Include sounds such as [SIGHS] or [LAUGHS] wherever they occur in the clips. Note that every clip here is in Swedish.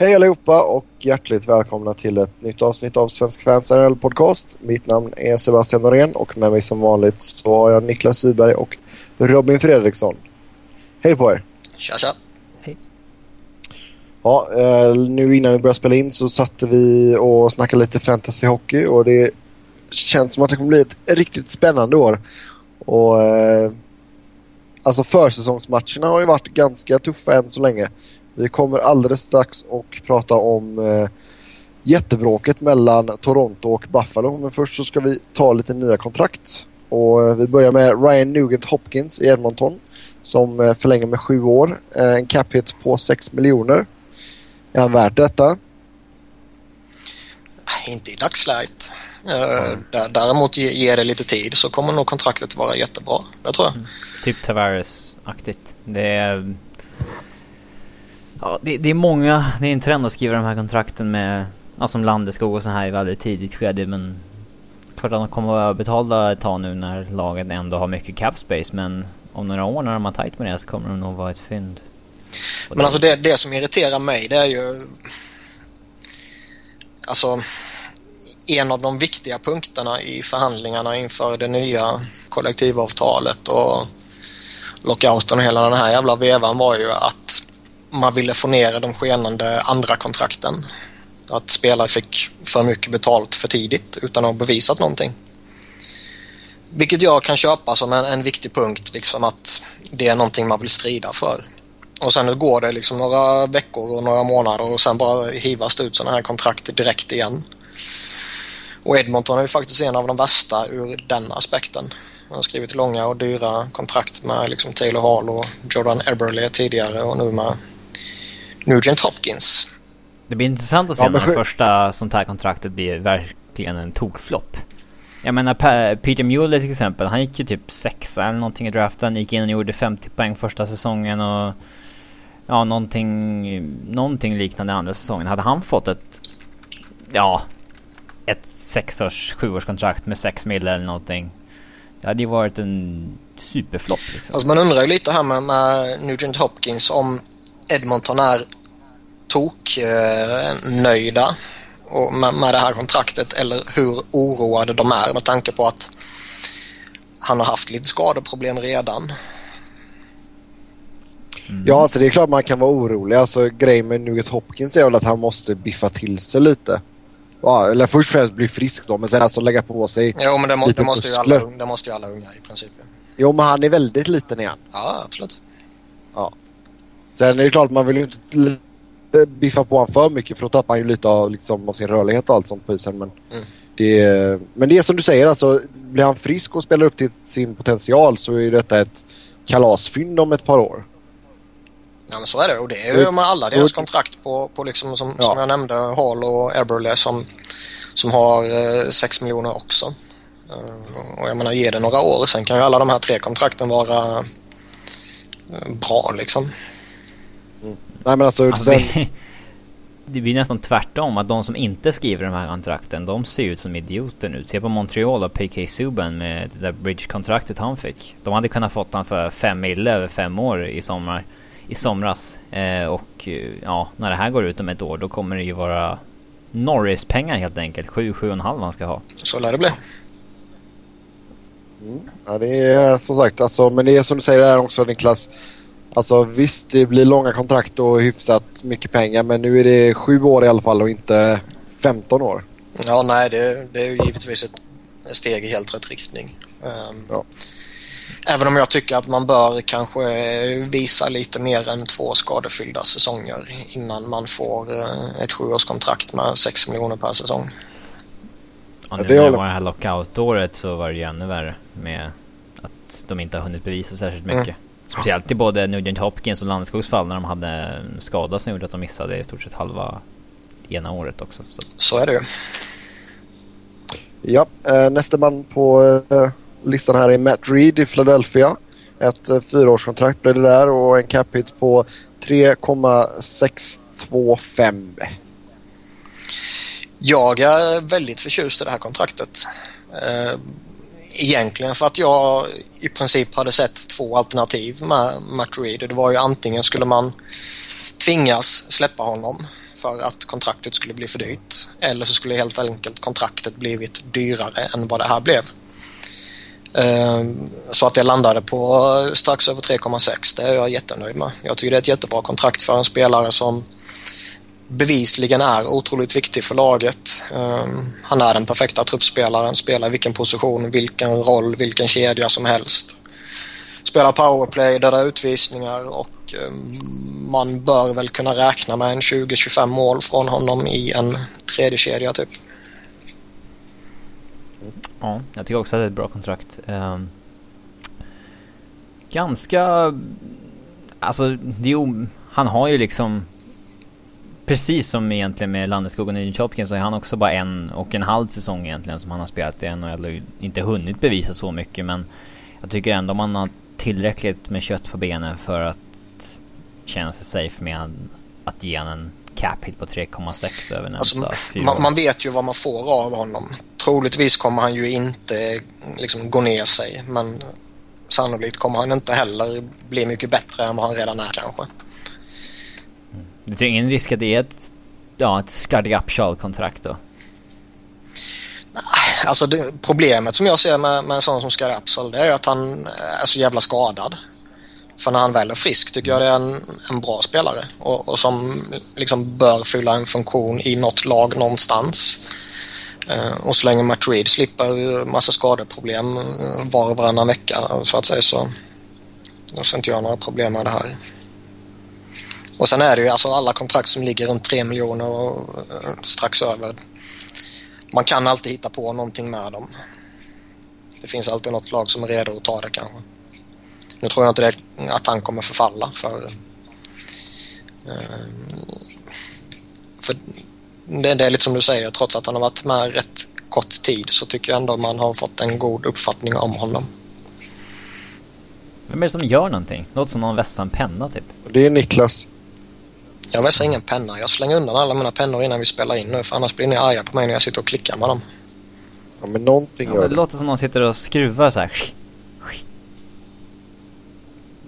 Hej allihopa och hjärtligt välkomna till ett nytt avsnitt av Svensk Fans NHL Podcast. Mitt namn är Sebastian Norén och med mig som vanligt så har jag Niklas Wiberg och Robin Fredriksson. Hej på er! Tja tja! Ja, eh, nu innan vi började spela in så satte vi och snackade lite fantasy hockey och det känns som att det kommer bli ett riktigt spännande år. Och eh, Alltså försäsongsmatcherna har ju varit ganska tuffa än så länge. Vi kommer alldeles strax och prata om eh, jättebråket mellan Toronto och Buffalo. Men först så ska vi ta lite nya kontrakt. Och eh, vi börjar med Ryan Nugent Hopkins i Edmonton som eh, förlänger med sju år. Eh, en cap hit på 6 miljoner. Är han värt detta? Inte i dagsläget. Mm. Däremot ger det lite tid så kommer nog kontraktet vara jättebra. Det tror jag. Mm. Typ Tavares-aktigt. Det är... Ja, det, det, är många, det är en trend att skriva de här kontrakten med, ja, som Landeskog och så här i väldigt tidigt skede men klart att de kommer att vara betalda ett tag nu när laget ändå har mycket cap space men om några år när de har tajt med det så kommer de nog vara ett fynd. Men alltså det, det som irriterar mig det är ju alltså en av de viktiga punkterna i förhandlingarna inför det nya kollektivavtalet och lockouten och hela den här jävla vevan var ju att man ville få ner de skenande andra kontrakten. Att spelare fick för mycket betalt för tidigt utan att ha bevisat någonting. Vilket jag kan köpa som en, en viktig punkt, liksom att det är någonting man vill strida för. Och sen går det liksom några veckor och några månader och sen bara hivas det ut sådana här kontrakt direkt igen. Och Edmonton är ju faktiskt en av de värsta ur den aspekten. Han har skrivit långa och dyra kontrakt med liksom Taylor Hall och Jordan Eberle tidigare och nu med Nugent Hopkins. Det blir intressant att se ja, när det första sånt här kontraktet blir verkligen en tokflopp. Jag menar Peter Mueller till exempel, han gick ju typ sexa eller någonting i draften, gick in och gjorde 50 poäng första säsongen och ja, någonting, någonting liknande andra säsongen. Hade han fått ett, ja, ett sexårs, sjuårskontrakt med sex mil eller någonting det hade ju varit en superflopp. Liksom. Alltså man undrar ju lite här med, med Nugent Hopkins om Edmonton är tok eh, nöjda och med, med det här kontraktet eller hur oroade de är med tanke på att han har haft lite skadeproblem redan. Mm. Ja, alltså det är klart man kan vara orolig. Alltså grejen med Nugent Hopkins är väl att han måste biffa till sig lite. Ja, eller först och främst bli frisk då, men sen alltså lägga på sig Jo, men det, må, det måste, ju alla, det måste ju alla unga i princip. Jo, men han är väldigt liten igen. Ja, absolut. Ja. Sen är det klart, man vill ju inte biffa på honom för mycket för då tappar han ju lite av, liksom, av sin rörlighet och allt sånt på isen. Men, mm. det, men det är som du säger, alltså, blir han frisk och spelar upp till sin potential så är detta ett kalasfynd om ett par år. Ja men så är det och det är ju med alla deras kontrakt på, på liksom som, ja. som jag nämnde Hall och Eberle som, som har eh, 6 miljoner också. Uh, och jag menar ge det några år sen kan ju alla de här tre kontrakten vara uh, bra liksom. Nej men alltså, alltså sen... det, det blir nästan tvärtom att de som inte skriver de här kontrakten de ser ut som idioter nu. Se på Montreal och PK Subban med det där bridge-kontraktet han fick. De hade kunnat fått han för fem mille över fem år i sommar i somras. Eh, och ja, när det här går ut om ett år då kommer det ju vara Norris-pengar helt enkelt. 7-7,5 han ska ha. Så lär det bli. Mm. Ja, det är som sagt, alltså, men det är som du säger här också Niklas. Alltså visst, det blir långa kontrakt och hyfsat mycket pengar men nu är det sju år i alla fall och inte 15 år. Ja, nej, det, det är ju givetvis ett steg i helt rätt riktning. Um, ja. Även om jag tycker att man bör kanske visa lite mer än två skadefyllda säsonger innan man får eh, ett sjuårskontrakt med 6 miljoner per säsong. Och nu när det var det här lockout-året så var det ju ännu värre med att de inte har hunnit bevisa särskilt mycket. Mm. Speciellt i både Nugent Hopkins och Landskogs fall när de hade en skada som gjorde att de missade i stort sett halva ena året också. Så, så är det ju. Ja, eh, nästa man på eh, listan här är Matt Reed i Philadelphia. Ett eh, fyraårskontrakt blir det där och en cap hit på 3,625. Jag är väldigt förtjust i det här kontraktet. Egentligen för att jag i princip hade sett två alternativ med Matt Reed. Det var ju antingen skulle man tvingas släppa honom för att kontraktet skulle bli för dyrt. Eller så skulle helt enkelt kontraktet blivit dyrare än vad det här blev. Ehm, så att det landade på strax över 3,6 det är jag jättenöjd med. Jag tycker det är ett jättebra kontrakt för en spelare som bevisligen är otroligt viktig för laget. Ehm, han är den perfekta truppspelaren, spelar vilken position, vilken roll, vilken kedja som helst. Spelar powerplay där utvisningar och ehm, man bör väl kunna räkna med en 20-25 mål från honom i en tredje kedja typ. Ja, jag tycker också att det är ett bra kontrakt. Ehm, ganska... Alltså, det är, han har ju liksom... Precis som egentligen med Landeskogen i Jönköping så är han också bara en och en halv säsong egentligen som han har spelat i NHL och inte hunnit bevisa så mycket men jag tycker ändå man har tillräckligt med kött på benen för att känna sig safe med att ge honom en cap hit på 3,6 över nästa alltså, man, man, vet ju vad man får av honom. Troligtvis kommer han ju inte liksom gå ner sig men sannolikt kommer han inte heller bli mycket bättre än vad han redan är kanske. Du tror ingen risk att det är ett, ja, ett Scuddy Upshall-kontrakt då? Alltså det, problemet som jag ser med, med en sån som Scuddy Upshall det är att han eh, är så jävla skadad. För när han väl är frisk tycker jag det är en, en bra spelare och, och, som liksom bör fylla en funktion i något lag någonstans. Eh, och så länge Matt Reed slipper massa skadeproblem eh, var och varannan vecka så att säga så så ser inte jag några problem med det här. Och sen är det ju alltså alla kontrakt som ligger runt 3 miljoner och eh, strax över. Man kan alltid hitta på någonting med dem. Det finns alltid något lag som är redo att ta det kanske. Nu tror jag inte det, att han kommer förfalla för... Eh, för det, det är lite som du säger, trots att han har varit med rätt kort tid så tycker jag ändå man har fått en god uppfattning om honom. Vem är det som gör någonting? Låter som någon vässar en penna typ. Det är Niklas. Jag vässar ingen penna. Jag slänger undan alla mina pennor innan vi spelar in nu för annars blir ni arga på mig när jag sitter och klickar med dem. Ja men någonting ja, gör det. Det låter som någon sitter och skruvar så här.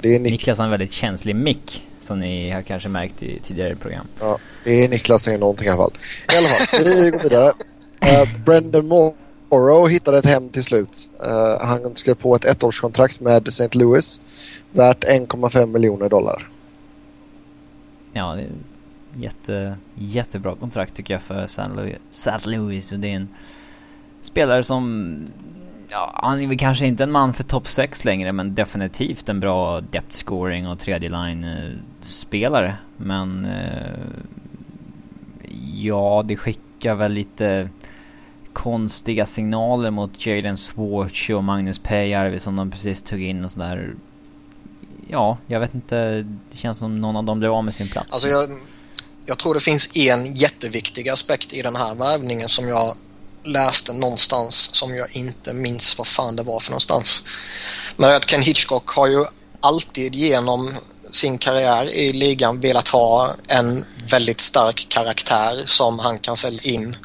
Det är Nik Niklas har en väldigt känslig mick. Som ni har kanske märkt i tidigare program. Ja, det är Niklas som är någonting i alla fall. I alla fall, vi går vidare. Uh, [LAUGHS] Brendan Morrow hittade ett hem till slut. Uh, han skrev på ett ettårskontrakt med St. Louis. Värt 1,5 miljoner dollar. Ja, jätte, jättebra kontrakt tycker jag för St. Louis. Och det är en spelare som ja, han är väl kanske inte en man för topp 6 längre men definitivt en bra depth scoring och tredje line eh, spelare. Men eh, ja, det skickar väl lite konstiga signaler mot Jaden Swartz och Magnus Pääjärvi som de precis tog in och sådär. Ja, jag vet inte. Det känns som någon av dem blev av med sin plats. Alltså jag, jag tror det finns en jätteviktig aspekt i den här värvningen som jag läste någonstans som jag inte minns vad fan det var för någonstans. Men att Ken Hitchcock har ju alltid genom sin karriär i ligan velat ha en väldigt stark karaktär som han kan sälja in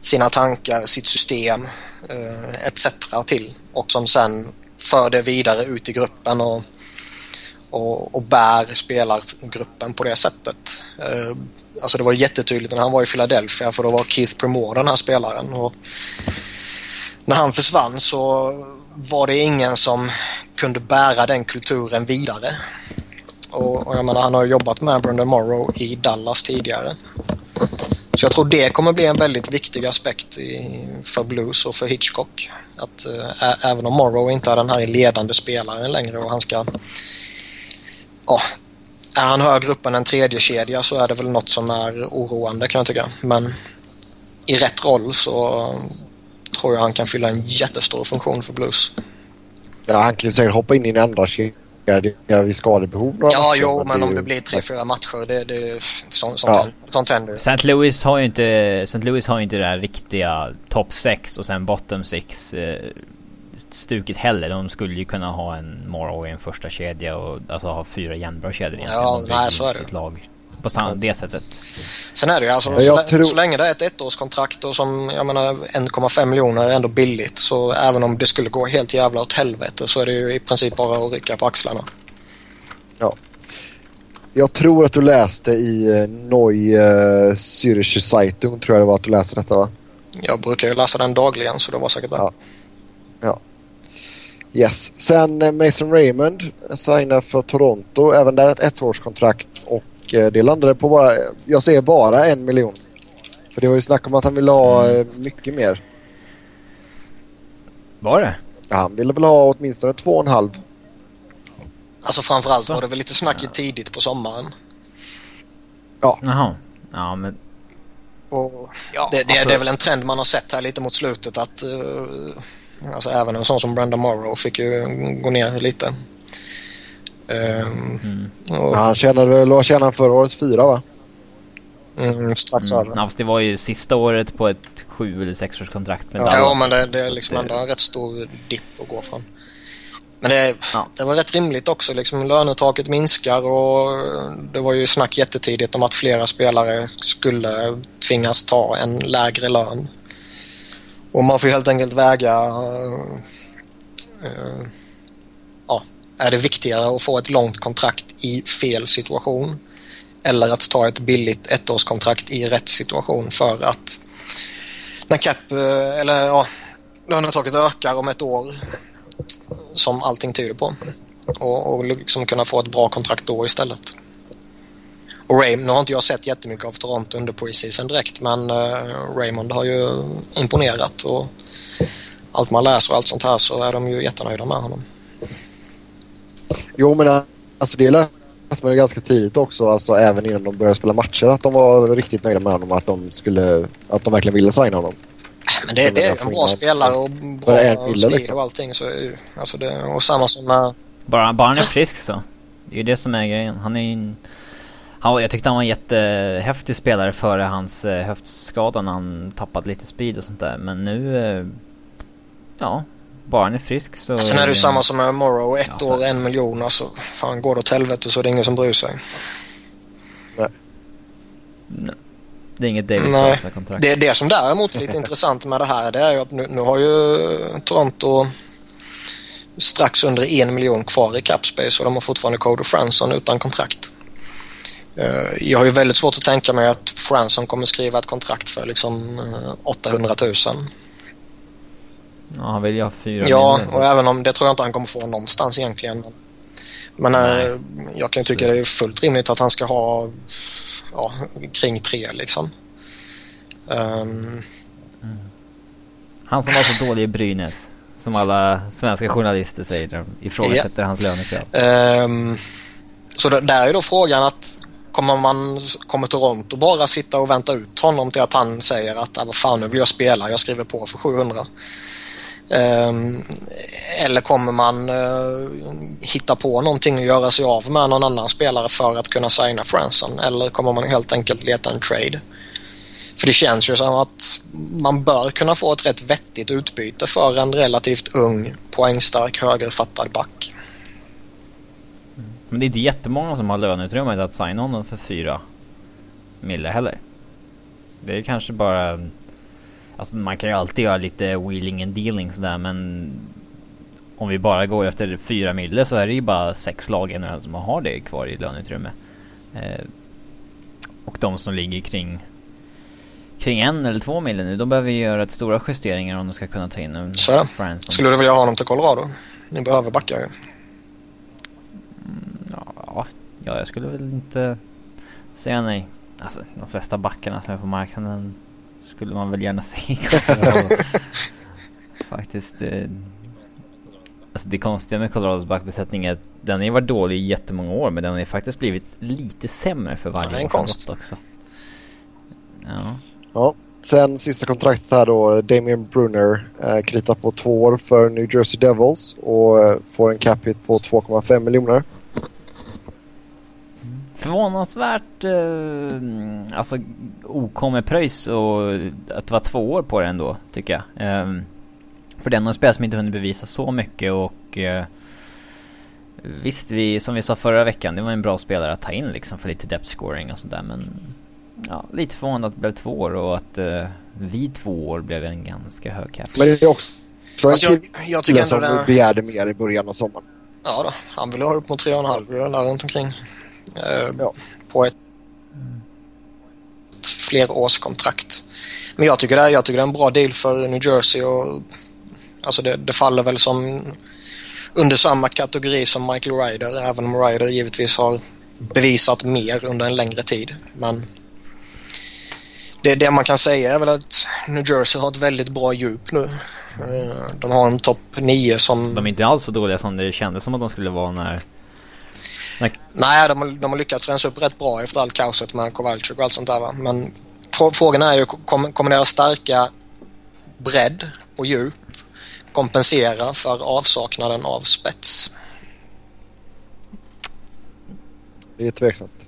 sina tankar, sitt system eh, etc. till och som sen för det vidare ut i gruppen och, och, och bär spelargruppen på det sättet. Eh, Alltså det var jättetydligt när han var i Philadelphia för då var Keith Primore den här spelaren. Och när han försvann så var det ingen som kunde bära den kulturen vidare. Och, och jag menar, han har jobbat med Brendan Morrow i Dallas tidigare. Så jag tror det kommer bli en väldigt viktig aspekt i, för Blues och för Hitchcock. Att äh, även om Morrow inte är den här ledande spelaren längre och han ska ja, är han högre upp än en tredje kedja så är det väl något som är oroande kan jag tycka. Men i rätt roll så tror jag han kan fylla en jättestor funktion för Blues. Ja, han kan ju säkert hoppa in i en andra kedja vid skadebehov. Ja, matcher, jo, men om det blir tre, fyra matcher, det, det, sånt, sånt, ja. sånt händer St. Louis har ju inte, St. Louis har ju inte det där riktiga top 6 och sen bottom 6 eh, stuket heller. De skulle ju kunna ha en Morrow i en första kedja och alltså ha fyra jämnbra kedjor. Ja, nej, så är det. Lag på samma, det sättet. Sen är det ju alltså, så, tror... så länge det är ett ettårskontrakt och som jag menar 1,5 miljoner är ändå billigt så även om det skulle gå helt jävla åt helvete så är det ju i princip bara att rycka på axlarna. Ja. Jag tror att du läste i uh, Neue Züricher Zeitung, tror jag det var att du läste detta va? Jag brukar ju läsa den dagligen så det var säkert det. Ja. ja. Yes. Sen uh, Mason Raymond signar för Toronto. Även där ett ettårskontrakt och uh, det landade på bara, jag säger bara en miljon. För det var ju snack om att han ville ha mm. mycket mer. Var det? Ja, han ville väl ha åtminstone två och en halv. Alltså framförallt var det väl lite snackigt tidigt på sommaren. Ja. Jaha. Ja, men... Och ja, det, det, alltså... det, är väl en trend man har sett här lite mot slutet att uh, alltså även en sån som Brenda Morrow fick ju gå ner lite. Um, mm. och... han tjänade väl, vad tjänade han förra året? Fyra va? Mm, strax mm. över. Ja, det var ju sista året på ett sju eller sex års kontrakt. ja, ja, men det, det är liksom ändå en rätt stor dipp att gå från. Men det, ja. det var rätt rimligt också. Liksom, lönetaket minskar och det var ju snack jättetidigt om att flera spelare skulle tvingas ta en lägre lön. Och man får helt enkelt väga uh, ja, är det viktigare att få ett långt kontrakt i fel situation eller att ta ett billigt ettårskontrakt i rätt situation för att när cap, eh, eller ja, lönetaket ökar om ett år som allting tyder på. Och, och liksom kunna få ett bra kontrakt då istället. Och Ray, nu har inte jag sett jättemycket av Toronto under preseason direkt men uh, Raymond har ju imponerat och allt man läser och allt sånt här så är de ju jättenöjda med honom. Jo men alltså det läste man ju ganska tidigt också, alltså även innan de började spela matcher att de var riktigt nöjda med honom att de skulle, att de verkligen ville signa honom. Men det, det är en bra spelare och bra stil liksom. och allting. Så, alltså det, och samma som med... Bara, bara han är frisk så. Det är ju det som är grejen. Han är ju en... Han, jag tyckte han var en jättehäftig spelare före hans eh, höftskada när han tappat lite speed och sånt där. Men nu... Eh, ja. Bara han är frisk så... Sen är det ju samma som med Morrow. Ett ja, år, en miljon. Alltså, fan går det åt helvete så är det ingen som bryr sig. Nej. Nej. Det är inget David Nej. kontrakt. Det, det som däremot är lite [LAUGHS] intressant med det här det är ju att nu, nu har ju Toronto strax under en miljon kvar i capspace och de har fortfarande Cody Franson utan kontrakt. Uh, jag har ju väldigt svårt att tänka mig att Franson kommer skriva ett kontrakt för liksom uh, 800 000. Ja, han vill ju ha fyra Ja, och även om det tror jag inte han kommer få någonstans egentligen. Men uh, jag kan tycka det är fullt rimligt att han ska ha ja, kring tre liksom. Um... Mm. Han som var så dålig i Brynäs. Som alla svenska journalister säger ifrågasätter yeah. hans lönekrav. Um, så där är då frågan att kommer man, kommer Toronto bara sitta och vänta ut honom till att han säger att ah, vad fan nu vill jag spela, jag skriver på för 700. Um, ehm, eller kommer man uh, hitta på någonting och göra sig av med någon annan spelare för att kunna signa Franson? Eller kommer man helt enkelt leta en trade? För det känns ju som att man bör kunna få ett rätt vettigt utbyte för en relativt ung, poängstark, högerfattad back. Men det är inte jättemånga som har löneutrymme att signa honom för fyra mille heller. Det är kanske bara Alltså man kan ju alltid göra lite wheeling and dealing sådär men om vi bara går efter fyra mille så är det ju bara sex lag i som har det kvar i löneutrymme. Eh, och de som ligger kring kring en eller två mille nu, de behöver göra rätt stora justeringar om de ska kunna ta in en Så Skulle du vilja ha honom till Colorado? Ni behöver backar ja, ja, jag skulle väl inte säga nej. Alltså de flesta backarna som är på marknaden skulle man väl gärna [LAUGHS] se [LAUGHS] Faktiskt. Eh, alltså det konstiga med Colorados backbesättning är att den har varit dålig i jättemånga år men den har faktiskt blivit lite sämre för varje år. Det är en konst. Också. Ja. ja. Sen sista kontraktet här då, Damien Brunner eh, kritar på två år för New Jersey Devils och eh, får en cap hit på 2,5 miljoner förvånansvärt eh, alltså OK med pröjs och att det var två år på det ändå tycker jag. Eh, för den en spelare som inte hunnit bevisa så mycket och eh, visst, vi, som vi sa förra veckan, det var en bra spelare att ta in liksom för lite depth scoring och sådär men ja, lite förvånad att det blev två år och att eh, vid två år blev en ganska hög cap. Men det är också så alltså, jag, jag tycker som det... begärde mer i början av sommaren. Ja då, han ville ha upp mot 3,5 där runt omkring. Eh, ja. På ett flerårskontrakt. Men jag tycker, det är, jag tycker det är en bra deal för New Jersey och alltså det, det faller väl som under samma kategori som Michael Ryder även om Ryder givetvis har bevisat mer under en längre tid. Men det, det man kan säga är väl att New Jersey har ett väldigt bra djup nu. Eh, de har en topp 9 som... De är inte alls så dåliga som det kändes som att de skulle vara när... när... Nej, de har, de har lyckats rensa upp rätt bra efter allt kaoset med Kowalczyk och allt sånt där va. Men frågan är ju, kommer, kommer deras starka bredd och djup kompensera för avsaknaden av spets? Det är tveksamt.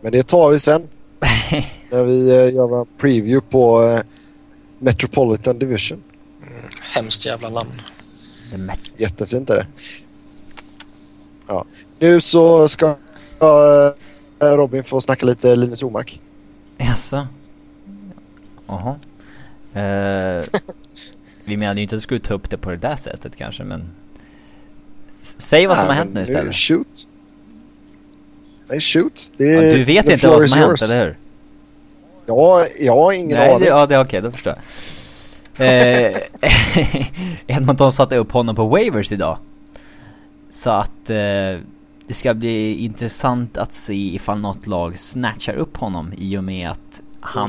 Men det tar vi sen. [LAUGHS] när vi eh, gör vår preview på eh, Metropolitan Division. Mm, hemskt jävla namn. Jättefint är det. Ja. Nu så ska uh, Robin få snacka lite Linus Omark. Jaså? Jaha. Uh, [LAUGHS] vi menade ju inte att du skulle ta upp det på det där sättet kanske men... Säg vad som har hänt nu istället. Shoot. Nej, shoot. Det är, ja, du vet inte vad som har hänt, eller hur? Ja, jag har ingen Nej, aning. Det, ja, det är okej, då förstår jag. eh, [LAUGHS] Edmonton satte upp honom på waivers idag. Så att eh, det ska bli intressant att se ifall något lag snatchar upp honom i och med att han,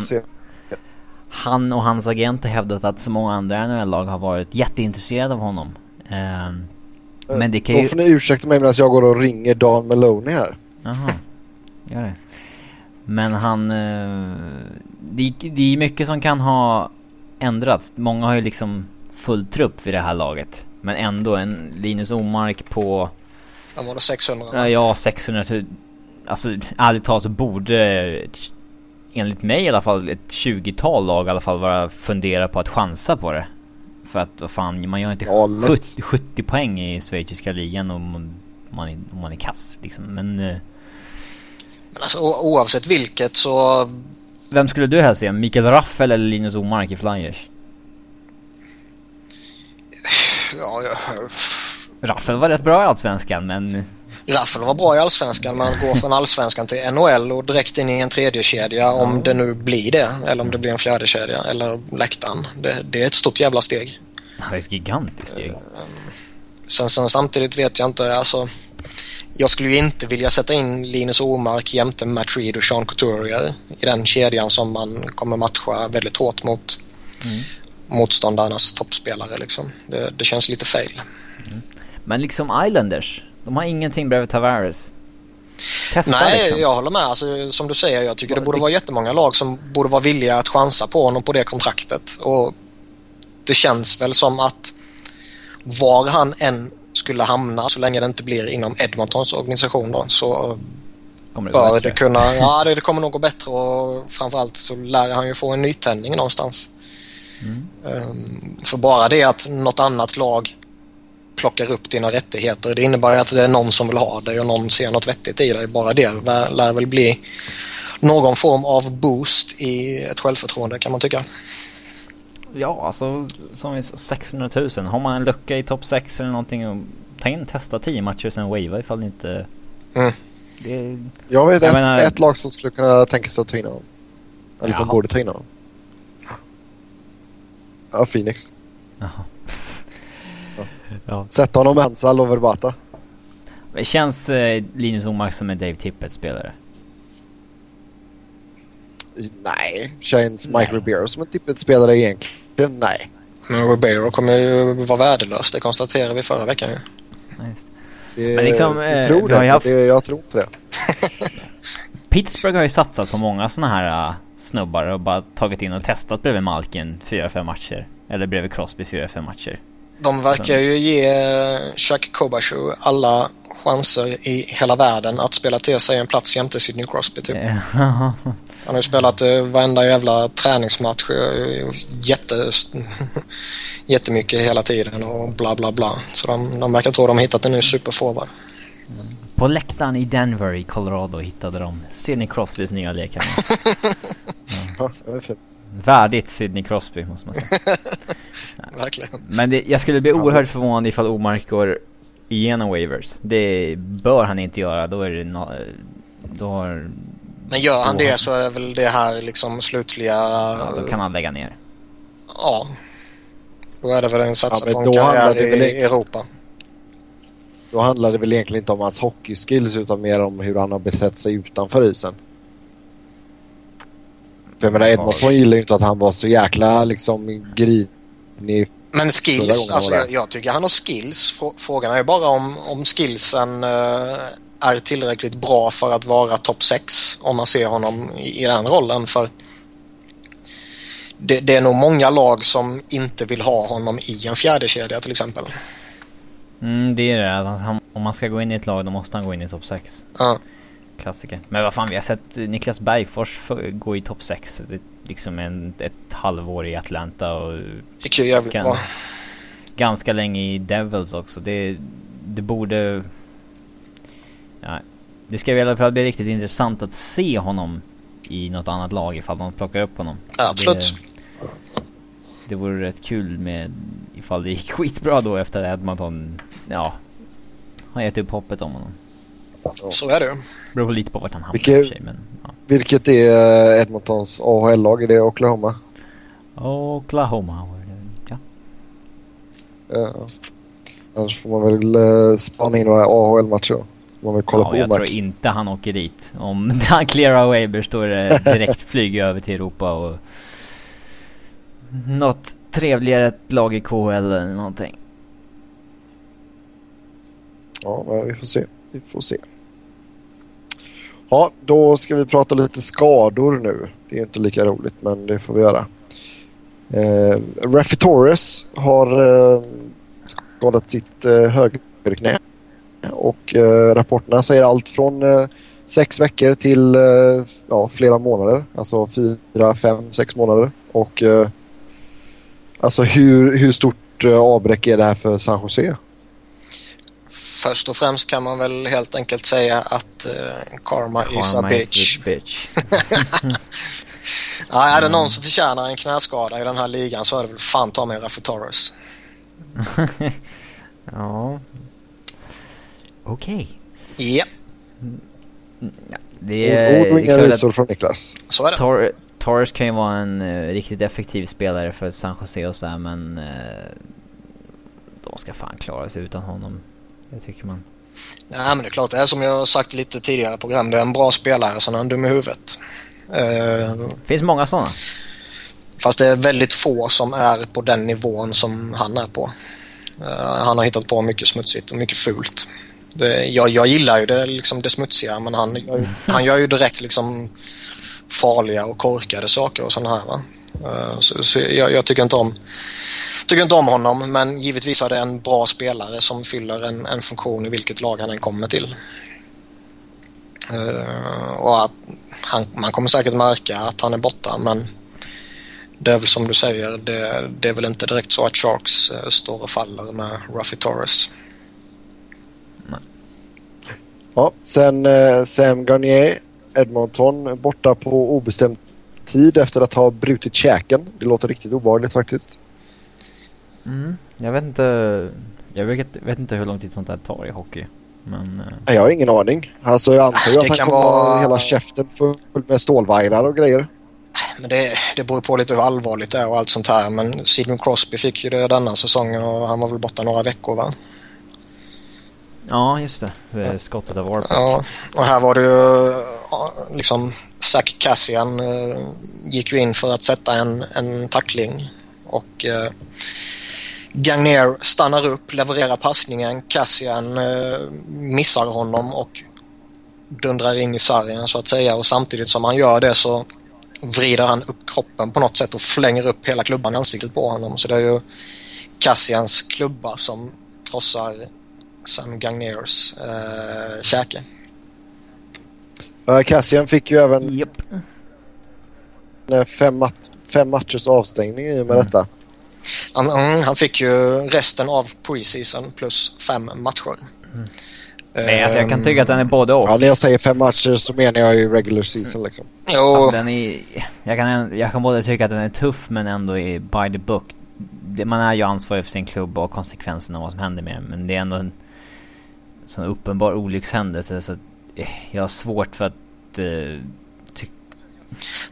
han och hans agent har hävdat att så många andra NHL-lag har varit jätteintresserade av honom. Eh, men det kan ju... Då får ni ursäkta mig medan jag går och ringer Dan Maloney här. Jaha, gör det. Men han... Eh, det, det är mycket som kan ha ändrats. Många har ju liksom full trupp vid det här laget. Men ändå en Linus Omark på... Han var det 600? Ja, ja 600 000. Alltså ärligt talat så borde enligt mig i alla fall ett 20-tal lag i alla fall vara fundera på att chansa på det. För att vad fan, man gör inte ja, 70, 70, poäng i schweiziska ligan om man, är, om man är kass liksom. Men... Eh, men alltså oavsett vilket så... Vem skulle du helst se? Mikael Raffel eller Linus Omark i Flyers? [SIGHS] Ja, ja. Raffel var rätt bra i Allsvenskan men... Raffel var bra i Allsvenskan men att gå från Allsvenskan till NHL och direkt in i en tredje kedja ja. om det nu blir det eller om det blir en fjärde kedja eller läktaren. Det, det är ett stort jävla steg. Det är ett gigantiskt steg. Sen, sen samtidigt vet jag inte, alltså jag skulle ju inte vilja sätta in Linus Omark jämte Matt Reed och Sean Couturier i den kedjan som man kommer matcha väldigt hårt mot mm. motståndarnas toppspelare. Liksom. Det, det känns lite fel. Mm. Men liksom Islanders, de har ingenting bredvid Tavares. Testa, Nej, liksom. jag håller med. Alltså, som du säger, jag tycker det borde vara jättemånga lag som borde vara villiga att chansa på honom på det kontraktet. Och Det känns väl som att var han än skulle hamna så länge det inte blir inom Edmontons organisation då, så kommer det bör bättre. det kunna, ja det, det, kommer nog gå bättre och framförallt så lär han ju få en nytändning någonstans. Mm. Um, för bara det att något annat lag plockar upp dina rättigheter det innebär att det är någon som vill ha dig och någon ser något vettigt i dig. Bara det lär väl bli någon form av boost i ett självförtroende kan man tycka. Ja, alltså som vi 600 000. Har man en lucka i topp 6 eller någonting. Ta in, testa 10 matcher sen wava ifall det inte... Mm. Det, jag vet jag ett, menar, ett lag som skulle kunna tänka sig att ta in honom. Eller som borde ta in honom. Ja, Phoenix. Jaha. ja. ja. Sätt honom med Hansal och Verbata. Det känns eh, Linus Omark som en Dave Tippett spelare? Nej, känns Mike Ribeiro som en tippet spelare egentligen? Nej. Men Ribeiro kommer ju vara värdelös, det konstaterade vi förra veckan ju. Det, Men liksom, jag, tror eh, det, haft... det, jag tror inte det. [LAUGHS] Pittsburgh har ju satsat på många sådana här uh, snubbar och bara tagit in och testat bredvid Malkin 4-5 matcher. Eller bredvid Crosby 4-5 matcher. De verkar ju ge Chuck Kobashu alla chanser i hela världen att spela till sig en plats jämte Sidney Crosby typ. [LAUGHS] Han har ju spelat eh, varenda jävla träningsmatch eh, jätte, [LAUGHS] jättemycket hela tiden och bla bla bla. Så de, de verkar tro att de har hittat en ny superforward. På läktaren i Denver i Colorado hittade de Sidney Crosbys nya lekare. [LAUGHS] ja. ja, Värdigt Sidney Crosby måste man säga. [LAUGHS] Verkligen. Men det, jag skulle bli oerhört förvånad ifall Omark går igenom waivers. Det bör han inte göra. Då är det no då har... Men gör han det så är väl det här liksom slutliga... Ja, då kan han lägga ner. Ja. Då är det väl en satsa ja, på en karriär i väl... Europa. Då handlar det väl egentligen inte om hans hockeyskills utan mer om hur han har betett sig utanför isen. För jag menar Edmonton gillar ju inte att han var så jäkla liksom grinig. Men skills, alltså jag, jag, tycker han har skills. Frågan är bara om, om skillsen uh, är tillräckligt bra för att vara topp 6 om man ser honom i, i den rollen. För det, det, är nog många lag som inte vill ha honom i en fjärde kedja till exempel. Mm, det är det. Han, om man ska gå in i ett lag då måste han gå in i topp 6. Ja. Klassiker. Men vad fan, vi har sett Niklas Bergfors gå i topp 6. Det, liksom en, ett halvår i Atlanta och... Det är jävligt gan, bra. Ganska länge i Devils också. Det, det borde... Ja, det ska i alla fall bli riktigt intressant att se honom i något annat lag ifall de plockar upp honom. Absolut. Det, det vore rätt kul med ifall det gick [LAUGHS] skitbra då efter Edmonton, ja, har gett upp hoppet om honom. Så är det. Beror lite på vart han hamnar Vilket, sig, men, ja. vilket är eh, Edmontons AHL-lag? Är det Oklahoma? Oklahoma, ja. ja. Annars får man väl uh, spana in några AHL-matcher. Man vill kolla ja, på jag tror inte han åker dit. Om [LAUGHS] han clearar waivers då är det direkt flyg över till Europa och något trevligare lag i KHL eller någonting. Ja, vi får se. Vi får se. Ja, då ska vi prata lite skador nu. Det är inte lika roligt, men det får vi göra. Eh, Raffi Torres har eh, skadat sitt eh, högerknä. Och eh, rapporterna säger allt från eh, sex veckor till eh, ja, flera månader. Alltså fyra, fem, sex månader. Och eh, alltså hur, hur stort eh, avbräck är det här för San Jose? Först och främst kan man väl helt enkelt säga att uh, karma, karma is a bitch. Is a bitch. [LAUGHS] [LAUGHS] ja, är det någon som förtjänar en knäskada i den här ligan så är det väl fan ta mig Raffi Torres. [LAUGHS] ja. Okej. Okay. Ja. Det är... Ord och inga visor från Niklas. Så är det. Tor Torres kan ju vara en uh, riktigt effektiv spelare för San Jose och så här, men uh, de ska fan klara sig utan honom. Det tycker man. Nej men det är klart, det är som jag sagt lite tidigare i program. Det är en bra spelare, sen är han dum i huvudet. Uh, finns många sådana. Fast det är väldigt få som är på den nivån som han är på. Uh, han har hittat på mycket smutsigt och mycket fult. Det, jag, jag gillar ju det, liksom det smutsiga men han, han gör ju direkt liksom farliga och korkade saker och sådana här. Va? Eh, så, så jag, jag, tycker inte om tycker inte om honom men givetvis är det en bra spelare som fyller en, en funktion i vilket lag han än kommer till. Uh, och att han, man kommer säkert märka att han är borta men det är väl som du säger, det, det är väl inte direkt så att Sharks eh, står och faller med Ruffy Torres. Ja, sen eh, Sam Garnier, Edmonton, borta på obestämd tid efter att ha brutit käken. Det låter riktigt obehagligt faktiskt. Mm, jag vet inte. Jag vet, vet, inte hur lång tid sånt där tar i hockey. Men, uh... Jag har ingen aning. Alltså jag antar ju att han kommer vara... ha hela käften full med stålvajrar och grejer. Men det, det beror på lite hur allvarligt det är och allt sånt här. Men Sidney Crosby fick ju det denna säsongen och han var väl borta några veckor va? Ja, just det. Skottet av Warp. Ja, och här var det ju liksom Zack Cassian eh, gick ju in för att sätta en, en tackling och eh, Gagner stannar upp, levererar passningen. Cassian eh, missar honom och dundrar in i sargen så att säga och samtidigt som han gör det så vrider han upp kroppen på något sätt och flänger upp hela klubban i ansiktet på honom. Så det är ju Cassians klubba som krossar Sam Gagners uh, käke. Uh, Cassian fick ju även yep. fem, mat fem matchers avstängning i och med mm. detta. Han, mm, han, fick ju resten av preseason plus fem matcher. Mm. Nej, alltså jag kan tycka att den är både och. Ja, när jag säger fem matcher så menar jag ju regular season liksom. Jo. Alltså, den är, jag, kan, jag kan både tycka att den är tuff men ändå är by the book. Man är ju ansvarig för sin klubb och konsekvenserna av vad som händer med den. Men det är ändå en sån uppenbar olyckshändelse så att, eh, jag har svårt för att eh,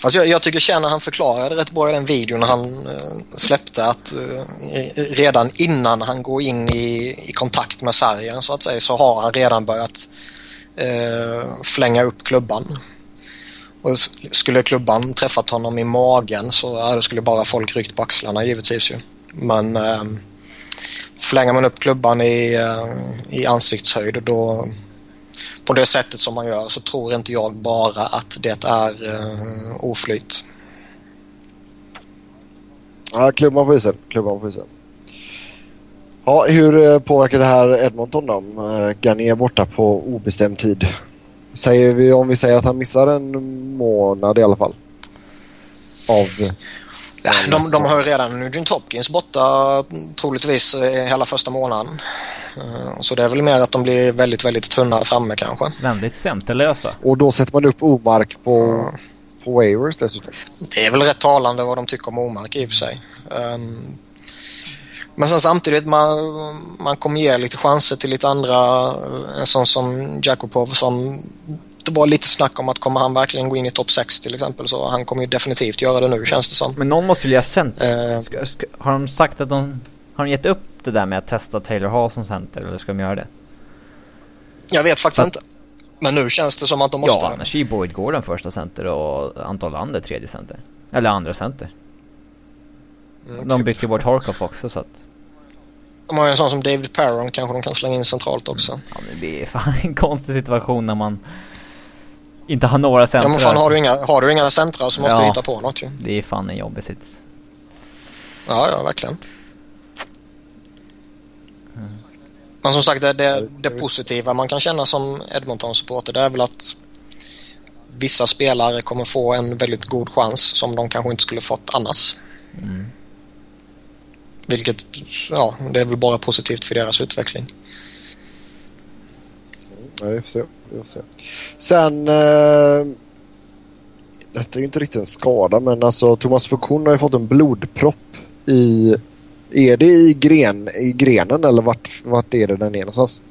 Alltså jag, jag tycker Känner han förklarade rätt bra i den videon han eh, släppte att eh, redan innan han går in i, i kontakt med sargen så att säga så har han redan börjat eh, flänga upp klubban. Och skulle klubban träffat honom i magen så eh, då skulle bara folk ryckt på axlarna givetvis ju. Men eh, flänger man upp klubban i, eh, i ansiktshöjd då på det sättet som man gör så tror inte jag bara att det är uh, oflyt. Ja, klubban på isen. Klubban på isen. Ja, hur eh, påverkar det här Edmonton då? Garnier borta på obestämd tid. Säger vi, om vi säger att han missar en månad i alla fall. Av de, de har ju redan Nugent Hopkins borta troligtvis hela första månaden. Eh, så det är väl mer att de blir väldigt, väldigt tunna framme kanske. Väldigt centerlösa. Och då sätter man upp Omark på, på waivers dessutom. Det är väl rätt talande vad de tycker om Omark i och för sig. Um, men sen samtidigt, man, man kommer ge lite chanser till lite andra. En sån som Jakubov som det var lite snack om att kommer han verkligen gå in i topp 6 till exempel så han kommer ju definitivt göra det nu känns det som. Men någon måste ju ha center. Uh, har de sagt att de har de gett upp det där med att testa Taylor Hall som center eller ska de göra det? Jag vet faktiskt att, inte. Men nu känns det som att de måste Ja, annars är ju Boyd Gordon första center och Anton Lander tredje center. Eller andra center. Mm, de typ. bytte bort Harkoff också så att... De har ju en sån som David Perron kanske de kan slänga in centralt också. Ja men det är fan en konstig situation när man inte har några centra. Ja men fan har du inga, har du inga centra så måste ja, du hitta på något ju. Det är fan en jobbig sits. Ja, ja verkligen. Men som sagt, det, det, det positiva man kan känna som Edmonton-supporter det är väl att vissa spelare kommer få en väldigt god chans som de kanske inte skulle fått annars. Mm. Vilket, ja, det är väl bara positivt för deras utveckling. Ja, vi får se. Vi får se. Sen... Eh, detta är ju inte riktigt en skada men alltså Thomas Foucault har ju fått en blodpropp i är det i, gren, i grenen eller vart, vart är det den är någonstans?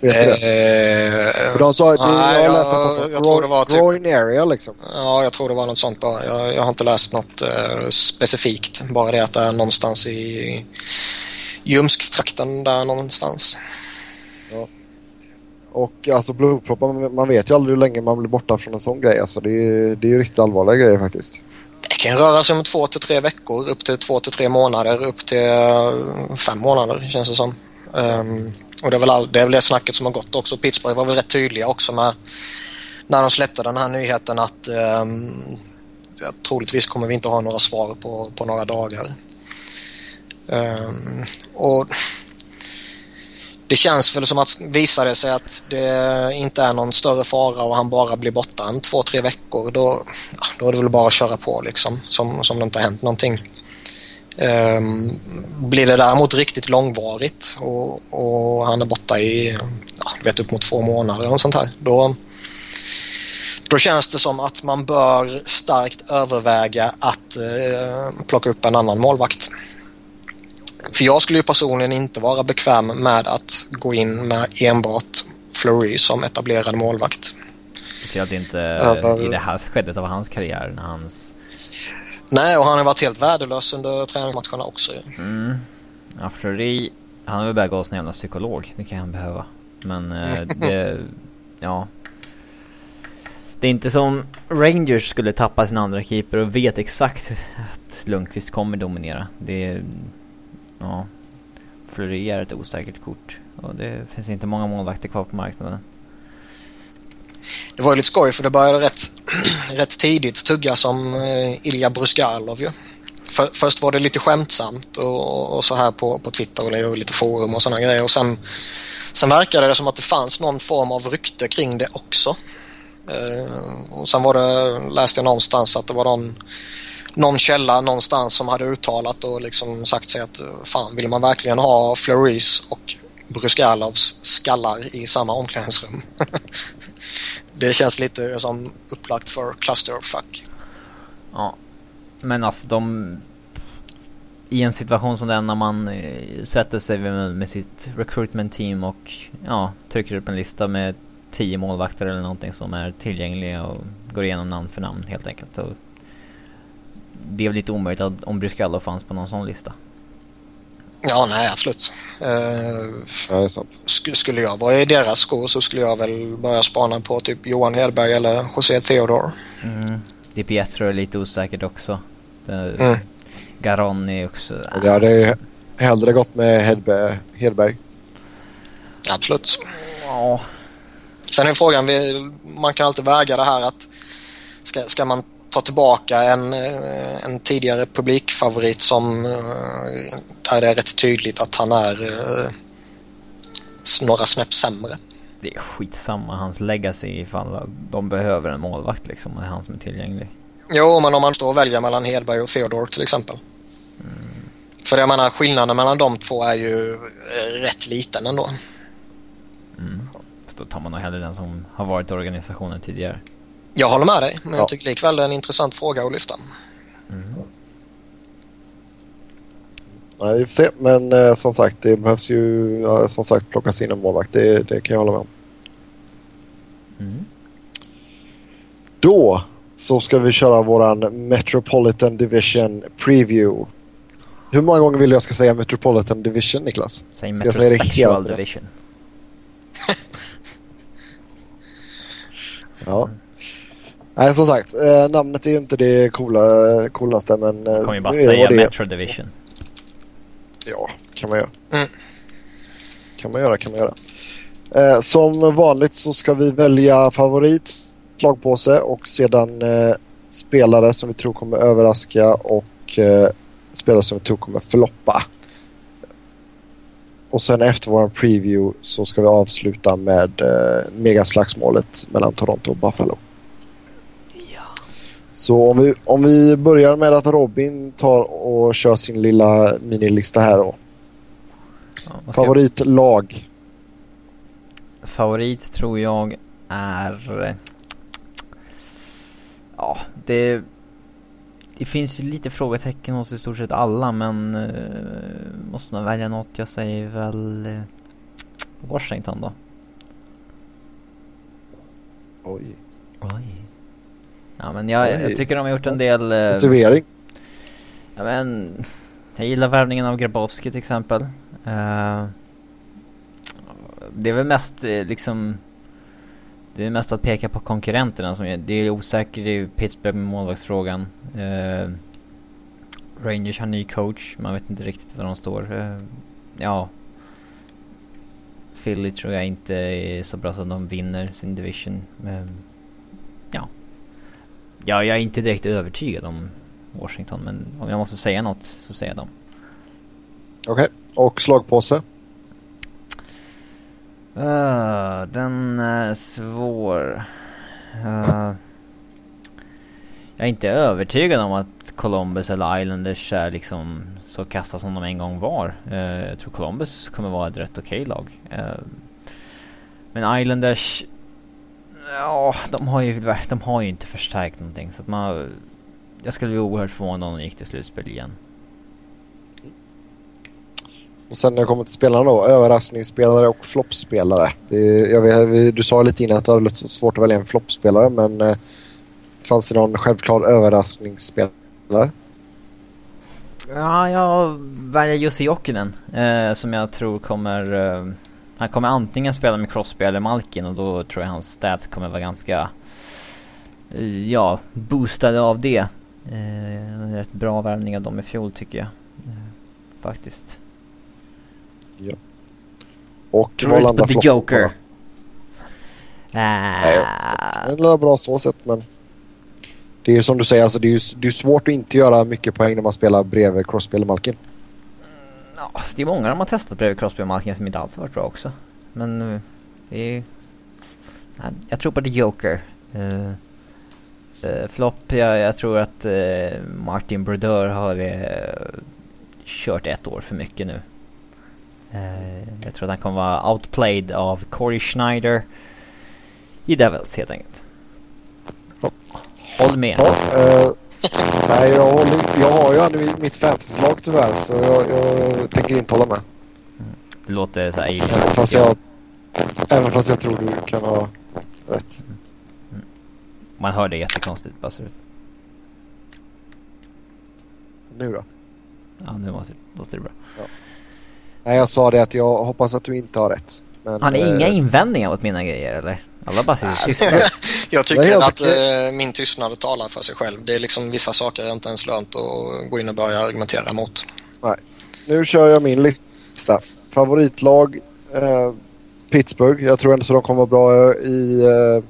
Vet du det? Eh, de sa, nej, jag, läste jag, jag tror det var typ, groin area liksom. Ja, jag tror det var något sånt bara. Jag, jag har inte läst något uh, specifikt. Bara det att det är någonstans i Ljumsktrakten där någonstans. Ja. Och alltså blodproppar, man vet ju aldrig hur länge man blir borta från en sån grej. Alltså det är, det är ju riktigt allvarliga grejer faktiskt. Det kan röra sig om två till tre veckor, upp till två till tre månader, upp till eh, fem månader känns det som. Um, och det är, väl all, det är väl det snacket som har gått också. Pittsburgh var väl rätt tydliga också med när de släppte den här nyheten att um, ja, troligtvis kommer vi inte ha några svar på, på några dagar. Um, och det känns väl som att visar det sig att det inte är någon större fara och han bara blir borta en två, tre veckor då, då är det väl bara att köra på liksom som, som det inte har hänt någonting. Um, blir det däremot riktigt långvarigt och, och han är borta i ja, vet, upp mot två månader och sånt här då, då känns det som att man bör starkt överväga att uh, plocka upp en annan målvakt. För jag skulle ju personligen inte vara bekväm med att gå in med enbart Fleury som etablerad målvakt. Speciellt inte Över... i det här skedet av hans karriär när hans... Nej, och han har varit helt värdelös under träningsmatcherna också. Mm. Ja, Fleury, han har väl börjat gå hos en jävla psykolog. Det kan han behöva. Men eh, [LAUGHS] det, ja. Det är inte som Rangers skulle tappa sin andra keeper och vet exakt att Lundqvist kommer dominera. Det Ja. Fleury är ett osäkert kort. Och det finns inte många målvakter kvar på marknaden. Det var ju lite skoj för det började rätt, [CLEARS THROAT] rätt tidigt tugga som eh, Ilja Bruskalov ju. För, först var det lite skämtsamt och, och, så här på, på Twitter och lite forum och sådana grejer. Och sen, sen verkade det som att det fanns någon form av rykte kring det också. Eh, och sen var det, läste jag någonstans att det var någon någon källa någonstans som hade uttalat och liksom sagt sig att fan vill man verkligen ha Floris och Bruskalovs skallar i samma omklädningsrum? [LAUGHS] det känns lite som upplagt för clusterfuck. Ja, men alltså de... i en situation som den när man eh, sätter sig med, med sitt recruitment team och ja, trycker upp en lista med tio målvakter eller någonting som är tillgängliga och går igenom namn för namn helt enkelt. Och det är väl lite omöjligt att, om Bryscallo fanns på någon sån lista. Ja, nej absolut. Uh, ja, det är sant. Sk skulle jag vara i deras skor så skulle jag väl börja spana på typ Johan Hedberg eller José Theodor. Mm. Di Pietro är lite osäkert också. Det, mm. Garonni också. Det hade hellre gått med Hedberg. Hedberg. Absolut. Ja. Sen är frågan, man kan alltid väga det här att ska, ska man ta tillbaka en, eh, en tidigare publikfavorit som eh, där det är rätt tydligt att han är eh, några snäpp sämre. Det är skitsamma hans legacy ifall de behöver en målvakt liksom det är han som är tillgänglig. Jo, men om man står och väljer mellan Hedberg och Theodor till exempel. Mm. För jag menar skillnaden mellan de två är ju rätt liten ändå. Mm. Så då tar man nog hellre den som har varit i organisationen tidigare. Jag håller med dig, men ja. jag tycker likväl det är en intressant fråga att lyfta. Mm. Nej, vi får se. Men eh, som sagt, det behövs ju ja, som sagt plockas in en målvakt. Det, det kan jag hålla med om. Mm. Då så ska vi köra våran Metropolitan Division Preview. Hur många gånger vill jag ska säga Metropolitan Division, Niklas? Säg Metrosexual Division. [LAUGHS] ja. Nej, som sagt. Eh, namnet är ju inte det coola, coolaste, men... Eh, kommer ju bara säga Metro Division. Ja, kan man göra. Mm. Kan man göra, kan man göra. Eh, som vanligt så ska vi välja favorit, slagpåse och sedan eh, spelare som vi tror kommer överraska och eh, spelare som vi tror kommer floppa. Och sen efter vår preview så ska vi avsluta med eh, megaslagsmålet mellan Toronto och Buffalo. Så om vi, om vi börjar med att Robin tar och kör sin lilla minilista här då. Ja, Favoritlag? Favorit tror jag är... Ja, det... Det finns lite frågetecken hos i stort sett alla men... Uh, måste man välja något? Jag säger väl... Uh, Washington då. Oj. Oj. Ja men jag, jag tycker de har gjort en del... Eh, Motivering? Ja men... Jag gillar värvningen av Grabowski till exempel. Uh, det är väl mest eh, liksom... Det är mest att peka på konkurrenterna som är, det är osäkert i Pittsburgh med målvaktsfrågan. Uh, Rangers har ny coach, man vet inte riktigt var de står. Uh, ja. Philly tror jag inte är så bra så att de vinner sin division. Uh, Ja, jag är inte direkt övertygad om Washington, men om jag måste säga något så säger jag dem. Okej, okay. och slagpåse? Uh, den är svår. Uh, jag är inte övertygad om att Columbus eller Islanders är liksom så kassa som de en gång var. Uh, jag tror Columbus kommer vara ett rätt okej okay lag. men Islanders Ja, de har ju, de har ju inte förstärkt någonting så att man... Jag skulle bli oerhört förvånad om de gick till slutspel igen. Och sen när det kommer till spelarna då, överraskningsspelare och floppspelare. du sa lite innan att du hade lite svårt att välja en floppspelare men eh, fanns det någon självklar överraskningsspelare? Ja, jag väljer Jussi Jokinen eh, som jag tror kommer eh, han kommer antingen spela med Crosby eller Malkin och då tror jag hans stats kommer vara ganska eh, ja, boostade av det. Eh, rätt bra värvning av dem i fjol tycker jag. Eh, faktiskt. Ja. Och vad landar the Joker. Nej, det är bra så sett men det är ju som du säger, alltså det är ju det är svårt att inte göra mycket poäng när man spelar bredvid Crosby eller Malkin. Ja, det är många de har testat bredvid Malkin som inte alls har varit bra också. Men eh, det är... Jag tror på The Joker. Uh, uh, Flopp, jag, jag, tror att uh, Martin Brodeur har uh, kört ett år för mycket nu. jag tror att han kommer vara outplayed av Corey Schneider i Devils helt enkelt. Håll med. Ja, Nej, jag, håller, jag har ju aldrig mitt fantasylag tyvärr så jag, jag tänker inte hålla med. Det låter så här även fast, jag, även fast jag tror du kan ha rätt. Man hör det jättekonstigt bara ser ut. Nu då? Ja, nu låter det bra. Ja. Nej, jag sa det att jag hoppas att du inte har rätt. Men, har ni äh, inga invändningar mot mina grejer eller? Alla bara sitter tysta. [LAUGHS] jag tycker att äh, min tystnad talar för sig själv. Det är liksom vissa saker jag inte ens lönt att gå in och börja argumentera mot. Nej. Nu kör jag min lista. Favoritlag eh, Pittsburgh. Jag tror ändå så de kommer vara bra i eh,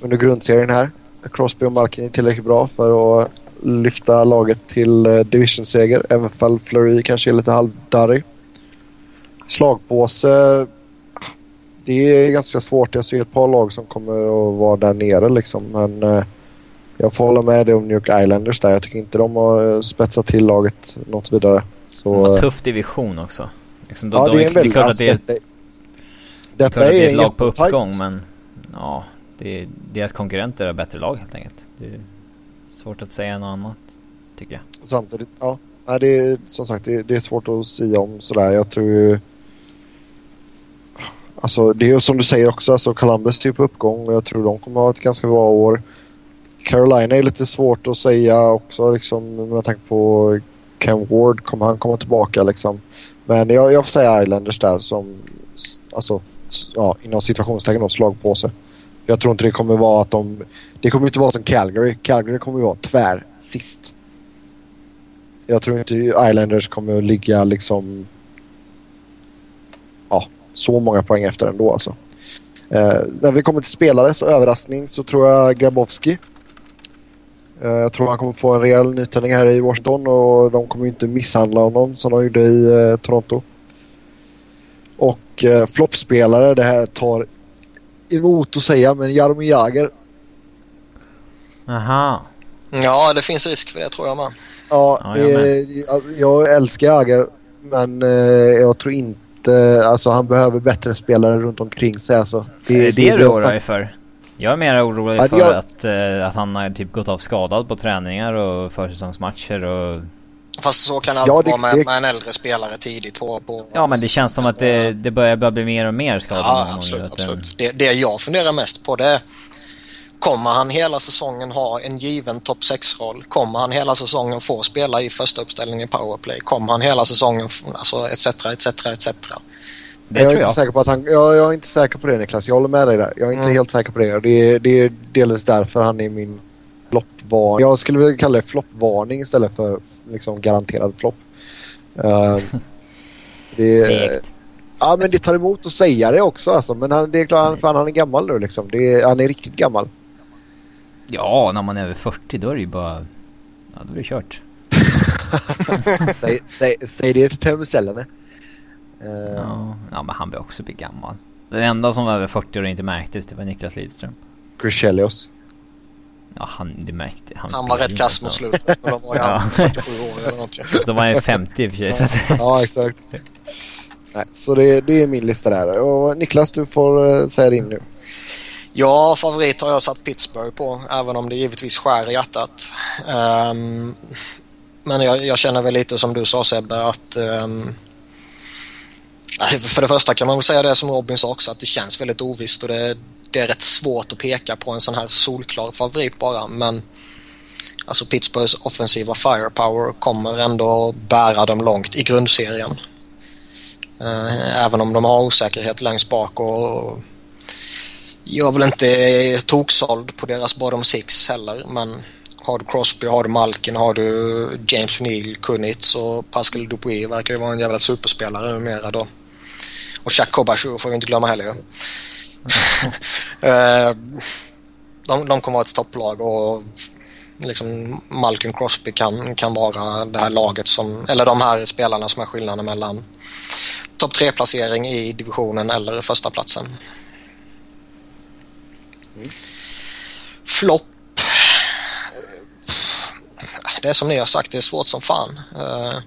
under grundserien här. Crosby och Malkin är tillräckligt bra för att lyfta laget till eh, divisionsseger. Även fall Fleury kanske är lite halvdarrig. Slagpåse. Det är ganska svårt. Jag ser ett par lag som kommer att vara där nere liksom. Men eh, jag får hålla med dig om New York Islanders där. Jag tycker inte de har eh, spetsat till laget något vidare. Så, en tuff division också. Liksom, ja, det är en väldigt... Det, alltså, det, det, detta är, det är ett lag på uppgång men ja, det är, deras konkurrenter är bättre lag helt enkelt. Det är svårt att säga något annat tycker jag. Samtidigt, ja. Nej, det är som sagt det, det är svårt att säga om sådär. Jag tror ju... Alltså det är ju som du säger också, alltså Columbus är på uppgång och jag tror de kommer ha ett ganska bra år. Carolina är lite svårt att säga också liksom med tanke på Ken Ward, kommer han komma tillbaka liksom? Men jag, jag får säga Islanders där som, alltså, ja, inom situationstecken då, slag på sig. Jag tror inte det kommer vara att de... Det kommer inte vara som Calgary. Calgary kommer vara tvär sist. Jag tror inte Islanders kommer att ligga liksom... Så många poäng efter ändå alltså. Eh, när vi kommer till spelare så överraskning så tror jag Grabowski. Eh, jag tror han kommer få en rejäl nytändning här i Washington och de kommer inte misshandla honom som de gjorde i eh, Toronto. Och eh, floppspelare, det här tar emot att säga, men Jaromir Jagr. Aha. Ja, det finns risk för det tror jag med. Ja, ja jag, med. jag älskar Jagr, men eh, jag tror inte... Alltså han behöver bättre spelare runt omkring sig. Alltså. Det, är det, det du oroar dig för? Jag är mer orolig ja, för jag... att, uh, att han har typ gått av skadad på träningar och försäsongsmatcher och... Fast så kan det alltid ja, det, vara med, med, en äldre spelare tidigt på... på ja men det känns som att det, det börjar, börjar bli mer och mer skador. Ja absolut, absolut. Det, det jag funderar mest på det är Kommer han hela säsongen ha en given topp 6-roll? Kommer han hela säsongen få spela i första uppställningen i powerplay? Kommer han hela säsongen, alltså etc, etc, etc? Det jag är, inte Säker på att han, jag, jag, är inte säker på det Niklas. Jag håller med dig där. Jag är inte mm. helt säker på det. Det är, det är delvis därför han är min floppvarning. Jag skulle vilja kalla det floppvarning istället för liksom garanterad flopp. Uh, [LAUGHS] det, ja men det tar emot att säga det också alltså. Men han, det är klart, han, han är gammal nu liksom. Det han är riktigt gammal. Ja, när man är över 40 då är det ju bara... Ja, då är det kört. [LAUGHS] säg, säg, säg det till Teemu Uh, ja, ja, men han blir också bli gammal. Den enda som var över 40 och inte märktes det var Niklas Lidström. Chris Ja, han, det märkte han. Han var rätt kass mot slutet. Men då var han 47 år eller någonting. Då var han 50 i och för sig. Att... [LAUGHS] ja, exakt. Nej, så det, det är min lista där. Och Niklas, du får uh, säga din nu. Ja, favorit har jag satt Pittsburgh på, även om det givetvis skär i hjärtat. Um, men jag, jag, känner väl lite som du sa Sebbe att um, för det första kan man väl säga det som Robin sa också att det känns väldigt ovisst och det, det är rätt svårt att peka på en sån här solklar favorit bara men alltså Pittsburghs offensiva firepower kommer ändå bära dem långt i grundserien. Uh, även om de har osäkerhet längst bak och jag är väl inte toksåld på deras bottom six heller men har du Crosby, har du Malkin, har du James Neal, Kunitz och Pascal Dupuis verkar ju vara en jävla superspelare numera då. Och Jack Kobashu får vi inte glömma heller ju. [LAUGHS] Eh, de, de kommer vara ett topplag och liksom Malkin Crosby kan, kan vara det här laget som, eller de här spelarna som är skillnaden mellan topp tre placering i divisionen eller första platsen. Mm. Flopp. Det är som ni har sagt, det är svårt som fan. Uh,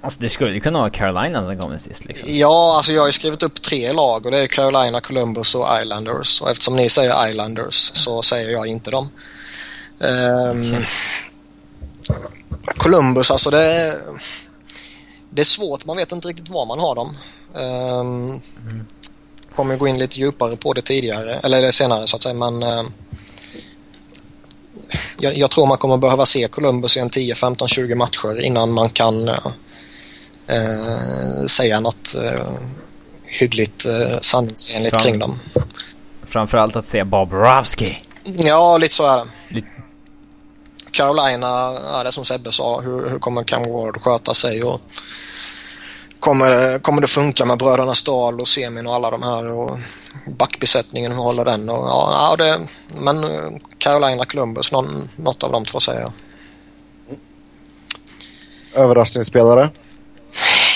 Alltså det skulle ju kunna vara Carolina som kommer sist liksom. Ja, alltså jag har ju skrivit upp tre lag och det är Carolina, Columbus och Islanders. Och eftersom ni säger Islanders så säger jag inte dem. Um, Columbus, alltså det är, det är svårt. Man vet inte riktigt var man har dem. Um, mm. Kommer gå in lite djupare på det tidigare, eller senare så att säga. Men uh, jag, jag, tror man kommer behöva se Columbus i en 10, 15, 20 matcher innan man kan uh, uh, säga något uh, hyggligt uh, sanningsenligt Fram, kring dem. Framförallt att se Bob Ravsky. Ja, lite så är det. Lite. Carolina, ja, det som Sebbe sa, hur, hur kommer Cam Ward sköta sig? Och kommer, kommer det funka med bröderna Stahl och Semin och alla de här? Och backbesättningen, hur håller den? Och, ja, det, men Carolina Columbus, någon, något av de två säger jag. Överraskningsspelare?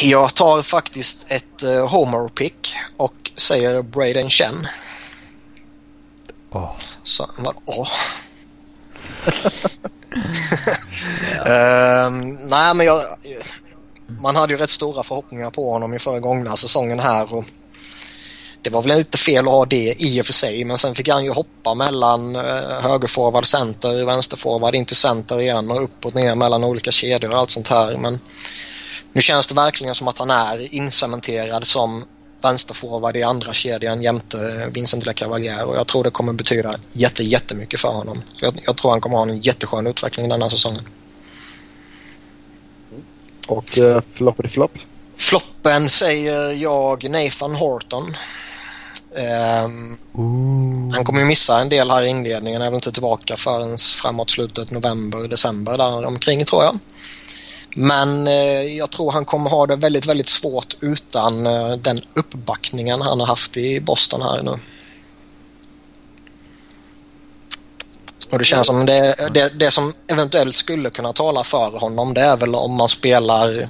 Jag tar faktiskt ett uh, Homer-pick och säger Braden Chen. Oh. Så, vad, oh. uh, [LAUGHS] nej, men jag, man hade ju rätt stora förhoppningar på honom i föregångna säsongen här. Och det var väl inte fel att ha det i och för sig, men sen fick han ju hoppa mellan eh, högerforward, center, vänsterforward, in till center igen och upp och ner mellan olika kedjor och allt sånt här. Men nu känns det verkligen som att han är incementerad som vänsterforward i andra kedjan jämte Vincent LeCavalier och jag tror det kommer betyda jätte, jättemycket för honom. Jag, jag tror han kommer ha en jätteskön utveckling denna säsongen. Och eh, floppity flopp? Floppen säger jag Nathan Horton. Um, han kommer ju missa en del här i inledningen, är väl inte tillbaka förrän framåt slutet november, december där omkring tror jag. Men eh, jag tror han kommer ha det väldigt, väldigt svårt utan eh, den uppbackningen han har haft i Boston här nu. Och det känns som det, det, det som eventuellt skulle kunna tala för honom det är väl om man spelar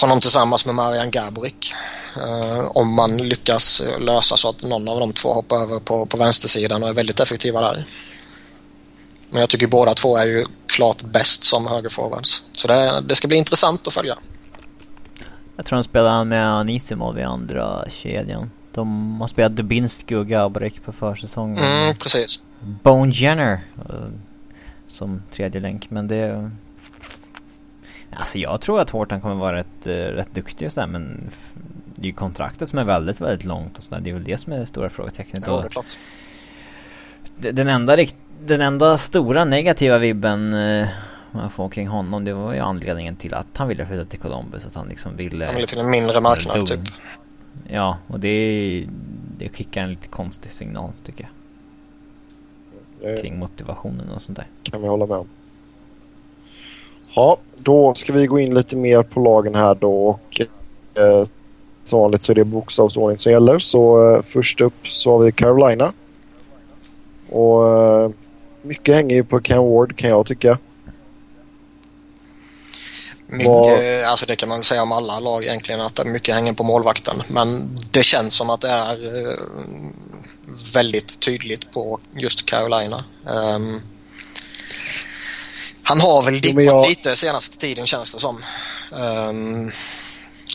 honom tillsammans med Marian Gaborik. Uh, om man lyckas lösa så att någon av de två hoppar över på, på vänstersidan och är väldigt effektiva där. Men jag tycker båda två är ju klart bäst som högerforwards. Så det, det ska bli intressant att följa. Jag tror de spelar med Anisimov i andra kedjan. De har spelat Dubinski och Gaborik på försäsongen. Mm, precis. Bone Jenner uh, som tredje länk. Men det... Alltså jag tror att Horton kommer vara rätt, uh, rätt duktig och sådär men det är ju kontraktet som är väldigt, väldigt långt och sådär. Det är väl det som är det stora frågetecknet. Ja, det är klart. Den enda, den enda stora negativa vibben uh, man får kring honom det var ju anledningen till att han ville flytta till Columbus. Att han liksom ville... Han ville till en mindre marknad typ. Ja, och det, det skickar en lite konstig signal tycker jag. Det kring motivationen och sånt där. Kan vi hålla med om. Ja, då ska vi gå in lite mer på lagen här då och eh, som vanligt så är det bokstavsordning som gäller. Så eh, först upp så har vi Carolina. Och eh, mycket hänger ju på Ken Ward kan jag tycka. Mycket, Var... alltså det kan man säga om alla lag egentligen att mycket hänger på målvakten. Men det känns som att det är eh, väldigt tydligt på just Carolina. Um, han har väl dippat jag... lite senaste tiden känns det som. Um,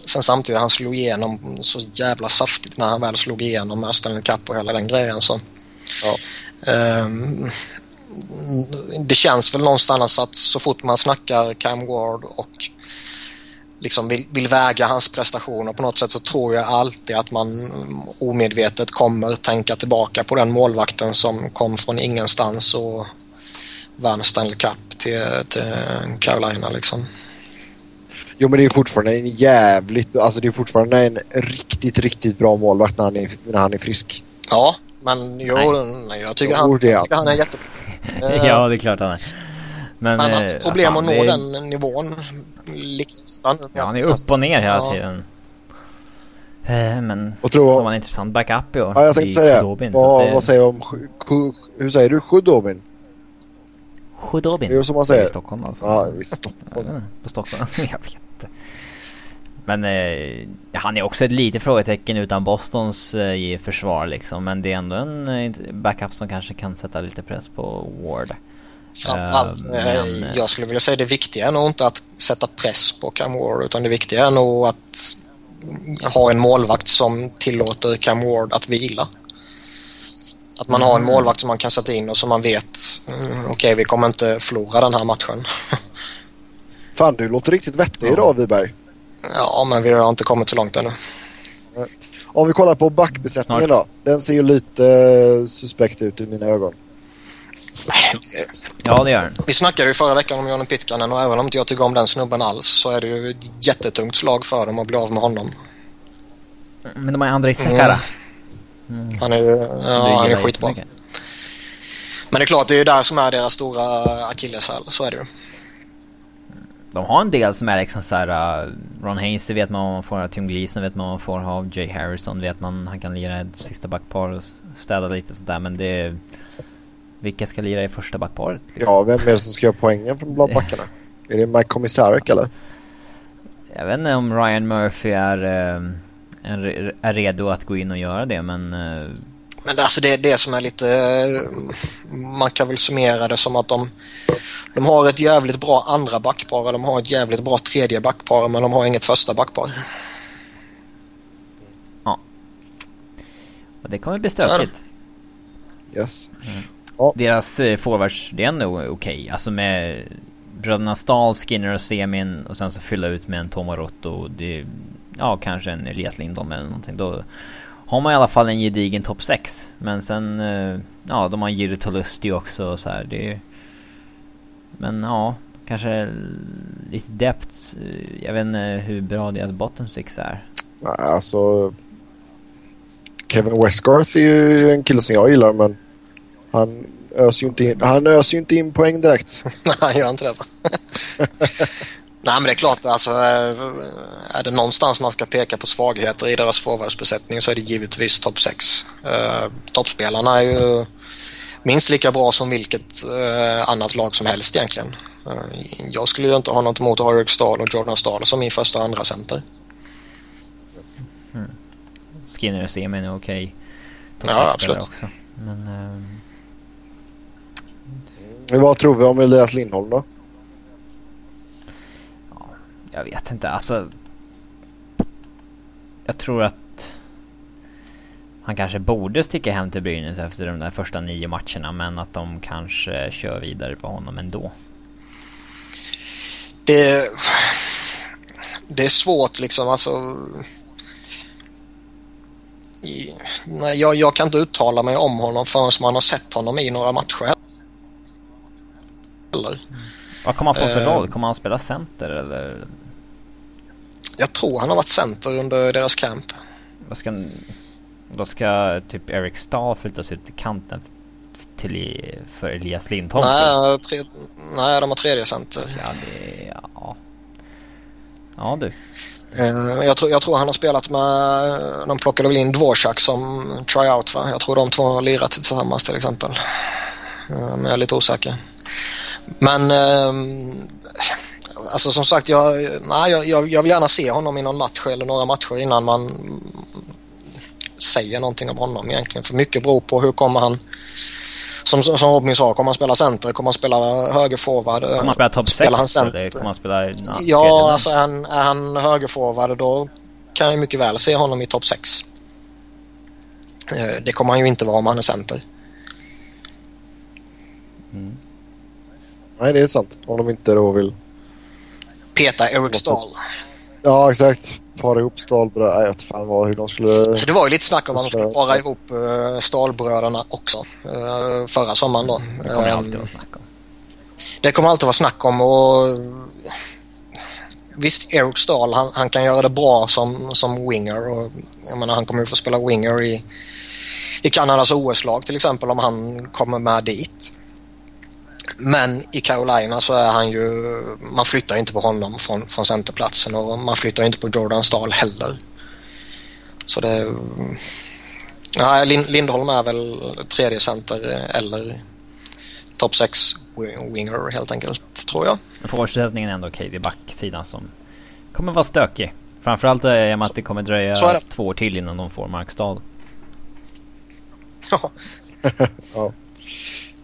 sen samtidigt han slog igenom så jävla saftigt när han väl slog igenom med Stanley Cup och hela den grejen. Så. Ja. Um, det känns väl någonstans att så fort man snackar Cam Ward och liksom vill, vill, väga hans prestationer på något sätt så tror jag alltid att man omedvetet kommer tänka tillbaka på den målvakten som kom från ingenstans och vann Stanley Cup till, till Carolina liksom. Jo men det är fortfarande en jävligt, alltså det är fortfarande en riktigt, riktigt bra målvakt när han är, när han är frisk. Ja, men jo, nej. jag tycker, han, jag tycker han är jättebra. [LAUGHS] ja, det är klart han är. Men, han har eh, problem att nå är... den nivån. Liksom. Ja, han är upp och ner hela ja. tiden. Eh, men och tror... han var en intressant backup i år. Ja, jag tänkte säga det. Vad, det... vad säger du om... Hur säger du? Sjudobin? Sjudobin? Det är som man säger. I Stockholm alltså. Ja, i Stockholm. [LAUGHS] På Stockholm. [LAUGHS] jag vet inte. Men eh, han är också ett litet frågetecken utan Bostons eh, försvar liksom. Men det är ändå en eh, backup som kanske kan sätta lite press på Ward. Framförallt, uh, men, jag skulle vilja säga det viktiga är nog inte att sätta press på Cam Ward utan det viktiga är nog att ha en målvakt som tillåter Cam Ward att vila. Att man har en målvakt som man kan sätta in och som man vet, mm, okej okay, vi kommer inte förlora den här matchen. [LAUGHS] Fan, du låter riktigt vettig idag Wiberg. Ja, men vi har inte kommit så långt ännu. Om vi kollar på backbesättningen då. Den ser ju lite eh, suspekt ut i mina ögon. Ja, det gör den. Vi snackade ju förra veckan om Johnny Pitkanen och även om inte jag tycker om den snubben alls så är det ju ett jättetungt slag för dem att bli av med honom. Men de har Andrei Sakara. Mm. Han är ju ja, han är skitbra. Men det är klart, det är ju där som är deras stora akilleshäl. Så är det ju. De har en del som är liksom såhär... Uh, Ron Haynes vet man vad man får. Tim Gleason vet man vad man får av. Jay Harrison vet man han kan lira ett sista backpar och städa lite sådär. Men det... Är, vilka ska lira i första backparet? Liksom? Ja, vem är det som ska göra poängen från backarna? [LAUGHS] är det Mike Commissaric eller? Jag vet inte om Ryan Murphy är, uh, är, är redo att gå in och göra det men... Uh, men alltså det är det som är lite... Man kan väl summera det som att de, de har ett jävligt bra andra backpar och de har ett jävligt bra tredje backpar men de har inget första backpar. Ja. Och det kommer bli stökigt. Yes. Mm. Ja. Deras eh, forwards, det är ändå okej. Okay. Alltså med bröderna Stahl, Skinner och Semin och sen så fylla ut med en Tomarotto. Det, ja, kanske en Elias Lindholm eller någonting. Då har man i alla fall en gedigen topp 6. Men sen, eh, ja, de har Jiri Tolusti också och så här. Det är, men ja, kanske lite depth. Jag vet inte hur bra deras bottom six är. Alltså... Kevin Westgarth är ju en kille som jag gillar men han öser ju inte in, han öser inte in poäng direkt. [LAUGHS] Nej, han gör inte det. [LAUGHS] Nej, men det är klart, alltså, är det någonstans man ska peka på svagheter i deras forwardsbesättning så är det givetvis topp 6. Uh, toppspelarna är ju minst lika bra som vilket uh, annat lag som helst egentligen. Uh, jag skulle ju inte ha något emot Eric Stahl och Jordan Stahl som min första och andra center. Mm. Skinner och Semin är okej. Okay. Ja, absolut. Också. Men, uh... Vad tror vi om Elias Lindholm då? Jag vet inte, alltså. Jag tror att han kanske borde sticka hem till Brynäs efter de där första nio matcherna men att de kanske kör vidare på honom ändå. Det, det är svårt liksom alltså. Nej, jag, jag kan inte uttala mig om honom förrän man har sett honom i några matcher. Eller? Vad kommer han få för uh, roll? Kommer han spela center eller? Jag tror han har varit center under deras camp. Vad ska, då ska typ Eric Stahl flyttas ut till kanten till för Elias Lindholm? Nej, tre, nej, de har tredje center. Ja, det... Ja, ja du. Uh, jag, tror, jag tror han har spelat med, de plockade väl in Dvorak som tryout va? Jag tror de två har lirat tillsammans till exempel. Uh, men jag är lite osäker. Men uh, alltså som sagt, jag, nej, jag, jag vill gärna se honom i någon match eller några matcher innan man säger någonting om honom egentligen. För mycket beror på hur kommer han som, som Robin sa, kommer han spela center? Kommer han spela högerforward? Kommer han spela topp 6? Han center? Kommer han spela... Ja, ja alltså är han, är han högerforward då kan jag mycket väl se honom i topp 6. Eh, det kommer han ju inte vara om han är center. Mm. Nej, det är sant. Om de inte då vill peta Eric Stahl. Ja, exakt. Para ihop Stahlbröderna. Jag vet fan vad, hur de skulle... Så det var ju lite snack om att de skulle para ihop uh, Stahlbröderna också uh, förra sommaren då. Det kommer um, alltid vara snack om. Det kommer alltid vara snack om och Visst, Eric Stahl han, han, kan göra det bra som, som winger och jag menar han kommer ju få spela winger i, i Kanadas OS-lag till exempel om han kommer med dit. Men i Carolina så är han ju, man flyttar inte på honom från, från centerplatsen och man flyttar inte på Jordan Stahl heller. Så det... Ja, Lindholm är väl tredje center eller topp 6 winger helt enkelt, tror jag. Forwardställningen är ändå okej vid backsidan som kommer vara stökig. Framförallt i och med att det kommer dröja det. två år till innan de får Mark Stahl. Ja. [LAUGHS] ja.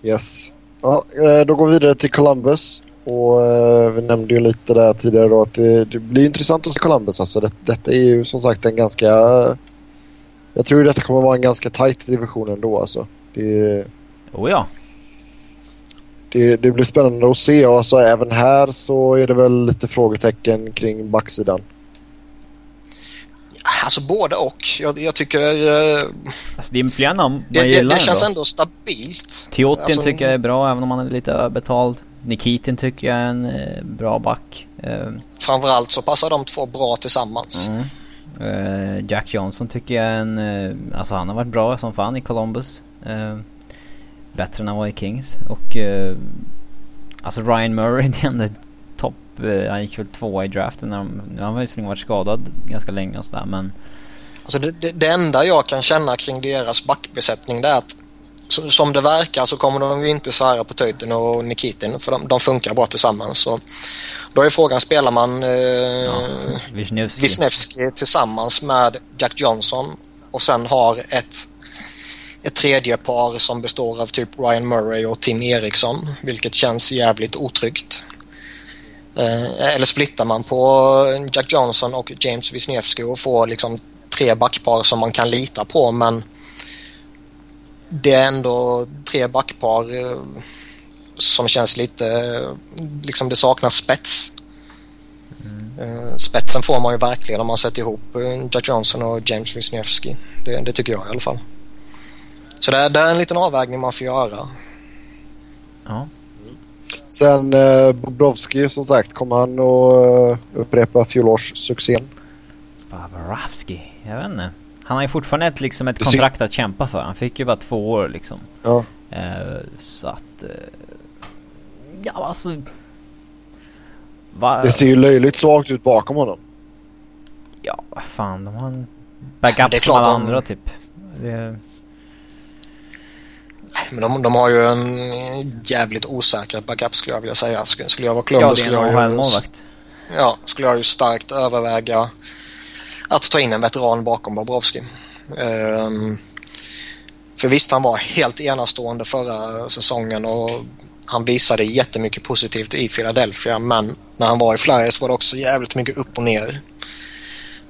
Yes. Ja, eh, då går vi vidare till Columbus. Och eh, vi nämnde ju lite där tidigare då att det, det blir intressant att se Columbus. Alltså det, detta är ju som sagt en ganska... Jag tror detta kommer vara en ganska tight division ändå alltså. Det, oh ja. Det, det blir spännande att se och så även här så är det väl lite frågetecken kring backsidan. Alltså både och. Jag, jag tycker... Eh, alltså det är flera namn det, det, det känns ändå stabilt. Tiotin alltså, tycker jag är bra även om han är lite överbetald. Nikitin tycker jag är en eh, bra back. Eh, Framförallt så passar de två bra tillsammans. Mm. Eh, Jack Johnson tycker jag är en... Eh, alltså han har varit bra som fan i Columbus. Eh, bättre än han var i Kings. Och... Eh, alltså Ryan Murray [LAUGHS] det är ändå. Han gick väl tvåa i draften. När de, nu har han visserligen varit skadad ganska länge och sådär men... Alltså det, det, det, enda jag kan känna kring deras backbesättning det är att som det verkar så kommer de ju inte sära på Töjten och Nikitin för de, de, funkar bra tillsammans. Så då är frågan, spelar man eh, ja, Wisniewski tillsammans med Jack Johnson och sen har ett, ett tredje par som består av typ Ryan Murray och Tim Eriksson vilket känns jävligt otryggt. Eh, eller splittar man på Jack Johnson och James Wisniewski och får liksom tre backpar som man kan lita på men det är ändå tre backpar eh, som känns lite, liksom det saknas spets. Mm. Spetsen får man ju verkligen om man sätter ihop eh, Jack Johnson och James Wisniewski. Det, det, tycker jag i alla fall. Så det det är en liten avvägning man får göra. Ja. Sen eh, Bobrovski som sagt, kommer han att uh, upprepa fjolårssuccén? Bobrovski? Jag vet inte. Han har ju fortfarande ett, liksom ett kontrakt att kämpa för. Han fick ju bara två år liksom. Ja. Uh, så att... Uh, ja alltså... Va? Det ser ju löjligt svagt ut bakom honom. Ja, fan de har en backup som alla andra typ. Det... Men de, de har ju en jävligt osäker backup skulle jag vilja säga. Skulle jag vara Columbus ja, skulle jag ju... Ja, skulle jag ju starkt överväga att ta in en veteran bakom Bobrovski. Um, för visst, han var helt enastående förra säsongen och han visade jättemycket positivt i Philadelphia men när han var i Flyers var det också jävligt mycket upp och ner.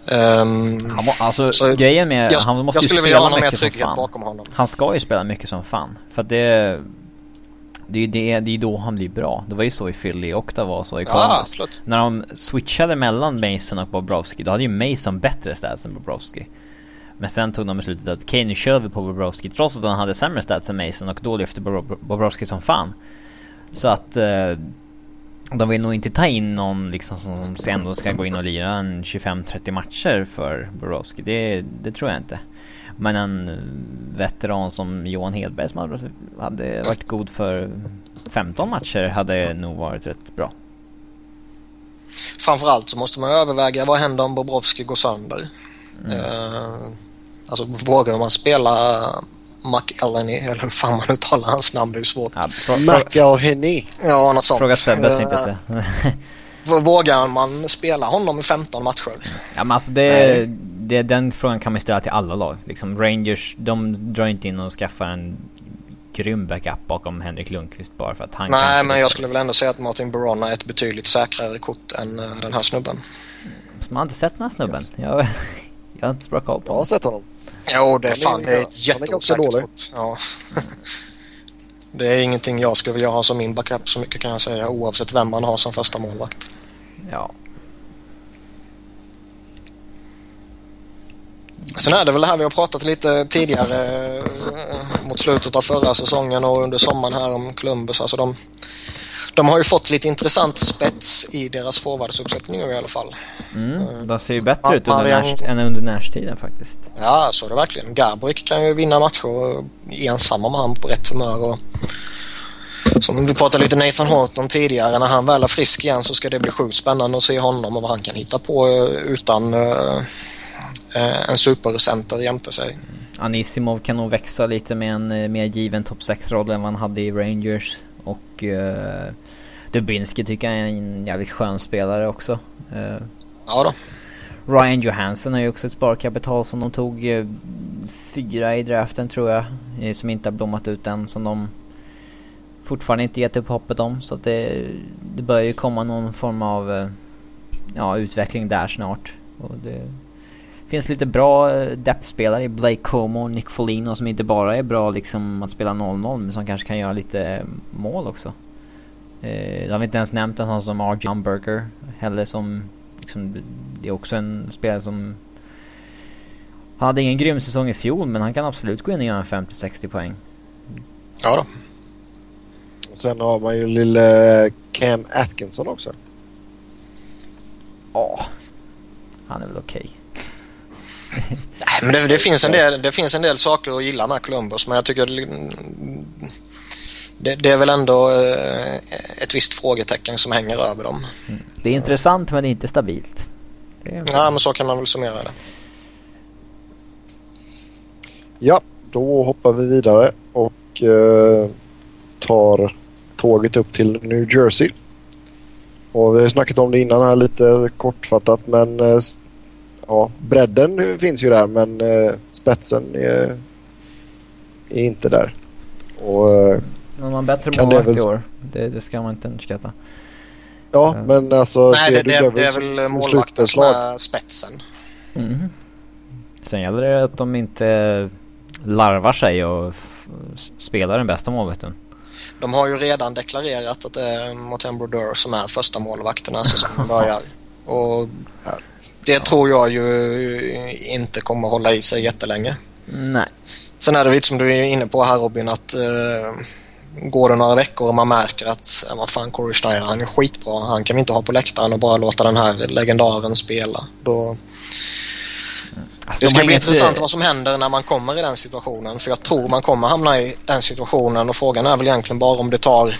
Um, han, alltså så grejen med... Jag, han måste jag skulle vilja ha någon mer trygghet bakom honom. Han ska ju spela mycket som fan. För att det... Det är ju det, det är då han blir bra. Det var ju så i Philly och det var så i Columbus. Ja, När de switchade mellan Mason och Bobrovski då hade ju Mason bättre stats än Bobrovski. Men sen tog de beslutet att okej okay, nu kör vi på Bobrovski trots att han hade sämre stats än Mason och då lyfte Bobrovski som fan. Så att eh, de vill nog inte ta in någon liksom som ändå ska gå in och lira en 25-30 matcher för Borowski. Det, det tror jag inte. Men en veteran som Johan Hedberg som hade varit god för 15 matcher hade nog varit rätt bra. Framförallt så måste man överväga vad händer om Bobrovski går sönder. Mm. Uh, alltså vågar man spela McElhenney, eller hur fan man uttalar hans namn, det är svårt. Ja, McElhenney? Ja, något sånt. Fråga Sebbe uh, tänkte jag. Vågar man spela honom i 15 matcher? Ja men alltså det, det, den frågan kan man ställa till alla lag. Liksom Rangers, de drar inte in och skaffar en grym backup bakom Henrik Lundqvist bara för att han Nej men jag skulle väl ändå säga att Martin Barona är ett betydligt säkrare kort än uh, den här snubben. Man har inte sett den här snubben. Yes. Jag, jag har inte så bra koll på Jag har sett honom. Jo, det är fan det är ett jätteosäkert kort. Ja. [LAUGHS] det är ingenting jag skulle vilja ha som min backup så mycket kan jag säga oavsett vem man har som första målvakt. Ja. Sen är det väl det här vi har pratat lite tidigare eh, mot slutet av förra säsongen och under sommaren här om Columbus. Alltså de, de har ju fått lite intressant spets i deras forwardsuppsättning i alla fall. Mm, eh, de ser ju bättre ut under närst, än under närstiden faktiskt. Ja, så är det verkligen. Gabrik kan ju vinna matcher ensam om han på rätt humör. Och, som vi pratade lite Nathan Horton tidigare, när han väl är frisk igen så ska det bli sjukt spännande att se honom och vad han kan hitta på eh, utan uh, en supercenter jämte sig. Anisimov kan nog växa lite med en mer given topp 6-roll än vad han hade i Rangers. Och uh, Dubinski tycker jag är en jävligt skön spelare också. Uh, ja då. Ryan Johansson har ju också ett sparkapital som de tog uh, fyra i draften tror jag. Som inte har blommat ut än. Som de fortfarande inte gett upp hoppet om. Så att det, det börjar ju komma någon form av ja, utveckling där snart. Och det finns lite bra eh, depth-spelare i Blake Como och Nick Folino som inte bara är bra liksom att spela 0-0 men som kanske kan göra lite eh, mål också. Eh, jag har inte ens nämnt en sån som R. John Burger heller som liksom, det är också en spelare som han hade ingen grym säsong i fjol men han kan absolut gå in och göra 50-60 poäng. Ja då. Sen har man ju lille Cam Atkinson också. Ja. Han är väl okej. Okay. Nej men det, det, finns en del, det finns en del saker att gilla med Columbus men jag tycker det, det är väl ändå eh, ett visst frågetecken som hänger över dem. Mm. Det är intressant men det är inte stabilt. Är ja men så kan man väl summera det. Ja, då hoppar vi vidare och eh, tar tåget upp till New Jersey. Och vi har snackat om det innan här lite kortfattat men eh, ja, bredden finns ju där men eh, spetsen är, är inte där. Och, eh, man har bättre målvakt väl... i år. Det, det, ska man inte underskatta. Ja, ja. men alltså... Nej, det, det, det, är väl målvakten som är spetsen. Mm. Sen gäller det att de inte larvar sig och spelar den bästa målvakten. De har ju redan deklarerat att det är Martin Brodeur som är första målvakten när säsongen börjar. [LAUGHS] Och det tror jag ju inte kommer hålla i sig jättelänge. Nej. Sen är det lite som du är inne på här Robin att uh, går det några veckor och man märker att ja, vad fan Corey Steiner han är skitbra. Han kan vi inte ha på läktaren och bara låta den här legendaren spela. Då, Alltså, det ska bli inte... intressant vad som händer när man kommer i den situationen. För jag tror man kommer hamna i den situationen och frågan är väl egentligen bara om det tar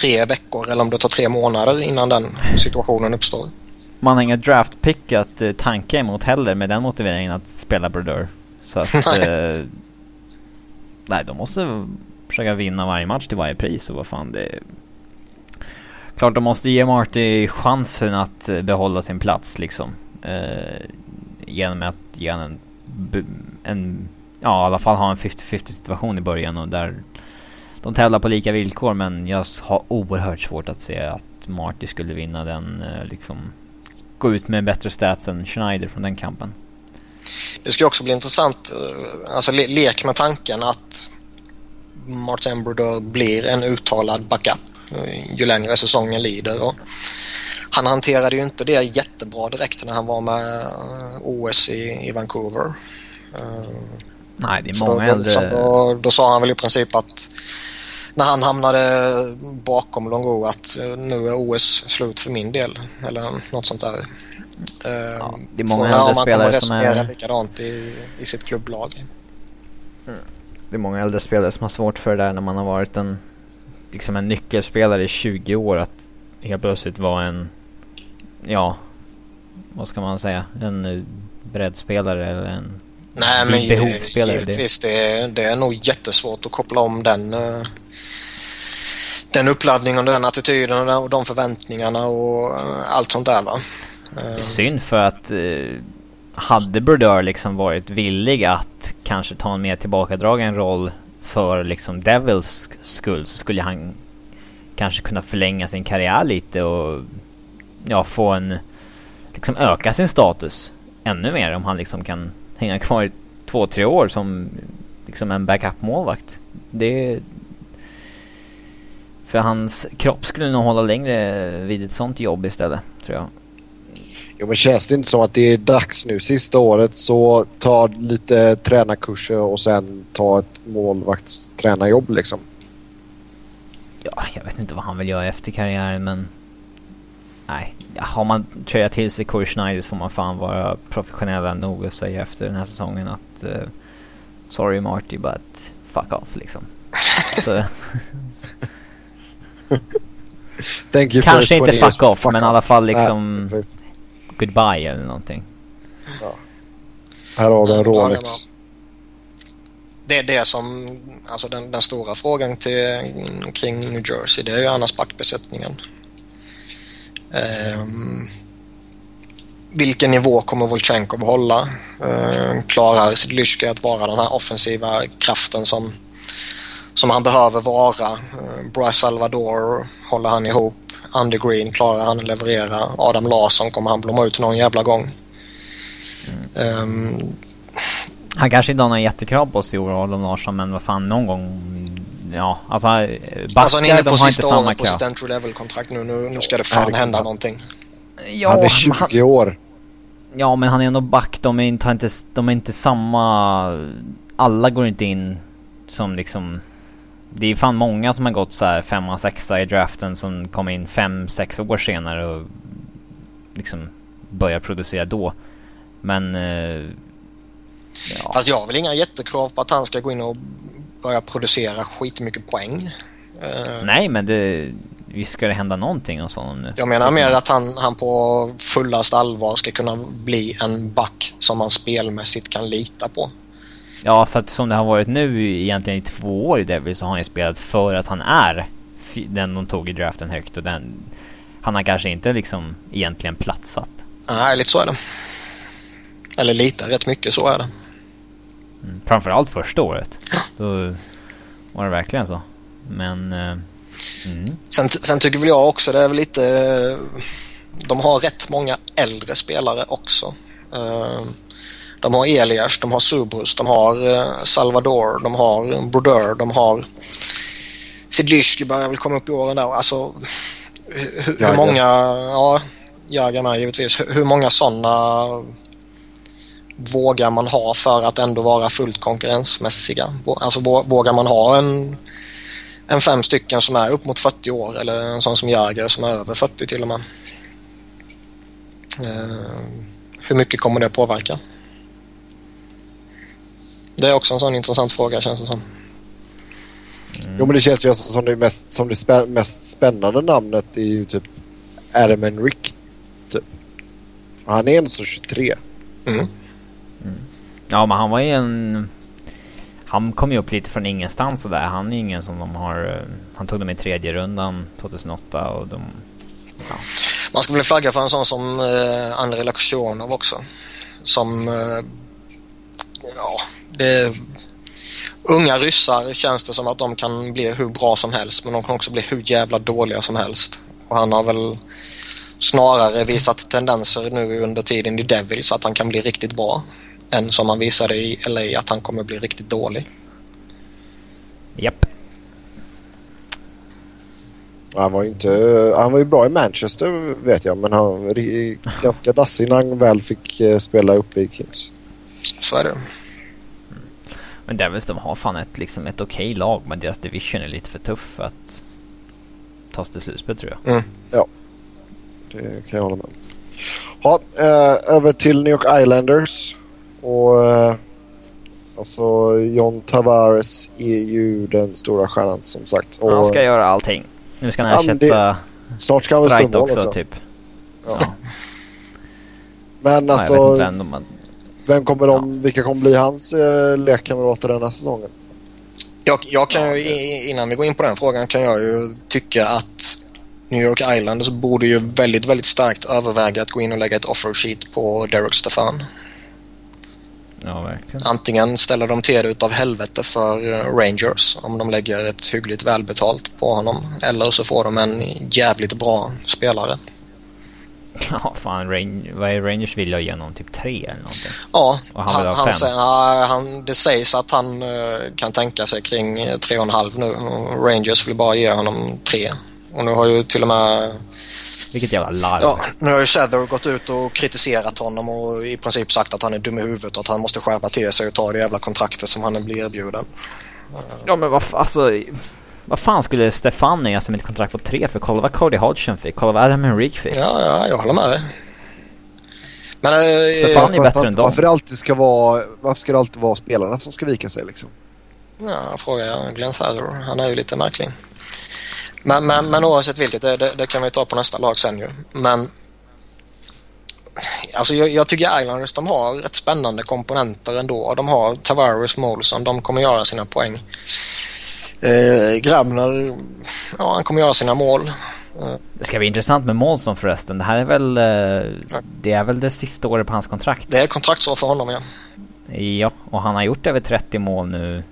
tre veckor eller om det tar tre månader innan den situationen uppstår. Man har inga draft pick att uh, tanka emot heller med den motiveringen att spela Brodeur. Så att... nej. [LAUGHS] Uh, nej, de måste försöka vinna varje match till varje pris och vad fan det... Är... Klart de måste ge Marty chansen att behålla sin plats liksom. Uh, genom att ge en, en ja i alla fall ha en 50-50 situation i början och där de tävlar på lika villkor men jag har oerhört svårt att se att Marty skulle vinna den eh, liksom gå ut med bättre stats än Schneider från den kampen. Det ska också bli intressant, eh, alltså le lek med tanken att Martin Brodeur blir en uttalad backup eh, ju längre säsongen lider. Och han hanterade ju inte det jättebra direkt när han var med eh, OS i, i Vancouver. Nej, det är många då, äldre... Då, då, sa han väl i princip att när han hamnade bakom Longo att uh, nu är OS slut för min del. Eller något sånt där. Ja, det är många äldre spelare som är... likadant i, i sitt klubblag. Mm. Det är många äldre spelare som har svårt för det där när man har varit en, liksom en nyckelspelare i 20 år att helt plötsligt vara en ja, vad ska man säga, en eh, breddspelare eller en Nej, men behovsspelare. Givetvis, det det är nog jättesvårt att koppla om den, uh, den uppladdningen och den attityden och de förväntningarna och eh, allt sånt där va. Synd för att eh, hade Brodeur liksom varit villig att kanske ta en mer tillbakadragen roll för liksom Devils skull så skulle han kanske kunna förlänga sin karriär lite och ja, få en, liksom öka sin status ännu mer om han liksom kan hänga kvar i två, tre år som liksom en backup-målvakt. Det... För hans kropp skulle nog hålla längre vid ett sånt jobb istället, tror jag. Jo men känns det inte som att det är dags nu sista året så ta lite tränarkurser och sen ta ett målvaktstränarjobb liksom? Ja, jag vet inte vad han vill göra efter karriären men Nej, har man tröjat till sig Corey Schneider så får man fan vara professionella nog att säga efter den här säsongen att uh, Sorry Marty but fuck off liksom. [LAUGHS] så, [LAUGHS] Kanske inte fuck off fuck men i alla fall liksom Nej, goodbye eller någonting. Ja. Här har du en Rolex. Det är det som, alltså den, den stora frågan till, kring New Jersey det är ju annars backbesättningen. Um, vilken nivå kommer Volchenkov hålla? Uh, klarar Zidlyshka att vara den här offensiva kraften som, som han behöver vara? Uh, Bryce Salvador, håller han ihop? Andy Green, klarar han att leverera? Adam Larsson, kommer han blomma ut någon jävla gång? Mm. Um, han kanske inte har några jättekrav på sig i år, Adam Larsson, men vad fan någon gång... Ja, alltså... Backar, alltså han är inne på sista året på sitt entry level-kontrakt nu. nu. Nu ska det fan ja, hända någonting. Ja, han är 20 han, år. Ja, men han är ändå back. De är inte, de är inte samma... Alla går inte in som liksom... Det är fan många som har gått så här femma, sexa i draften som kom in fem, sex år senare och liksom börjar producera då. Men... Eh, ja. Fast jag har väl inga jättekrav på att han ska gå in och börja producera skitmycket poäng. Uh, Nej, men det... Visst ska det hända någonting hos honom nu. Jag menar mer att han, han på fullast allvar ska kunna bli en back som man spelmässigt kan lita på. Ja, för att som det har varit nu egentligen i två år i Devil så har han ju spelat för att han är den de tog i draften högt och den... Han har kanske inte liksom egentligen platsat. Nej, lite så är det. Eller lite, rätt mycket så är det. Mm, framförallt första året. Då var det verkligen så. Men... Eh, mm. sen, sen tycker väl jag också det är väl lite... De har rätt många äldre spelare också. Uh, de har Elias, de har Subrus, de har uh, Salvador, de har Brodeur, de har Sidlishki börjar väl komma upp i åren där. Alltså hur, hur många... Ja, Jäger med givetvis. Hur, hur många sådana vågar man ha för att ändå vara fullt konkurrensmässiga? Alltså vågar man ha en, en fem stycken som är upp mot 40 år eller en sån som Jäger som är över 40 till och med? Eh, hur mycket kommer det påverka? Det är också en sån intressant fråga känns det som. Mm. Jo men det känns ju som det mest, som det spä mest spännande namnet är ju typ Adam Rick. Typ. Han är ändå 23. Mm. Ja men han var ju en... Han kom ju upp lite från ingenstans och där. Han är ingen som de har... Eh, han tog dem i tredje rundan 2008 och de... Ja. Man ska väl flagga för en sån som eh, Andrei Lakshonov också. Som... Eh, ja, det... Unga ryssar känns det som att de kan bli hur bra som helst men de kan också bli hur jävla dåliga som helst. Och han har väl snarare visat tendenser nu under tiden i Devil så att han kan bli riktigt bra än som han visade i LA att han kommer bli riktigt dålig. Japp. Han var, inte, han var ju bra i Manchester vet jag men han var ganska dassig när han väl fick eh, spela uppe i Kings. Så är det. Men Devils de har fan ett, liksom ett okej okay lag men deras division är lite för tuff för att ta sig till slutspel tror jag. Mm. Ja, det kan jag hålla med om. Ja, eh, över till New York Islanders. Och eh, alltså John Tavares är ju den stora stjärnan som sagt. Och, han ska göra allting. Nu ska han ersätta snart ska han Strite också, också, typ. Ja. men alltså, ja, vem, de, vem kommer de, ja. vilka kommer bli hans eh, lekkamrater den här säsongen? Jag, jag kan ju, innan vi går in på den frågan kan jag ju tycka att New York Islanders borde ju väldigt, väldigt starkt överväga att gå in och lägga ett offer sheet på Derek Stefan. Ja, verkligen. Antingen ställer de till det utav helvete för eh, Rangers om de lägger ett hyggligt välbetalt på honom. Eller så får de en jävligt bra spelare. [LAUGHS] Ja, fan. Vad är Rangers vilja ge honom? Typ tre eller någonting? Ja, Och han, han, han, säger, han, det sägs att han uh, kan tänka sig kring tre och en halv nu. Rangers vill bara ge honom tre. Och nu har ju till och med vilket jävla larv. Ja, nu har ju Sether gått ut och kritiserat honom och i princip sagt att han är dum i huvudet och att han måste skärpa till sig och ta det jävla kontraktet som han blir erbjuden. Ja men vad alltså... Vad fan skulle Stefan ge som ett kontrakt på tre för? Kolla vad Cody Hodgson fick, kolla vad Adam Henrik fick. Ja, ja, jag håller med dig. Men, äh, Stefan är bättre än dem. Varför, alltid ska vara, varför ska det alltid vara spelarna som ska vika sig liksom? Ja, frågar jag Glenn Feather. Han är ju lite märklig. Men, men, men oavsett vilket, det, det, det, kan vi ta på nästa lag sen ju. Men alltså jag, jag, tycker Islanders de har rätt spännande komponenter ändå. De har Tavares, Molson, de kommer göra sina poäng. Eh, Grabner, ja han kommer göra sina mål. Det ska bli intressant med Molson förresten. Det här är väl, eh, det är väl det sista året på hans kontrakt? Det är kontraktsår för honom ja. Ja, och han har gjort över 30 mål nu.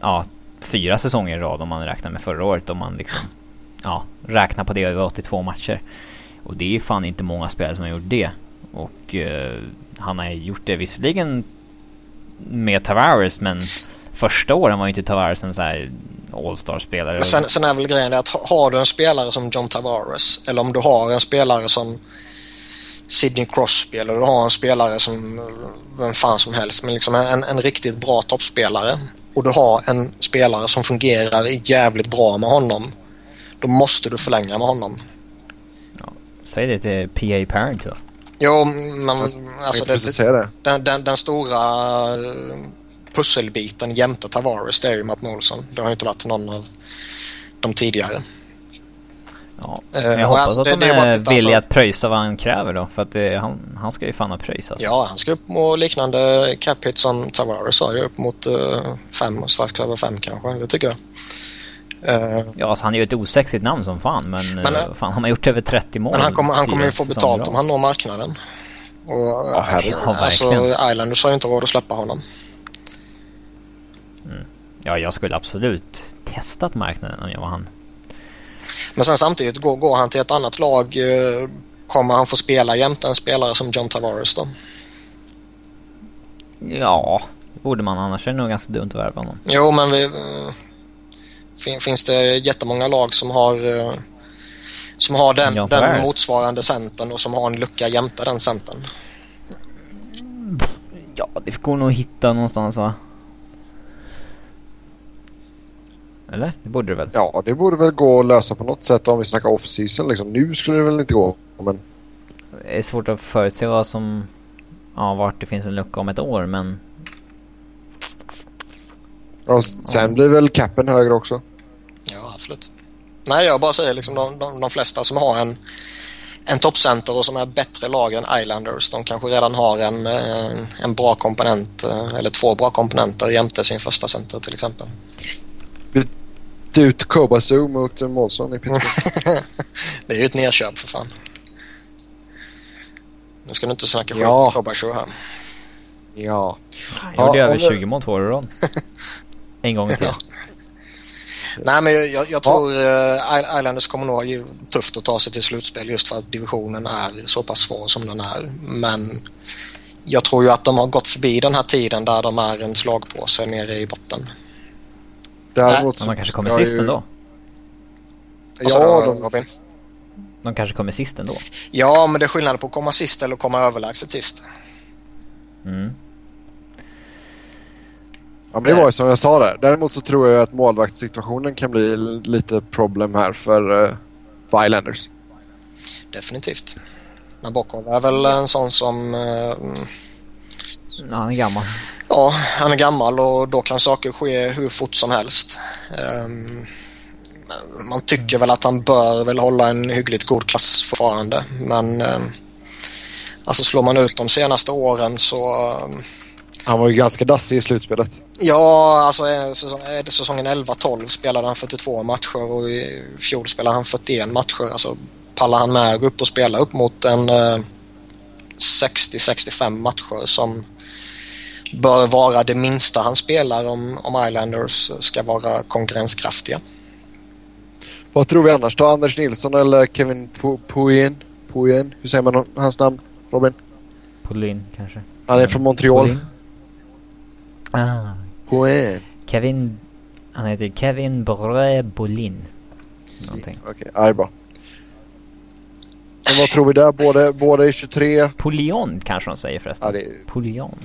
Ja, fyra säsonger i rad om man räknar med förra året. Om man liksom ja, räkna på det över 82 matcher. Och det är fan inte många spelare som har gjort det. Och eh, han har gjort det visserligen med Tavares men första åren var ju inte Tavares en sån här All-star-spelare. Sen, sen är väl grejen det att har du en spelare som John Tavares eller om du har en spelare som Sidney Crosby eller du har en spelare som vem fan som helst men liksom en, en riktigt bra toppspelare och du har en spelare som fungerar jävligt bra med honom då måste du förlänga med honom. Ja, säg det till PA Parent då. Jo, men alltså det, det. Den, den, den, stora pusselbiten jämte Tavares det är ju Matt Molson. Det har inte varit någon av de tidigare. Ja, eh, men jag hoppas alltså, att de är villiga att pröjsa vad han kräver då. För att det, han, han ska ju fan ha pröjs alltså. Ja, han ska upp mot liknande cap hit som Tavares har ju. Upp mot uh, fem, strax över fem kanske. Det tycker jag. Uh, ja, alltså han är ju ett osexigt namn som fan. Men, men uh, fan, han har gjort över 30 mål. Men han kommer, han kommer ju få betalt om han når marknaden. Och, ja, ja, alltså, Islanders har ju inte råd att släppa honom. Ja, jag skulle absolut testat marknaden om jag var han. Men sen samtidigt, går, går han till ett annat lag eh, kommer han få spela jämte en spelare som John Tavares då? Ja, det borde man. Annars är det nog ganska dumt att värva honom. Jo, men vi, fin, finns det jättemånga lag som har eh, som har den, den motsvarande centern och som har en lucka jämte den centern. Ja, det går nog att hitta någonstans va? Eller? Det borde det väl? Ja, det borde väl gå att lösa på något sätt om vi snackar off-season. Liksom. Nu skulle det väl inte gå, men... Det är svårt att förutse vad som... Ja, vart det finns en lucka om ett år, men... Och sen ja. blir väl capen högre också? Ja, absolut. Nej, jag bara säger liksom de, de, de flesta som har en, en toppcenter och som är bättre lag än Islanders, de kanske redan har en, eh, en bra komponent eh, eller två bra komponenter jämte sin första center till exempel ut Kobasu mot Molson i Pittsburgh. [LAUGHS] det är ju ett nerköp för fan. Nu ska du inte snacka skit ja. om Kobasu här. Ja. Han gjorde ja, över 20 mål två år i rad. [LAUGHS] En gång till. Ja. Nej men jag, jag tror uh, Islanders kommer nog ha tufft att ta sig till slutspel just för att divisionen är så pass svår som den är. Men jag tror ju att de har gått förbi den här tiden där de är en slagpåse nere i botten. Däremot Men man kanske kommer sist ju... ändå. Ja, de, Robin. de kanske kommer sist ändå. Ja, men det är skillnad på att komma sist eller att komma överlägset sist. Mm. Ja, men det var ju som jag sa där. Däremot så tror jag att målvaktssituationen kan bli lite problem här för, uh, för Islanders. Definitivt. Nabokov är väl en sån som... Uh, ja, han är gammal. Ja, han är gammal och då kan saker ske hur fort som helst. Um, man tycker väl att han bör väl hålla en hyggligt god klass fortfarande men um, alltså slår man ut de senaste åren så um, han var ju ganska dassig i slutspelet. Ja, alltså är det säsongen 11-12 spelade han 42 matcher och i fjol spelade han 41 matcher. Alltså pallar han med att gå upp och spela upp mot en uh, eh, 60-65 matcher som bör vara det minsta han spelar om, om Islanders ska vara konkurrenskraftiga. Vad tror vi annars då? Anders Nilsson eller Kevin Puyen? Puyen? Hur säger man hans namn? Robin? Polin kanske. Han är från Montreal. Polin. Ah. Puyen. Kevin... Han heter Kevin Bolin. Någonting. Okej, okay, bra. Men vad tror vi där? Både, båda är 23? Polion kanske de säger förresten. Ja, det är... Polion.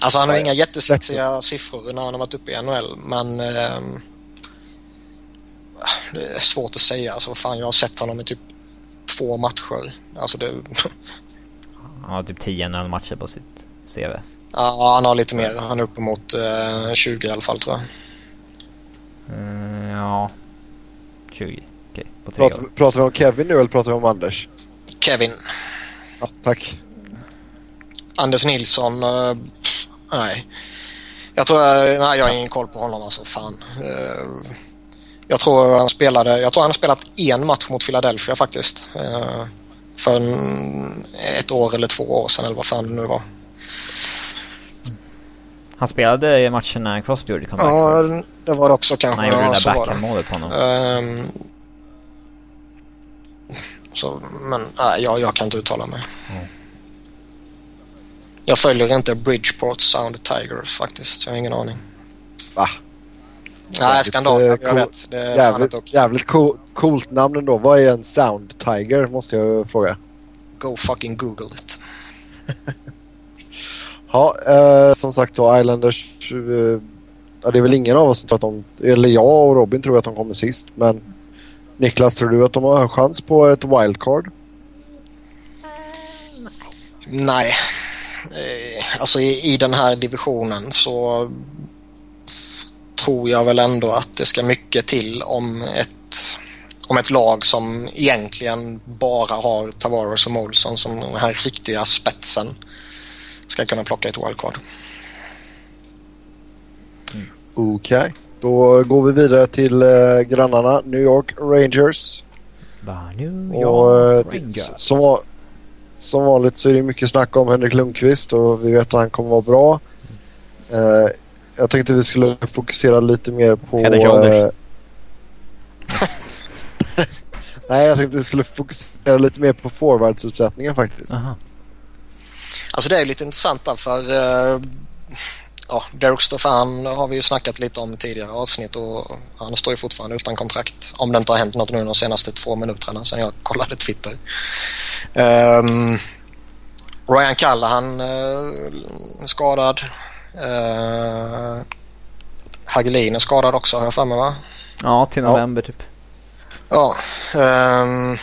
Alltså han har inga jättesexiga siffror när han har varit uppe i NHL men eh, det är svårt att säga. Alltså, fan, jag har sett honom i typ två matcher. Alltså det... Han har typ 10 NHL-matcher på sitt CV. Ja, han har lite mer. Han är uppemot eh, 20 i alla fall tror jag. Mm, ja, 20. Okej, okay, pratar, pratar vi om Kevin nu eller pratar vi om Anders? Kevin. Ja, tack. Anders Nilsson, uh, nej. Jag tror, nej jag har ingen koll på honom alltså, fan. Uh, jag tror han spelade, jag tror han har spelat en match mot Philadelphia faktiskt. Uh, för en, ett år eller två år sedan eller vad fan det nu var. Han spelade i matchen när Crosby gjorde comeback? Ja, det var det också kanske. Han gjorde ja, det där backhandmålet på honom. Um, så, men nej, jag, jag kan inte uttala mig. Mm. Jag följer inte Bridgeport Sound Tigers faktiskt. Jag har ingen aning. Va? Nej, skandal. Jag cool, vet. Det är jävligt okay. jävligt cool, coolt namn ändå. Vad är en Sound Tiger måste jag fråga. Go fucking google it. [LAUGHS] ja, eh, som sagt då Islanders. Eh, ja, det är väl ingen av oss som tror att de... Eller jag och Robin tror att de kommer sist. Men Niklas, tror du att de har en chans på ett wildcard? Nej. Eh, alltså i, i den här divisionen så tror jag väl ändå att det ska mycket till om ett, om ett lag som egentligen bara har Tavares och Molson som den här riktiga spetsen ska kunna plocka ett wildcard. Mm. Okej, okay. då går vi vidare till eh, grannarna New York Rangers. New York och, eh, Rangers. Som, som vanligt så är det mycket snack om Henrik Lundqvist och vi vet att han kommer vara bra. Eh, jag tänkte vi skulle fokusera lite mer på... Eh, [LAUGHS] Nej, jag tänkte vi skulle fokusera lite mer på forwardsuppsättningen faktiskt. Aha. Alltså det är lite intressant där för uh, ja, Derek Stefan har vi ju snackat lite om tidigare avsnitt och han står ju fortfarande utan kontrakt. Om det inte har hänt något nu de senaste två minuterna sedan jag kollade Twitter. Um, Ryan Callahan uh, skadad. Uh, Hagelin är skadad också har jag för mig va? Ja, till november ja. typ. Ja, um,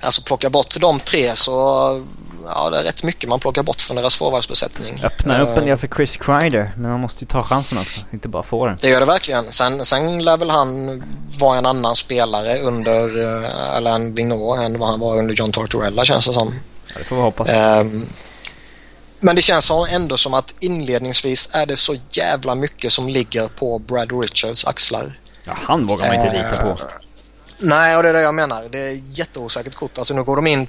alltså plocka bort de tre så ja, det är rätt mycket man plockar bort från deras forwardsbesättning. Öppnar upp en del för Chris Kreider, men han måste ju ta chansen också, inte bara få den. Det gör det verkligen. Sen, sen lär väl han vara en annan spelare under uh, Alain Vigneault än vad han var under John Tortorella känns det som. Ja, det får vi hoppas. Um, men det känns ändå som att inledningsvis är det så jävla mycket som ligger på Brad Richards axlar. Ja, han vågar man inte lita på. Uh, nej, och det är det jag menar. Det är jätteosäkert kort. Alltså nu går de in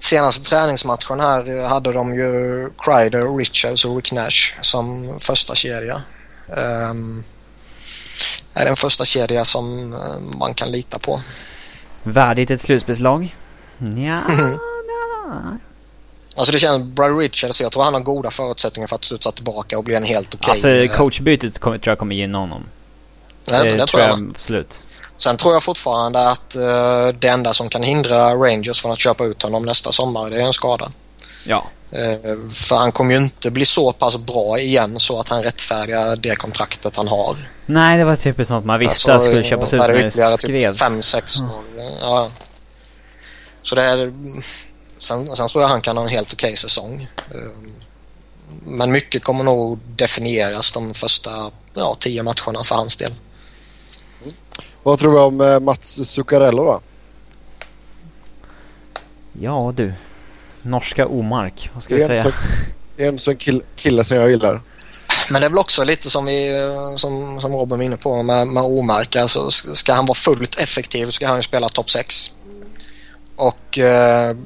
senaste träningsmatchen här hade de ju Kreider, Richards och Rick Nash som första kedja. Um, är det en första kedja som uh, man kan lita på. Värdigt ett slutspelslag? Ja. [LAUGHS] Alltså det känns, Brad Richards, jag tror han har goda förutsättningar för att studsa tillbaka och bli en helt okej... Okay, alltså coachbytet kommer, tror jag kommer gynna honom. Nej, det, det, det tror jag, jag absolut. Sen tror jag fortfarande att uh, det enda som kan hindra Rangers från att köpa ut honom nästa sommar det är en skada. Ja. Uh, för han kommer ju inte bli så pass bra igen så att han rättfärdigar det kontraktet han har. Nej, det var typiskt sånt man visste alltså, att skulle köpas ut när det ytterligare typ 5-6 mm. år. Ja. Så det är... Sen, sen tror jag han kan ha en helt okej okay säsong. Uh, men mycket kommer nog definieras de första ja, tio matcherna för hans del. Vad tror du om eh, Mats Zuccarello då? Ja du. Norska Omark. Vad ska jag säga? Det är en sån kill, kille som jag gillar. Men det är väl också lite som, vi, som, som Robin var inne på med, med Omark. Alltså, ska han vara fullt effektiv ska han ju spela topp 6. Och eh,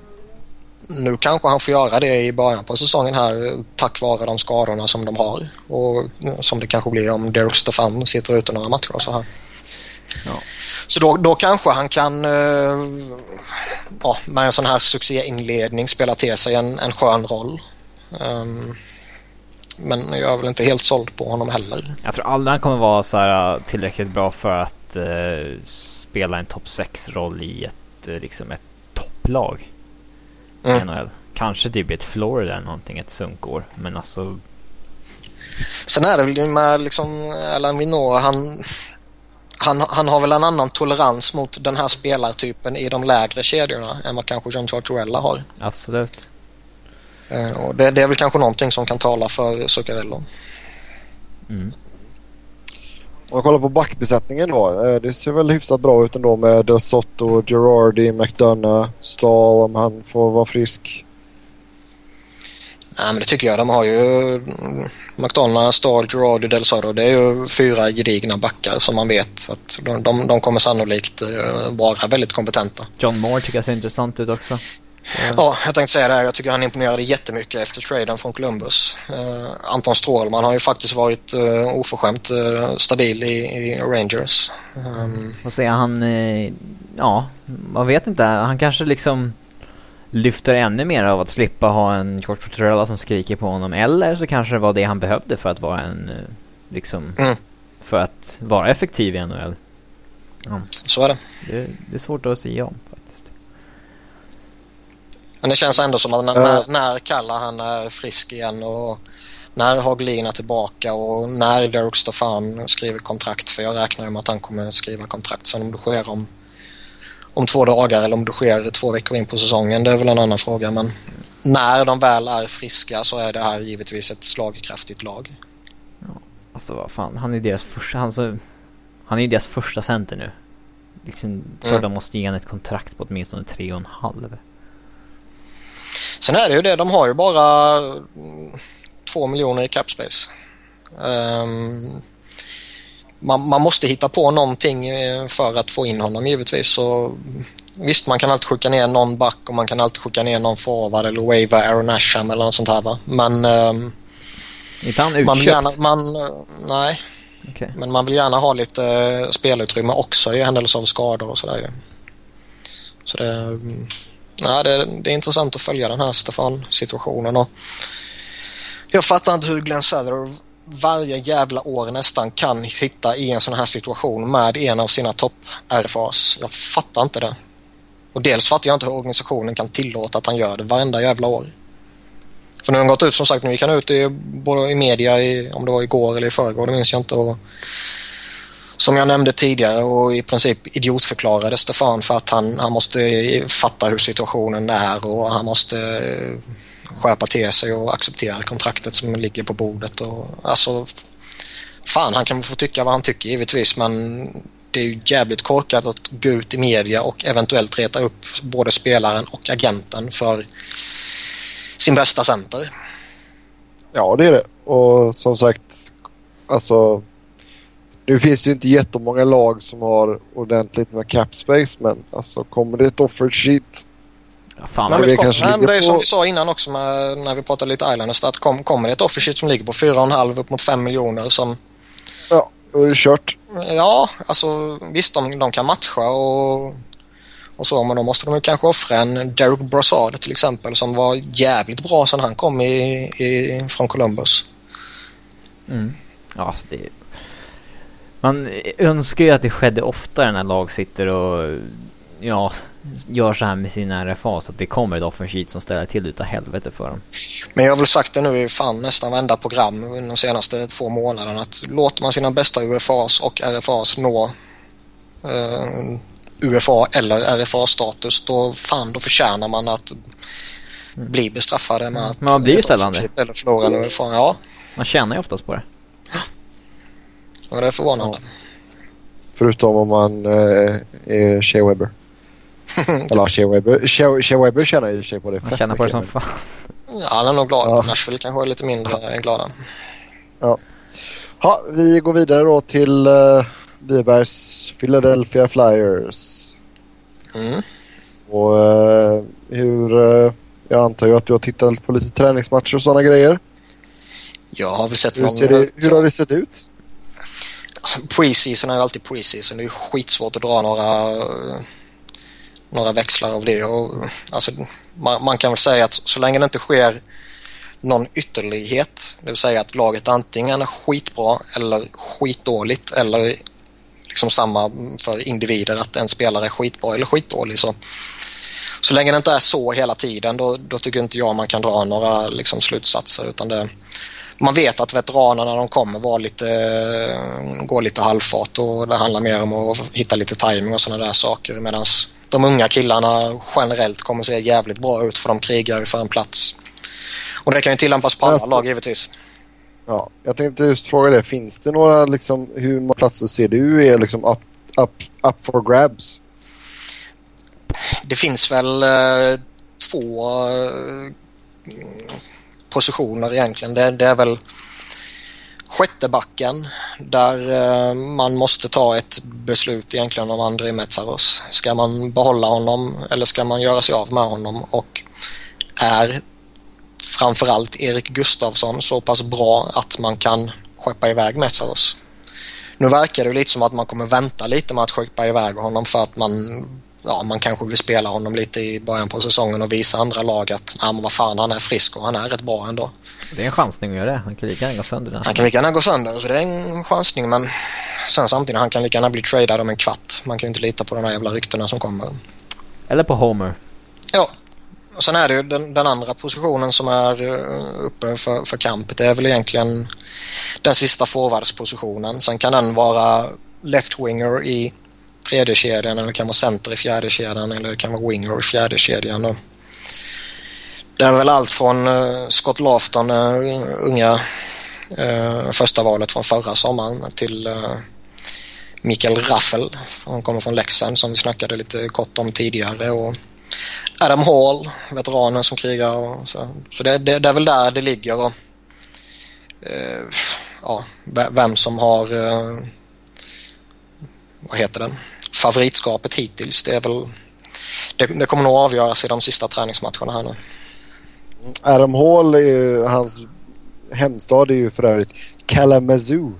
nu kanske han får göra det i början på säsongen här tack vare de skadorna som de har. Och som det kanske blir om Derek Stefan sitter ute några matcher så här. Ja. Så då, då kanske han kan uh, ja, med en sån här succéinledning spela till sig en, en skön roll. Um, men jag är väl inte helt såld på honom heller. Jag tror aldrig han kommer vara så här, uh, tillräckligt bra för att uh, spela en topp 6-roll i ett, uh, liksom ett topplag. Mm. NHL. Kanske typ ett Florida eller någonting, ett sunkår. Men alltså... Sen är det väl med liksom Alain Vinot, han han, han har väl en annan tolerans mot den här spelartypen i de lägre kedjorna än vad kanske John Tortorella har. Absolut. Eh, och det, det, är väl kanske någonting som kan tala för Zuccarello. Mm. Om man kollar på backbesättningen då. Eh, det ser väl hyfsat bra ut ändå med Del Sotto, Gerardi, McDonough, Stahl om han får vara frisk. Nej, men det tycker jag. De har ju McDonald, Stahl, Gerardi, Del Soro. Det är ju fyra gedigna backar som man vet. att de, de, de kommer sannolikt eh, vara väldigt kompetenta. John Moore tycker jag ser intressant ut också. Ja. ja, jag tänkte säga det. Jag tycker han imponerade jättemycket efter traden från Columbus. Uh, Anton Strålman har ju faktiskt varit uh, oförskämt uh, stabil i, i Rangers. Um, Vad säger han? Uh, ja, man vet inte. Han kanske liksom lyfter ännu mer av att slippa ha en George Tortorella som skriker på honom. Eller så kanske det var det han behövde för att vara en, eh, liksom, mm. för att vara effektiv i NHL. Ja. Så är det. det. det. är svårt att säga om faktiskt. Men det känns ändå som att när, när, när Kalla han är frisk igen och när Hagelin är tillbaka och när Derek Stefan skriver kontrakt. För jag räknar med att han kommer skriva kontrakt. Sen om det sker om om två dagar eller om det sker två veckor in på säsongen, det är väl en annan fråga. Men när de väl är friska så är det här givetvis ett slagkraftigt lag. Ja, alltså vad fan, han är deras första, han, så, han är deras första center nu. Liksom, mm. de måste ge honom ett kontrakt på åtminstone tre och en halv. Sen är det ju det, de har ju bara två miljoner i capspace. Um, man, man, måste hitta på någonting eh, för att få in honom givetvis. Så, visst, man kan alltid skicka ner någon back och man kan alltid skicka ner någon forward eller wava Aaron Asham eller något sånt här va. Men... Um, inte han man vill gärna, man, Nej. Okay. Men man vill gärna ha lite uh, spelutrymme också i händelse av skador och sådär Så det, um, ja, det, det, är intressant att följa den här Stefan-situationen. jag fattar inte hur Glenn Söder varje jävla år nästan kan sitta i en sån här situation med en av sina topp-RFAs. Jag fattar inte det. Och dels fattar jag inte hur organisationen kan tillåta att han gör det varenda jävla år. För nu har han gått ut som sagt, nu gick han ut i, både i media, i, om det var igår eller i förrgår, det minns jag inte. Och, som jag nämnde tidigare och i princip idiotförklarade Stefan för att han, han måste fatta hur situationen är och han måste skärpa till sig och acceptera kontraktet som ligger på bordet. Och, alltså, fan, han kan få tycka vad han tycker givetvis men det är ju jävligt korkat att gå ut i media och eventuellt reta upp både spelaren och agenten för sin bästa center. Ja, det är det. Och som sagt, alltså nu finns det ju inte jättemånga lag som har ordentligt med cap space men alltså kommer det ett offer sheet Ja, fan, men det, kom, nej, det är på... som vi sa innan också med, när vi pratade lite Islanders att kom, kommer det ett offersheet som ligger på 4,5 upp mot 5 miljoner som... Ja, då är det kört. Ja, alltså visst de, de kan matcha och, och så men då måste de kanske offra en Derek Brassard till exempel som var jävligt bra sedan han kom i, i, från Columbus. Mm. Ja, alltså det... Man önskar ju att det skedde oftare när lag sitter och ja, gör så här med sina RFA så att det kommer ett offer som ställer till utav helvete för dem. Men jag har väl sagt det nu i fan nästan varenda program under de senaste två månaderna att låter man sina bästa UFAs och RFAs nå uh, UFA eller RFA-status då fan då förtjänar man att bli bestraffade med att... Men man blir ju sällan det. Eller förlora en UFA, ja. Man tjänar ju oftast på det. Ja, det är förvånande. Ja. Förutom om man eh, är Shea Weber. [LAUGHS] Eller Shea Weber, Shea, Shea Weber tjänar ju sig på det. Han tjänar på det som fan. Ja, han är nog glad. Ja. Nashville kanske är lite mindre ja. glada. Ja. Ha, vi går vidare då till uh, Wibergs Philadelphia Flyers. Mm. Och uh, hur... Uh, jag antar ju att du har tittat på lite träningsmatcher och sådana grejer. Jag har väl sett hur, ser det, hur har det sett ut? Preseason är alltid preseason. Det är skitsvårt att dra några några växlar av det. Och, alltså, man, man, kan väl säga att så länge det inte sker någon ytterlighet, det vill säga att laget antingen är skitbra eller skitdåligt eller liksom samma för individer att en spelare är skitbra eller skitdålig. Så, så länge det inte är så hela tiden då, då tycker inte jag man kan dra några liksom, slutsatser utan det, man vet att veteranerna de kommer var lite, gå lite halvfart och det handlar mer om att hitta lite timing och sådana där saker medan de unga killarna generellt kommer se jävligt bra ut för de krigar för en plats. Och det kan ju tillämpas på alla alltså, lag givetvis. Ja, jag tänkte just fråga det. Finns det några, liksom, hur många platser ser du är liksom up, up, up for grabs? Det finns väl eh, två eh, positioner egentligen. Det, det är väl sjätte backen där eh, man måste ta ett beslut egentligen om André Metsaros. Ska man behålla honom eller ska man göra sig av med honom? Och är framförallt Erik Gustafsson så pass bra att man kan skeppa iväg Metsaros? Nu verkar det lite som att man kommer vänta lite med att skeppa iväg honom för att man ja, man kanske vill spela honom lite i början på säsongen och visa andra lag att ja, men vad fan, han är frisk och han är rätt bra ändå. Det är en chansning att göra det. Han kan lika gärna gå sönder. Nästan. Han kan lika gärna gå sönder, så det är en chansning. Men sen samtidigt, han kan lika gärna bli tradad om en kvart. Man kan ju inte lita på de här jävla ryktena som kommer. Eller på Homer. Ja. Och sen är det ju den, den andra positionen som är uh, uppe för, för kamp. Det är väl egentligen den sista forwardspositionen. Sen kan den vara left-winger i tredje kedjan eller det kan vara center i fjärde kedjan eller det kan vara winger i fjärde kedjan. Och det är väl allt från uh, Scott Lafton, uh, eh, unga uh, första valet från förra sommaren till uh, Mikael Raffel. Han kommer från Leksand som vi snackade lite kort om tidigare. Och Adam Hall, veteranen som krigar. Och så så det, det, det är väl där det ligger. Och, uh, ja, vem som har vad heter den? favoritskapet hittills. Det är väl det, det kommer nog avgöras i de sista träningsmatcherna här nu. Adam Hall är ju, hans hemstad är ju för övrigt Kalamazoo.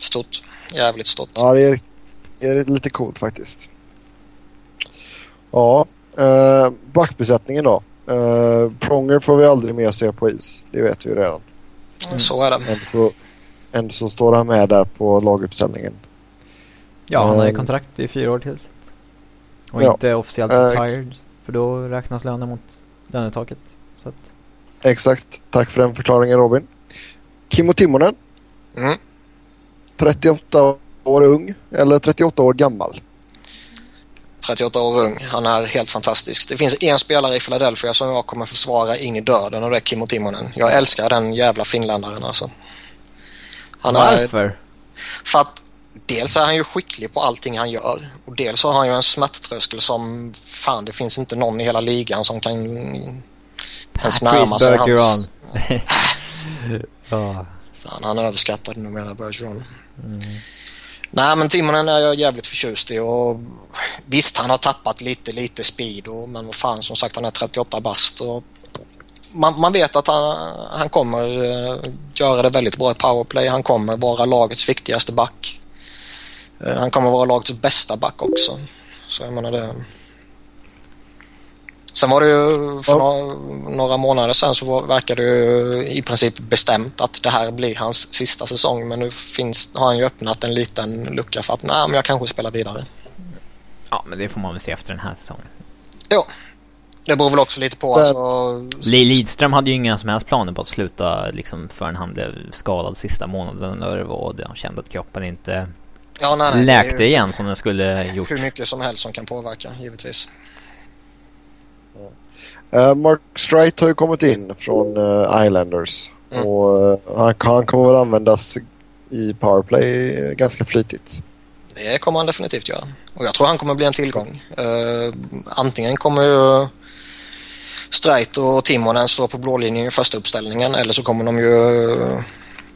Stort. Jävligt stort. Ja, det är, det är lite coolt faktiskt. Ja, eh, backbesättningen då. Eh, Pronger får vi aldrig mer se på is. Det vet vi ju redan. Mm. Så är det. Ändå så, ändå så står han med där på laguppställningen. Ja, han har ju kontrakt i fyra år till. Och ja. inte officiellt retired. För då räknas lönen mot lönetaket. Så att... Exakt. Tack för den förklaringen Robin. Kimmo Timonen. Mm. 38 år ung eller 38 år gammal? 38 år ung. Han är helt fantastisk. Det finns en spelare i Philadelphia som jag kommer försvara in i döden och det är Kimmo Timonen. Jag älskar den jävla finländaren alltså. Han Varför? Är... För att dels är han ju skicklig på allting han gör och dels har han ju en smärttröskel som fan det finns inte någon i hela ligan som kan ens närma sig hans... oh. [LAUGHS] Fan, han är överskattad numera, Bergeron. Mm. Nej, men Timonen är jag jävligt förtjust i och visst, han har tappat lite, lite speed och, men vad fan, som sagt, han är 38 bast och man, man, vet att han, han kommer uh, göra det väldigt bra i powerplay. Han kommer vara lagets viktigaste back. Uh, han kommer vara lagets bästa back också. Så jag menar det. Sen var det ju för ja. några, månader sedan så var, verkade det i princip bestämt att det här blir hans sista säsong men nu finns, har han ju öppnat en liten lucka för att nej, men jag kanske spelar vidare. Ja, men det får man väl se efter den här säsongen. Jo, det beror väl också lite på så, alltså... Lidström hade ju inga som helst planer på att sluta liksom förrän han blev skadad sista månaden det var. Han kände att kroppen inte ja, nej, nej, läkte igen som den skulle gjort. Hur mycket som helst som kan påverka, givetvis. Uh, Mark Strite har ju kommit in från uh, Islanders. Mm. Och uh, han, han kommer väl användas i powerplay ganska flitigt. Det kommer han definitivt göra. Och jag tror han kommer bli en tillgång. antingen kommer ju Streit och Timonen stå på blålinjen i första uppställningen eller så kommer de ju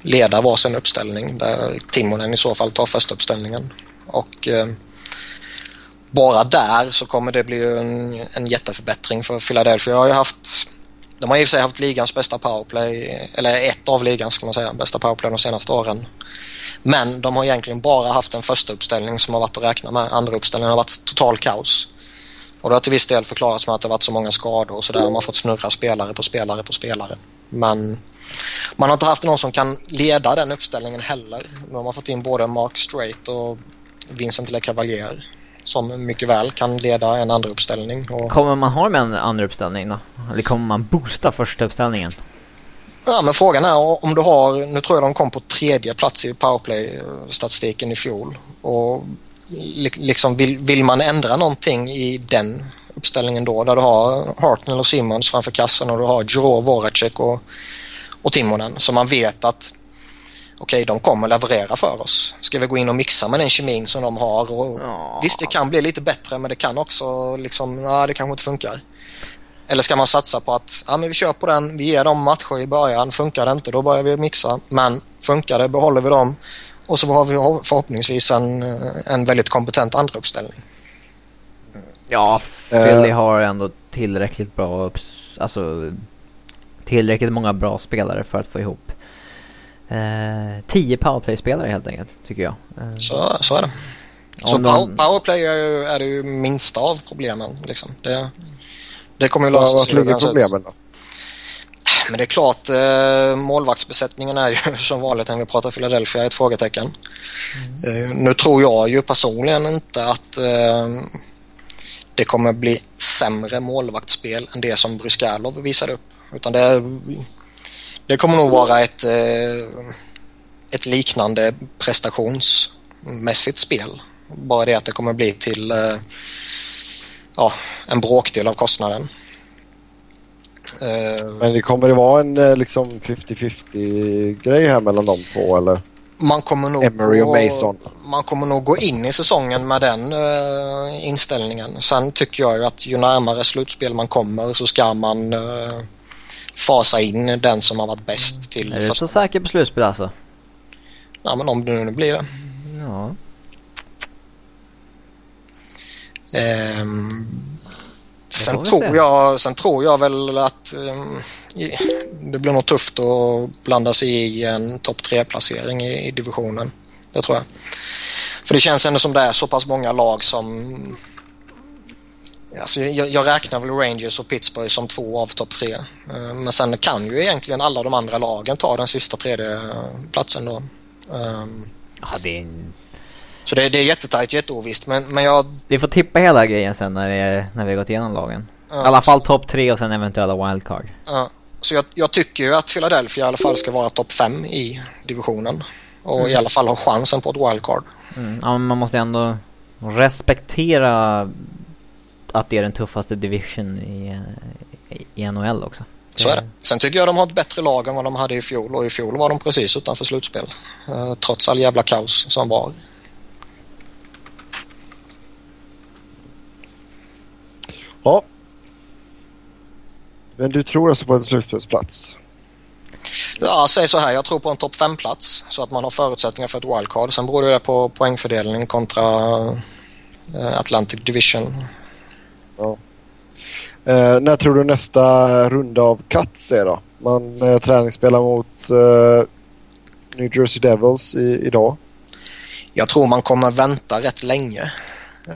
leda varsin uppställning där Timonen i så fall tar första uppställningen. Och eh, bara där så kommer det bli en, en jätteförbättring för Philadelphia. har ju haft, de har i och för sig haft ligans bästa powerplay, eller ett av ligans ska man säga, bästa powerplay de senaste åren. Men de har egentligen bara haft en första uppställning som har varit att räkna med. Andra uppställningen har varit total kaos. Och det har till viss del förklarats med att det har varit så många skador och sådär. Man har fått snurra spelare på spelare på spelare. Men man har inte haft någon som kan leda den uppställningen heller. De har fått in både Mark Strait och Vincent LeCavalier som mycket väl kan leda en andra uppställning. Och... Kommer man ha med en andra uppställning då? Eller kommer man boosta första uppställningen? Ja, men frågan är om du har, nu tror jag de kom på tredje plats i powerplay-statistiken i fjol. Och liksom vill, vill man ändra någonting i den uppställningen då, där du har Hartnell och Simmons framför kassan och du har Juro, Voracek och, och Timonen, så man vet att okej, de kommer leverera för oss. Ska vi gå in och mixa med den kemin som de har? Och, ja. Visst, det kan bli lite bättre men det kan också liksom, nej det kanske inte funkar. Eller ska man satsa på att ja, men vi kör på den, vi ger dem matcher i början, funkar det inte då börjar vi mixa. Men funkar det behåller vi dem och så har vi förhoppningsvis en, en väldigt kompetent andra uppställning. Ja, Philly uh, har ändå tillräckligt bra, alltså tillräckligt många bra spelare för att få ihop Eh, tio powerplay-spelare helt enkelt, tycker jag. Eh, så, så är det. Så de... powerplay är, ju, är det ju minsta av problemen. Liksom. Det, det kommer ju lösa sig. Var ligger problemen då? Men det är klart, eh, målvaktsbesättningen är ju [LAUGHS] som vanligt när vi pratar Philadelphia ett frågetecken. Mm. Eh, nu tror jag ju personligen inte att eh, det kommer bli sämre målvaktsspel än det som Bryskalov visade upp. Utan det, det kommer nog vara ett, eh, ett liknande prestationsmässigt spel. Bara det att det kommer bli till eh, ja, en bråkdel av kostnaden. Eh, Men det kommer det vara en liksom 50-50 grej här mellan de två eller? Man kommer, nog Emery och Mason. man kommer nog gå in i säsongen med den uh, inställningen. Sen tycker jag ju att ju närmare slutspel man kommer så ska man uh, fasa in den som har varit bäst till Är du så säker på slutspel alltså? Ja men om det nu blir det. Ja. Um, sen, tror jag, sen tror jag väl att um, det blir nog tufft att blanda sig i en topp 3-placering i, i, divisionen. Det tror jag. För det känns ändå som det är så pass många lag som... Alltså jag, jag räknar väl Rangers och Pittsburgh som två av topp tre. Uh, men sen kan ju egentligen alla de andra lagen ta den sista tredje platsen då. Um, ja, det är en så det, det är jättetajt, jätteovisst. Men, men jag... Vi får tippa hela grejen sen när vi, när vi har gått igenom lagen. Ja, I alla fall topp tre och sen eventuella wildcard. Ja. Så jag, jag, tycker ju att Philadelphia i alla fall ska vara topp fem i divisionen. Och mm. i alla fall ha chansen på ett wildcard. Mm. Ja, men man måste ändå respektera att det är den tuffaste division i, i NHL också. Så är det. Sen tycker jag de har ett bättre lag än vad de hade i fjol och i fjol var de precis utanför slutspel. Uh, trots all jävla kaos som var. Ja. Men du tror alltså på en slutspelsplats? Ja, säg så här. Jag tror på en topp 5-plats så att man har förutsättningar för ett wildcard. Sen beror det på poängfördelning kontra eh, Atlantic Division. Ja. Eh, när tror du nästa runda av Cuts är då? Man eh, träningsspelar mot eh, New Jersey Devils i, idag. Jag tror man kommer vänta rätt länge.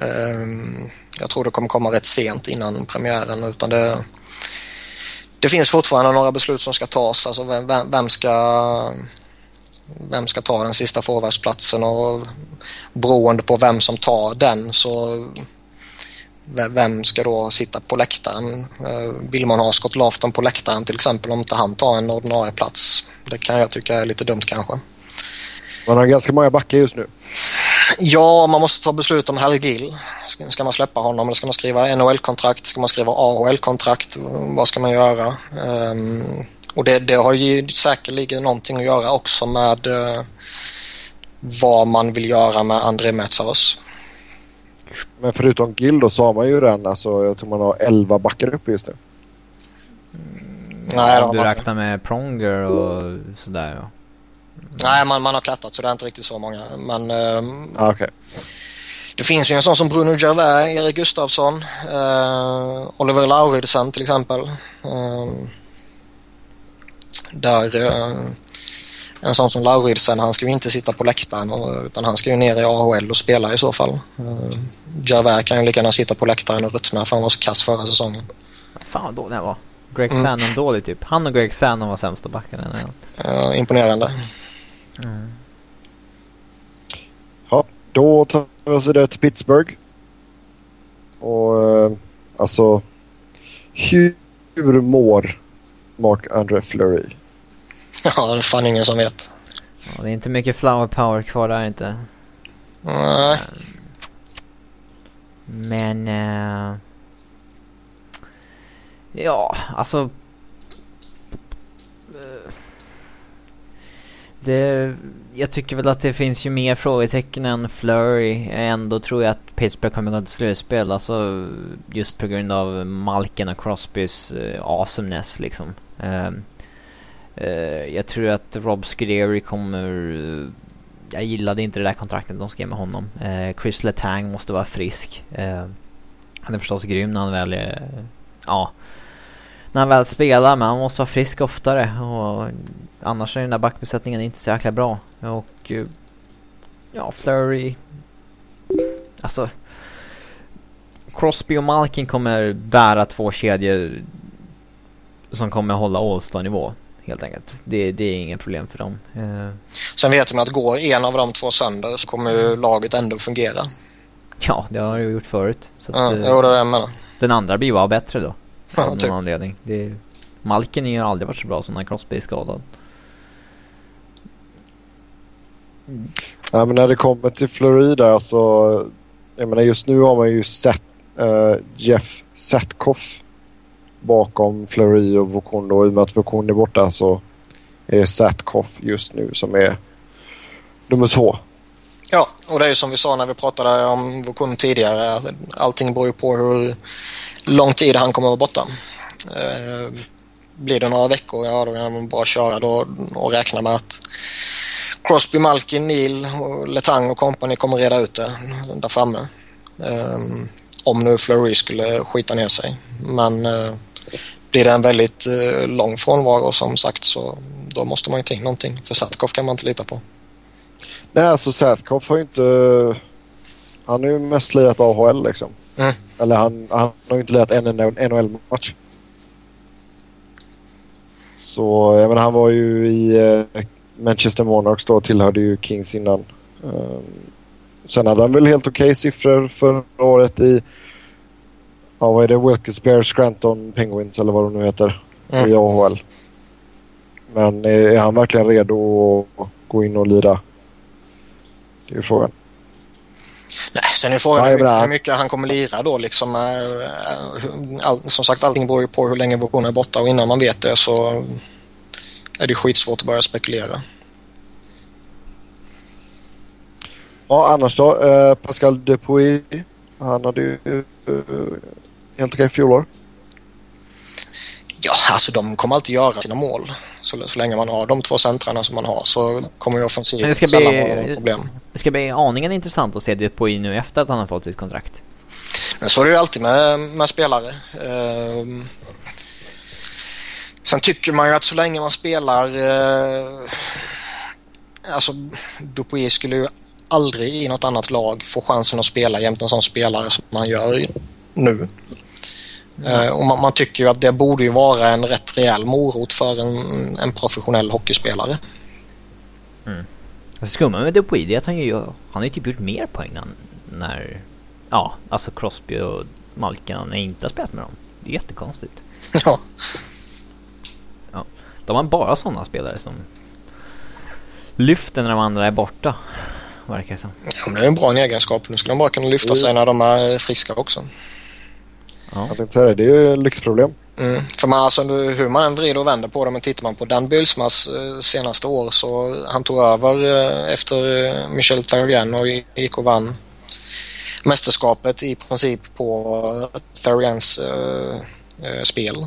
Ehm, jag tror det kommer komma rätt sent innan premiären utan det, det finns fortfarande några beslut som ska tas. Alltså vem, vem ska, vem ska ta den sista forwardsplatsen och beroende på vem som tar den så vem ska då sitta på läktaren? Eh, vill man ha Scott Lafton på läktaren till exempel om inte han tar en ordinarie plats? Det kan jag tycka är lite dumt kanske. Man har ganska många backar just nu. Ja, man måste ta beslut om Harry Gill. Ska, man släppa honom eller ska man skriva NHL-kontrakt? Ska man skriva AHL-kontrakt? Vad ska man göra? Um, och det, det, har ju säkerligen någonting att göra också med uh, vad man vill göra med André Metsaros. Men förutom Gill då så har man ju redan, alltså, jag tror man har 11 backar uppe just nu. Mm, Nej, du räknar med Pronger och sådär ja. Nej, man, man har klättrat så det är inte riktigt så många. Men um, okay. det finns ju en sån som Bruno Gervais, Erik Gustafsson, uh, Oliver Lauridsen till exempel. Uh, där uh, en sån som Lauridsen, han ska ju inte sitta på läktaren utan han ska ju ner i AHL och spela i så fall. Uh, Gervais kan ju lika gärna sitta på läktaren och ruttna för han var så kass förra säsongen. Fan vad dålig han var. Greg mm. Sannon dålig typ. Han och Greg Sannon var sämsta backen. Ja, imponerande. Mm. Ja, då tar vi oss vidare till Pittsburgh. Och eh, alltså, hur mår Mark Andre Fleury? [LAUGHS] Ja, det är fan ingen som vet. Ja, det är inte mycket flower power kvar där inte. Nej. Men... Uh, ja, alltså det, jag tycker väl att det finns ju mer frågetecken än Flurry. Ändå tror jag att Pittsburgh kommer gå till slutspel. Alltså just på grund av Malken och Crosbys uh, awesomeness liksom. Uh, uh, jag tror att Rob Scuderi kommer... Uh, jag gillade inte det där kontraktet de skrev med honom. Eh, Chris Letang måste vara frisk. Eh, han är förstås grym när han väl Ja när han väl spelar, men han måste vara frisk oftare. Och annars är den där backbesättningen inte så jäkla bra. Och ja, Flurry... alltså Crosby och Malkin kommer bära två kedjor som kommer hålla All-star-nivå helt enkelt. Det, det, är inget problem för dem. Eh. Sen vet man att går en av de två sönder så kommer ju laget ändå fungera. Ja, det har det gjort förut. Så ja, att, jo, det är det jag menar. Den andra blir bara bättre då. Ja, av typ. någon anledning. Det, Malkin har ju aldrig varit så bra som när Crosby är skadad. Mm. Ja, men när det kommer till Florida så... Jag menar just nu har man ju sett uh, Jeff Setkoff bakom Fleury och Vokun. Och i och med att Vokun är borta så är det Satkoff just nu som är nummer två. Ja, och det är ju som vi sa när vi pratade om Vokun tidigare. Allting beror ju på hur lång tid han kommer att vara borta. Eh, blir det några veckor, ja då kan man bara köra då och räkna med att Crosby, Malkin, Neil, och Letang och company kommer reda ut det där framme. Um, om nu Fleury skulle skita ner sig. Men uh, blir det en väldigt uh, lång frånvaro som sagt så då måste man ju ta in någonting. För Satkov kan man inte lita på. Nej, alltså Satkov har ju inte... Han har ju mest lirat AHL liksom. Mm. Eller han, han har ju inte lirat en NHL-match. Så jag menar han var ju i uh, Manchester Monarchs då tillhörde ju Kings innan. Um, sen hade han väl helt okej okay siffror förra året i ja, vad är det? Wilkes Bear Scranton Penguins eller vad de nu heter mm. i AHL. Men är han verkligen redo att gå in och lira? Det är frågan. Nej, sen är frågan hur, hur, mycket han kommer lira då liksom. Eh, all, som sagt, allting beror ju på hur länge Vokon är borta och innan man vet det så är det skitsvårt att börja spekulera. Ja, annars då? Eh, Pascal Dupuis. Han hade ju eh, helt okej fjolår. Ja, alltså de kommer alltid göra sina mål. Så, så länge man har de två centrarna som man har så kommer ju offensiven sällan vara problem. Det ska bli aningen intressant att se Dupuis nu efter att han har fått sitt kontrakt. Men så är det ju alltid med, med spelare. Uh, Sen tycker man ju att så länge man spelar... Eh, alltså, Dupuis skulle ju aldrig i något annat lag få chansen att spela jämte en sån spelare som man gör nu. Mm. Och man, man, tycker ju att det borde ju vara en rätt rejäl morot för en, en professionell hockeyspelare. Mm. Alltså skumma med Dupuis är att han ju, han har ju typ gjort mer poäng när, när ja, alltså Crosby och Malkin inte har spelat med dem. Det är jättekonstigt. [LAUGHS] Ja. De har bara sådana spelare som lyfter när de andra är borta. Verkar det som. Ja, det är en bra egenskap. Nu skulle de bara kunna lyfta sig när de är friska också. Ja. Jag tänkte säga det, det är ju ett lyxproblem. Mm. För man, alltså, hur man än vrider och vänder på det, men tittar man på Dan Bylsmas eh, senaste år så han tog över eh, efter eh, Michel Therrien och gick och vann mästerskapet i princip på Therriens eh, eh, spel.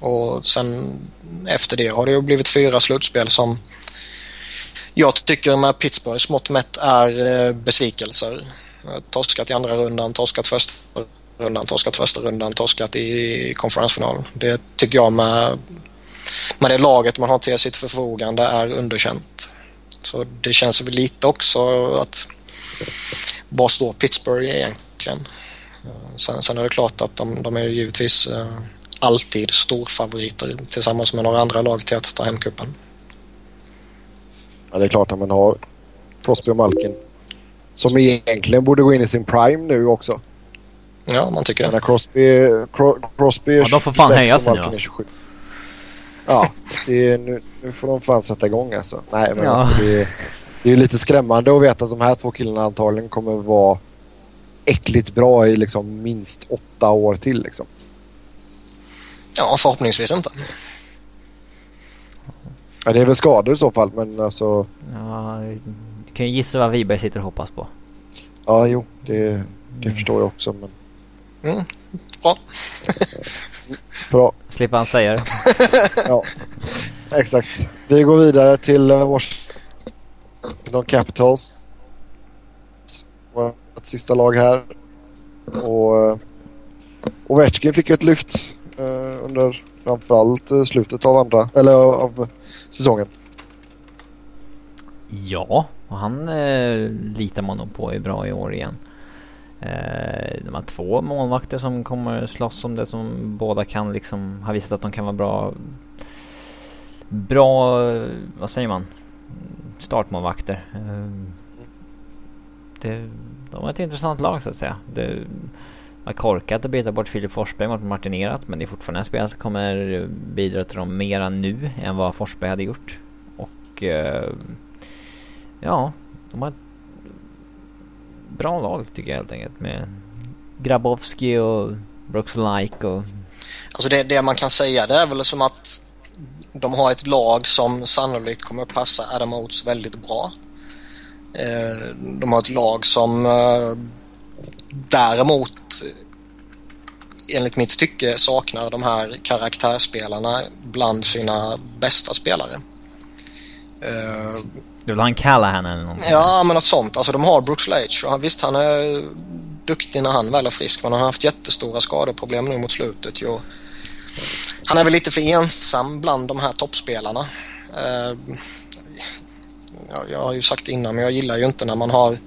Och sen efter det har det ju blivit fyra slutspel som jag tycker med Pittsburghs mått mätt är besvikelser. Torskat i andra rundan, torskat första rundan, torskat första rundan, torskat i konferensfinalen. Det tycker jag med, med det laget man har till sitt förfogande är underkänt. Så det känns väl lite också att var står Pittsburgh egentligen? Sen, sen är det klart att de, de är givetvis eh, alltid storfavoriter tillsammans med några andra lag till att ta hem kuppen. Ja, det är klart att man har Crosby och Malkin. Som egentligen borde gå in i sin prime nu också. Ja, man tycker det. Crosby, Crosby är ja, de får fan höja sig nu alltså. Ja, är, nu, nu, får de fan sätta igång alltså. Nej, men ja. alltså det, är, det är lite skrämmande att veta att de här två killarna antagligen kommer vara äckligt bra i liksom minst åtta år till liksom. Ja, förhoppningsvis inte. Ja, det är väl skador i så fall, men alltså... Ja, du kan ju gissa vad Wiberg sitter och hoppas på. Ja, jo, det, det mm. förstår jag också, men... Mm, bra. [LAUGHS] bra. Slipper han säga det. [LAUGHS] ja, exakt. Vi går vidare till Washington Capitals. Vårt sista lag här. Och uh, Ovechkin fick ett lyft eh, under framförallt eh, slutet av andra, eller av säsongen. Ja, och han eh, litar man nog på är bra i år igen. Eh, de har två målvakter som kommer slåss om det som båda kan liksom har visat att de kan vara bra Bra, vad säger man? Startmålvakter. Eh, det, de är ett intressant lag så att säga. Det var korkat att byta bort Filip Forsberg mot Martin Erat men det är fortfarande en spelare som kommer bidra till dem mera nu än vad Forsberg hade gjort. Och eh, ja, de har ett bra lag tycker jag helt enkelt med Grabowski och Brooks Like och... Alltså det, det man kan säga det är väl som att de har ett lag som sannolikt kommer passa Adam Oates väldigt bra. Eh, de har ett lag som eh, däremot enligt mitt tycke saknar de här karaktärsspelarna bland sina bästa spelare. Eh, Uh, du vill ha Callahan eller någonting? Ja, men något sånt. Alltså de har Brooks Leach. Visst, han är duktig när han väl är frisk men han har haft jättestora skadeproblem nu mot slutet. Jo. Han är väl lite för ensam bland de här toppspelarna. Uh, jag, jag har ju sagt det innan men jag gillar ju inte när man har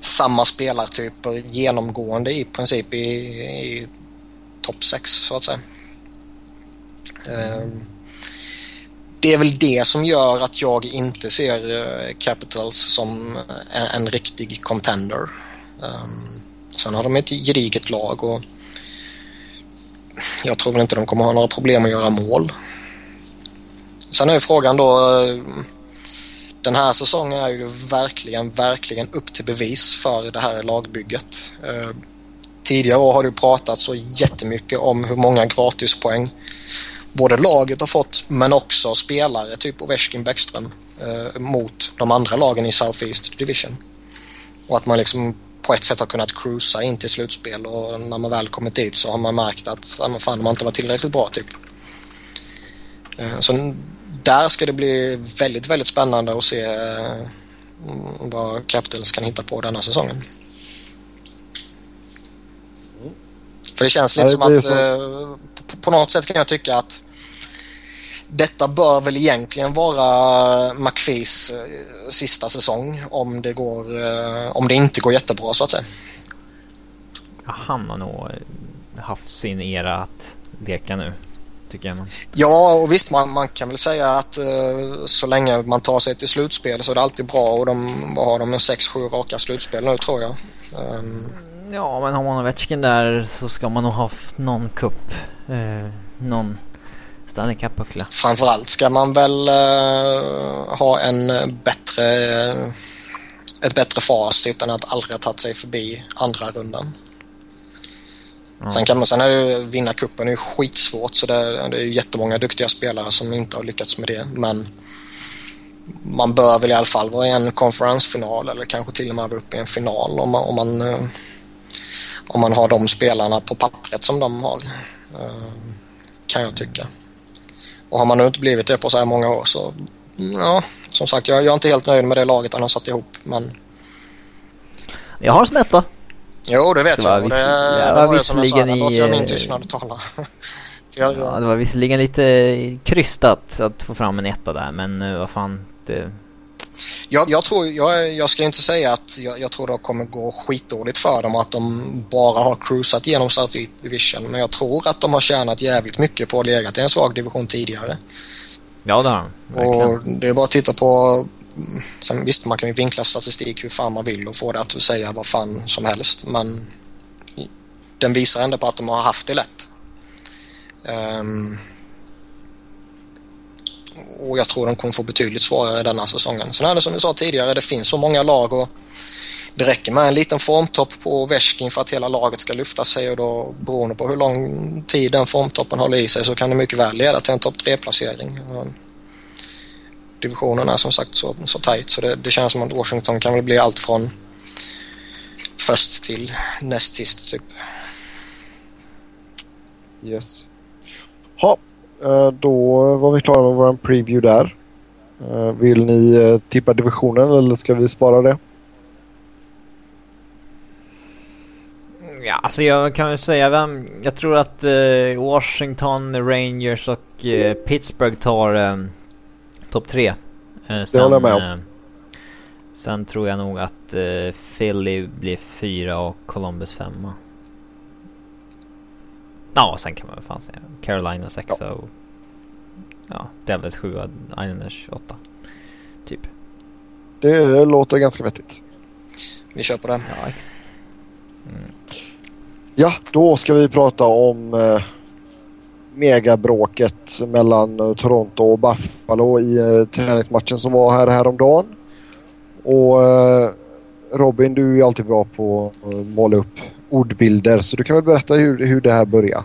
samma spelartyper genomgående i princip i, i topp 6 så att säga. Mm. Det är väl det som gör att jag inte ser eh, Capitals som eh, en, en riktig contender. Um, sen har de ett gediget lag och jag tror väl inte de kommer ha några problem att göra mål. Sen är ju frågan då eh, den här säsongen är ju verkligen, verkligen upp till bevis för det här lagbygget. Ehm, tidigare år har det pratat så jättemycket om hur många gratispoäng både laget har fått men också spelare, typ Ovechkin, Bäckström eh, mot de andra lagen i South East Division. Och att man liksom på ett sätt har kunnat cruisa in till slutspel och när man väl kommit dit så har man märkt att ja, fan, har inte varit tillräckligt bra typ. Eh, så där ska det bli väldigt, väldigt spännande att se eh, vad Capitals kan hitta på denna säsongen. För det känns lite som att på något sätt kan jag tycka att detta bör väl egentligen vara McPhees eh, sista säsong om det, går, om det inte går jättebra så att säga. Han har nog haft sin era att leka nu tycker jag. Ja, och visst man, man kan väl säga att uh, så länge man tar sig till slutspel så är det alltid bra och de vad har de, en 6-7 raka slutspel nu tror jag. Um, ja, men har man Ovechkin där så ska man nog ha någon kupp. Uh, någon Stanley Cup-buckla. Framförallt ska man väl uh, ha en bättre ett bättre facit än att aldrig ha tagit sig förbi andra rundan. Sen kan man, sen är det vinna kuppen är skitsvårt så det, det är jättemånga duktiga spelare som inte har lyckats med det men man bör väl i alla fall vara i en konferensfinal eller kanske till och med vara uppe i en final om man, om man, eh, om man har de spelarna på pappret som de har. Eh, kan jag tycka. Och har man nu inte blivit det på så här många år så ja, som sagt jag, jag är inte helt nöjd med det laget han har satt ihop men jag har Smetta. Jo, det vet det jag. Och det, det var, var visserligen i... låter jag min tystnad tala. [LAUGHS] jag, ja, det var visserligen lite krystat att få fram en etta där, men uh, vad fan. Det... Jag, jag, tror, jag, jag ska inte säga att jag, jag tror det kommer gå skitdåligt för dem att de bara har cruisat genom South Division. Men jag tror att de har tjänat jävligt mycket på att legat i en svag division tidigare. Ja, det har. Och det är bara att titta på Sen visst, man kan ju vinkla statistik hur fan man vill och få det att säga vad fan som helst men den visar ändå på att de har haft det lätt. Um, och jag tror de kommer få betydligt svårare denna säsongen. Sen är det som vi sa tidigare, det finns så många lag och det räcker med en liten formtopp på Veskin för att hela laget ska lyfta sig och då beroende på hur lång tid den formtoppen håller i sig så kan det mycket väl leda till en topp 3-placering divisionen är som sagt så, så tajt så det, det känns som att Washington kan väl bli allt från först till näst sist typ. Yes. Hopp då var vi klara med vår preview där. Eh, vill ni eh, tippa divisionen eller ska vi spara det? Ja, alltså jag kan väl säga vem. Jag tror att Washington, Rangers och Pittsburgh tar topp tre. Eh, det håller jag med om. Sen tror jag nog att Philly blir fyra och Columbus femma. Ja, sen kan man väl fan säga Carolina sexa ja. och ja, Devils sjua, Islanders åtta. Typ. Det låter ganska vettigt. Vi kör på det. Ja, mm. ja då ska vi prata om eh, megabråket mellan eh, Toronto och Buffalo i eh, träningsmatchen som var här häromdagen. Och eh, Robin, du är alltid bra på att måla upp ordbilder så du kan väl berätta hur, hur det här började?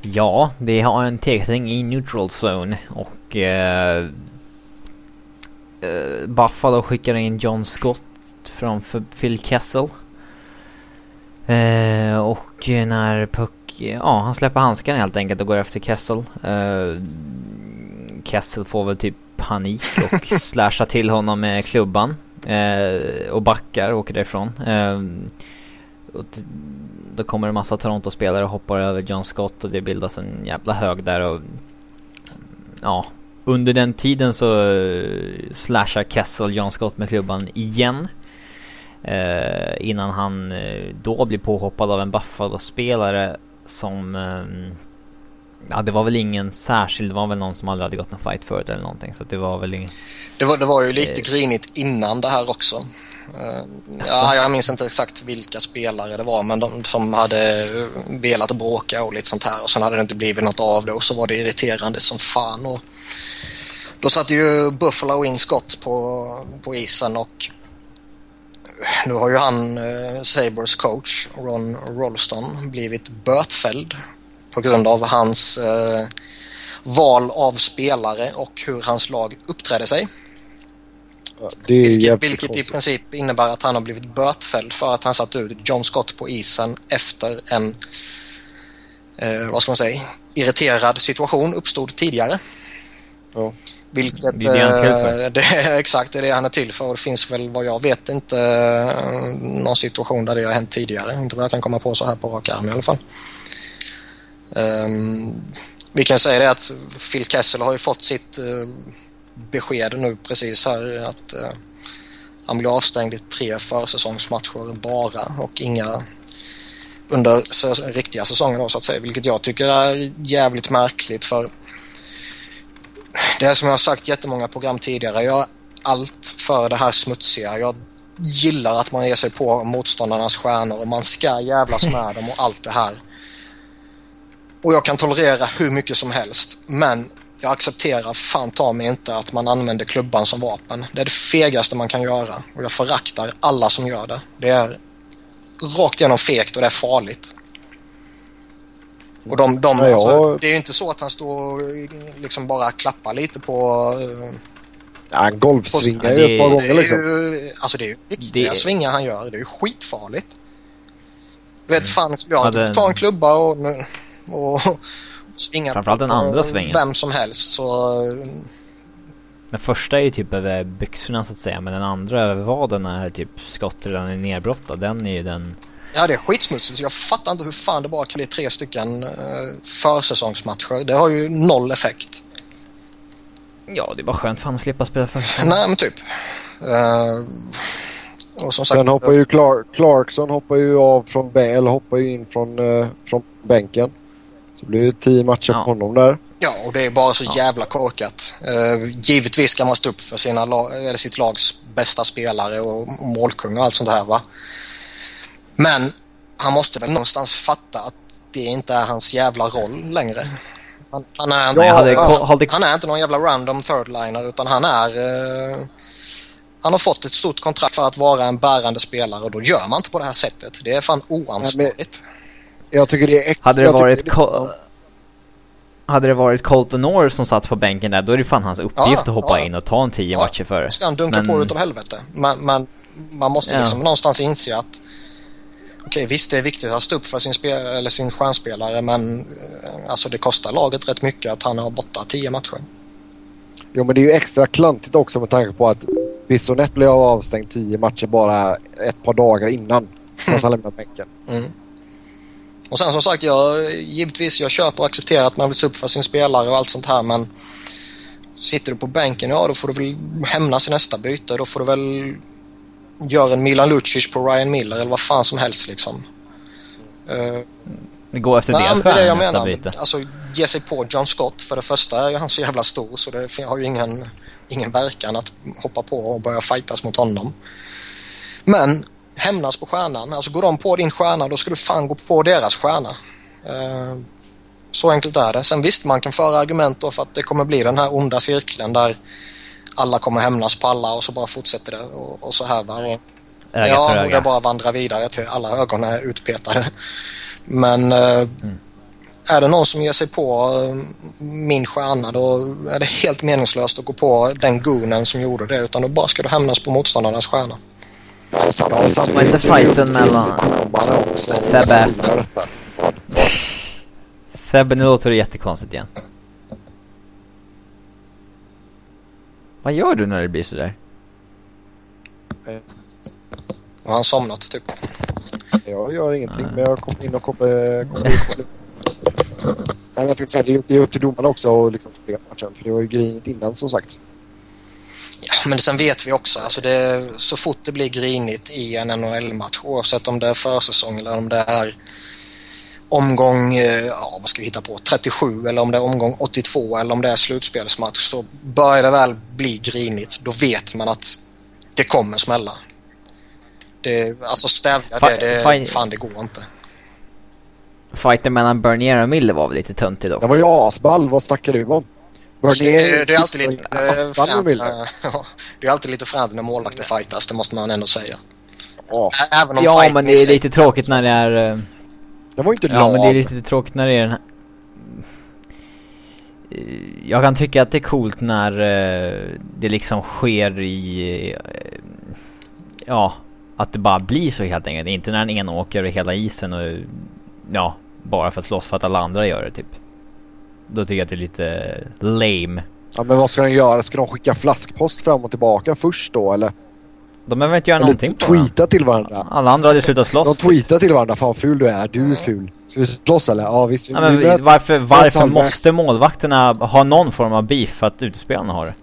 Ja, det har en teckning i neutral zone och eh, eh, Buffalo skickar in John Scott från Phil Kessel. Eh, och när puck, ja han släpper handsken helt enkelt och går efter Kessel. Eh, Kessel får väl typ panik och [LAUGHS] slashar till honom med klubban. Eh, och backar och åker därifrån. Eh, och då kommer det massa Toronto-spelare och hoppar över John Scott och det bildas en jävla hög där och ja, under den tiden så uh, slashar Kessel John Scott med klubban igen. Eh, innan han eh, då blir påhoppad av en Buffalo-spelare som eh, Ja det var väl ingen särskild, det var väl någon som aldrig hade gått någon fight förut eller någonting så det var väl ingen... Det var, det var ju lite grinigt innan det här också. Uh, ja, jag minns inte exakt vilka spelare det var men de som hade velat bråka och lite sånt här och sen hade det inte blivit något av det och så var det irriterande som fan. Och då satt ju Buffalo Wing Scott på, på isen och nu har ju han, eh, Sabres coach, Ron Rolston, blivit bötfälld på grund av hans eh, val av spelare och hur hans lag uppträdde sig. Ja, vilket, vilket i princip innebär att han har blivit bötfälld för att han satt ut John Scott på isen efter en, eh, vad ska man säga, irriterad situation uppstod tidigare. Ja. Vilket, det är, det [LAUGHS] är exakt det är det han är till för och det finns väl vad jag vet inte eh, någon situation där det har hänt tidigare. Inte vad jag kan komma på så här på rak arm i alla fall. Um, vi kan säga det att Phil Kessel har ju fått sitt uh, besked nu precis här att uh, han blir avstängd i tre försäsongsmatcher bara och inga under riktiga säsongen då så att säga. Vilket jag tycker är jävligt märkligt för det är som jag har sagt jättemånga program tidigare. Jag är allt för det här smutsiga. Jag gillar att man ger sig på motståndarnas stjärnor och man ska jävlas med dem och allt det här. Och jag kan tolerera hur mycket som helst. Men jag accepterar fan ta mig inte att man använder klubban som vapen. Det är det fegaste man kan göra. Och jag föraktar alla som gör det. Det är rakt igenom fegt och det är farligt. Och de, de, ja, alltså, det är ju inte så att han står och liksom bara klappar lite på... Uh, ja, han golfsvingar ju ett par gånger liksom. Ju, alltså det är ju riktiga det... svingar han gör. Det är ju skitfarligt. Du vet, mm. fan, jag ja, ta en klubba och, och, och svinga Framförallt den andra svängen. vem som helst så... Den första är ju typ över byxorna så att säga, men den andra över vaden är typ skott redan är nerbrottad. Den är ju den... Ja, det är skitsmutsigt. Jag fattar inte hur fan det bara kan bli tre stycken uh, försäsongsmatcher. Det har ju noll effekt. Ja, det är bara skönt för han att slippa spela försäsong. Nej, men typ. Uh, och som sagt, Sen hoppar ju Clark, Clarkson hoppar ju av från, eller hoppar ju in från, uh, från bänken. Så blir det tio matcher ja. på honom där. Ja, och det är bara så ja. jävla korkat. Uh, givetvis ska man stå upp för sina eller sitt lags bästa spelare och målkung och allt sånt här va. Men han måste väl någonstans fatta att det inte är hans jävla roll längre. Han, han är, Nej, hade, han, hade... han, är inte någon jävla random third-liner utan han är... Uh, han har fått ett stort kontrakt för att vara en bärande spelare och då gör man inte på det här sättet. Det är fan oansvarigt. Jag tycker det är extra... Hade det varit... Det... Hade det varit Colton Orr som satt på bänken där, då är det fan hans uppgift ja, att hoppa ja. in och ta en tio ja, matcher före. ska han dunka men... på det utav helvete. Men, men man måste liksom någonstans inse att okej, visst det är viktigt att stå upp för sin, spel, eller sin stjärnspelare men eh, alltså det kostar laget rätt mycket att han har borta tio matcher. Jo men det är ju extra klantigt också med tanke på att Bissonett blev avstängd tio matcher bara ett par dagar innan [LAUGHS] att han lämnade bänken. Mm. Och sen som sagt, jag, givetvis jag köper och accepterar att man vill upp för sin spelare och allt sånt här men Sitter du på bänken, ja då får du väl hämnas i nästa byte. Då får du väl göra en Milan Lucic på Ryan Miller eller vad fan som helst liksom. Uh, det går efter nej, det. det är det jag menar. Byte. Alltså ge sig på John Scott. För det första är han så jävla stor så det har ju ingen, ingen verkan att hoppa på och börja fightas mot honom. Men hämnas på stjärnan. Alltså går de på din stjärna då ska du fan gå på deras stjärna. Uh, så enkelt är det. Sen visst, man kan föra argument då för att det kommer bli den här onda cirkeln där alla kommer hämnas på alla och så bara fortsätter det och, och så här. Va? ja, och det bara vandrar vidare till alla ögon är utpetade. Men eh, mm. är det någon som ger sig på eh, min stjärna då är det helt meningslöst att gå på den goonen som gjorde det utan då bara ska du hämnas på motståndarnas stjärna. Var inte fighten mellan Sebbe... Sebbe, nu låter det jättekonstigt igen. Vad gör du när det blir sådär? Har han somnat typ? Jag gör ingenting, men jag kom in och kom, kom ut. Nej, jag tänkte säga, det är upp till domarna också att liksom spela matchen. För det var ju grinigt innan som sagt. Ja, men sen vet vi också, alltså det, så fort det blir grinigt i en NHL-match, oavsett om det är försäsong eller om det är omgång, eh, ja vad ska vi hitta på, 37 eller om det är omgång 82 eller om det är slutspelsmatch så börjar det väl bli grinigt. Då vet man att det kommer smälla. Det, alltså stävja det, det, fan det går inte. Fighten mellan Bernier och Miller var väl lite tunt idag? Det var ju asball, vad snackar du om? Bernier, det, det, är alltid lite äh, fränt, [LAUGHS] det är alltid lite fränt när målvakter fightas, det måste man ändå säga. Oh. Även om ja, men det är lite tråkigt när det är... Det var inte Ja, men det är lite tråkigt när det är den här... Jag kan tycka att det är coolt när det liksom sker i... Ja, att det bara blir så helt enkelt. Inte när den ena åker över hela isen och ja, bara för att slåss för att alla andra gör det typ. Då tycker jag att det är lite lame. Ja men vad ska de göra? Ska de skicka flaskpost fram och tillbaka först då eller? De behöver inte göra eller någonting tweeta till varandra. Alla andra hade slutat slåss. De tweetar till varandra. Fan ful du är. Du är ful. Ska vi slåss eller? Ja visst. Ja, men möts, varför varför måste målvakterna ha någon form av beef för att utespelarna har det?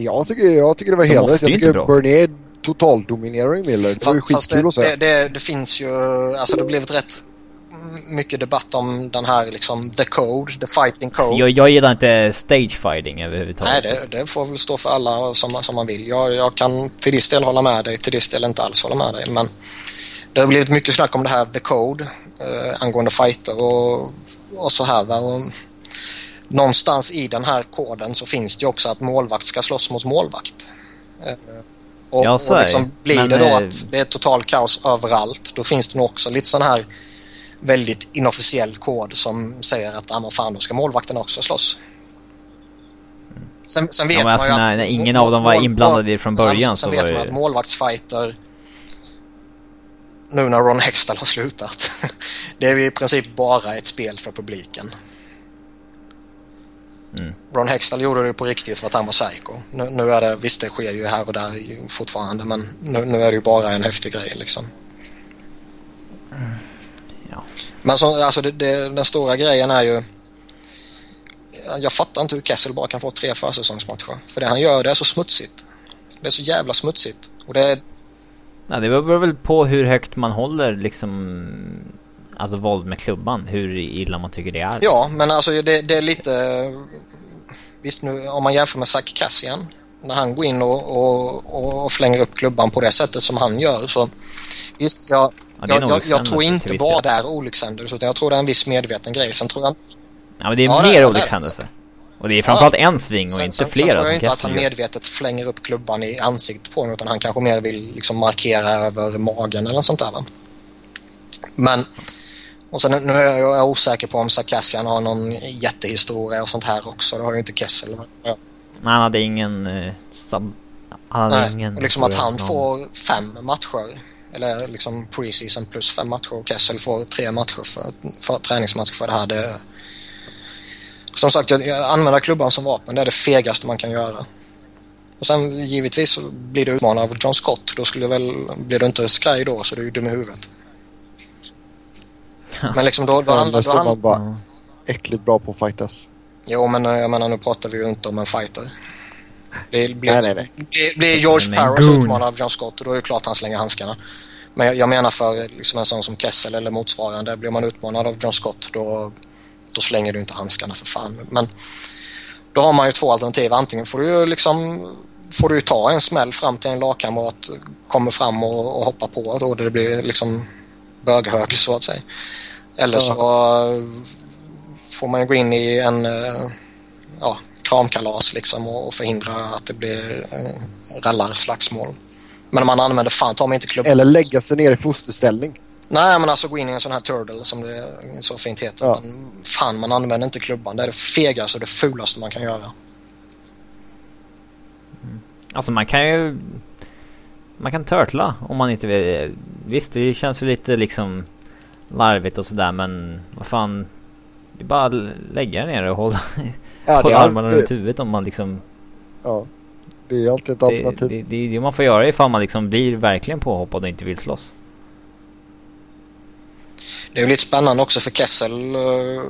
Jag tycker, jag tycker det var helt rätt. Jag tycker Bernier totaldominerar ju Miller. Det var ju skitkul att se. Det, det, det, finns ju, alltså det blev ett rätt mycket debatt om den här liksom the code, the fighting code. Jag, jag gillar inte stage fighting överhuvudtaget. Nej, det, det får väl stå för alla som, som man vill. Jag, jag kan till viss del hålla med dig, till viss del inte alls hålla med dig. Men det har blivit mycket snack om det här the code eh, angående fighter och, och så här. Och någonstans i den här koden så finns det också att målvakt ska slåss mot målvakt. Eh, och, ja, och liksom blir men, det då eh, att det är total kaos överallt då finns det nog också lite sån här väldigt inofficiell kod som säger att ah, fan då ska målvakten också slåss. Sen, sen vet ja, man ju alltså, att... När, ingen av dem var inblandade från början så Sen vet man att målvaktsfighter nu när Ron Hextall har slutat. [LAUGHS] det är i princip bara ett spel för publiken. Mm. Ron Hextall gjorde det på riktigt för att han var psycho. Nu, nu, är det, visst det sker ju här och där fortfarande men nu, nu är det ju bara en häftig grej liksom. Mm. Ja. Men så, alltså det, det, den stora grejen är ju jag fattar inte hur Kessel bara kan få tre försäsongsmatcher. För det han gör det är så smutsigt. Det är så jävla smutsigt. Och det är... Ja, det beror väl på hur högt man håller liksom Alltså våld med klubban, hur illa man tycker det är. Ja, men alltså det, det är lite... Visst nu, om man jämför med Zack Cassian. När han går in och, och, och flänger upp klubban på det sättet som han gör så... Visst, jag, ja, jag, jag, jag, tror inte bara det är olyckshändelse utan jag tror det är en viss medveten grej. Sen tror jag Ja men det är ja, mer olyckshändelse. Och det är framförallt ja. en sving och sen, inte flera. Sen tror jag inte att han medvetet flänger upp klubban i ansiktet på honom utan han kanske mer vill liksom markera över magen eller något sånt där va. Men och sen nu är jag osäker på om Sarkassian har någon jättehistoria och sånt här också. Det har ju inte Kessel. Ja. Nej, han hade ingen... Uh, sub... Han hade Nej, ingen och liksom att han någon... får fem matcher. Eller liksom preseason plus fem matcher och Kessel får tre matcher för, för träningsmatcher för det här. Det, som sagt, jag, jag använder klubban som vapen. Det är det fegaste man kan göra. Och sen givetvis så blir det utmanare av John Scott. Då skulle väl, blir det inte Sky då så det är ju dum i huvudet. Men liksom då, då, handlar, då handlar... bara äckligt bra på att fightas. Jo, men eh, jag menar nu pratar vi ju inte om en fighter. Blir, blir, nej, nej, nej. blir, blir George Parros utmanad av John Scott då är det klart han slänger handskarna. Men jag, jag menar för liksom en sån som Kessel eller motsvarande. Blir man utmanad av John Scott då, då slänger du inte handskarna för fan. Men då har man ju två alternativ. Antingen får du ju liksom får du ta en smäll fram till en lagkamrat kommer fram och, och hoppar på då det blir liksom böghög så att säga. Eller så får man gå in i en eh, ja, kramkalas liksom och förhindra att det blir eh, rallarslagsmål. Men om man använder fan tar man inte klubban. Eller lägga sig ner i fosterställning. Nej, men alltså gå in i en sån här turtle som det så fint heter. Ja. Men fan, man använder inte klubban. Det är det fegaste och det fulaste man kan göra. Alltså man kan ju... Man kan turtla om man inte vill. Visst, det känns ju lite liksom larvigt och sådär men vad fan. Det är bara att lägga ner och hålla, ja, hålla armarna runt huvudet om man liksom... Ja. Det är alltid ett alternativ. Det, det, det är det man får göra ifall man liksom blir verkligen påhoppad och inte vill slåss. Det är ju lite spännande också för Kessel uh,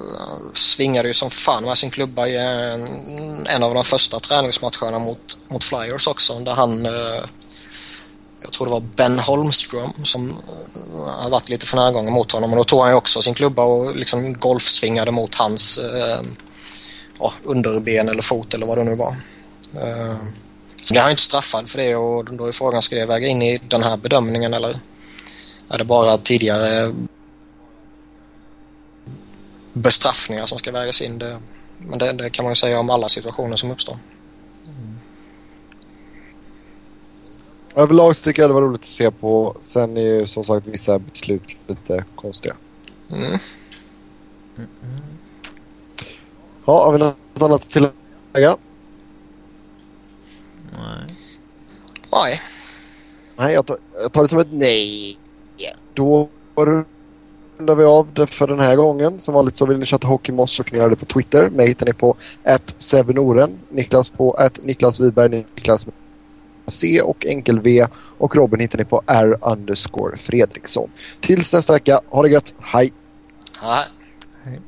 svingade ju som fan med sin klubba i en, en av de första träningsmatcherna mot, mot Flyers också där han uh, jag tror det var Ben Holmström som uh, har varit lite för närgången mot honom. Men då tog han ju också sin klubba och liksom golfsvingade mot hans uh, underben eller fot eller vad det nu var. Så blev han inte straffad för det och då är frågan, ska det väga in i den här bedömningen eller är det bara tidigare bestraffningar som ska vägas in? Det, men det, det, kan man ju säga om alla situationer som uppstår. Mm. Överlag så tycker jag det var roligt att se på. Sen är ju som sagt vissa beslut lite konstiga. Mm. Ja, har vi något annat att tillägga? Nej. Nej. Nej, jag tar, jag tar det som ett nej. Då rundar vi av det för den här gången. Som vanligt så vill ni chatta hockey med oss så kan ni göra det på Twitter. Mig hittar ni på 7oren. Niklas på att Niklas Wiberg, Niklas C och enkel V. Och Robin hittar ni på R underscore Fredriksson. Tills nästa vecka, ha det gött, hej! Hej!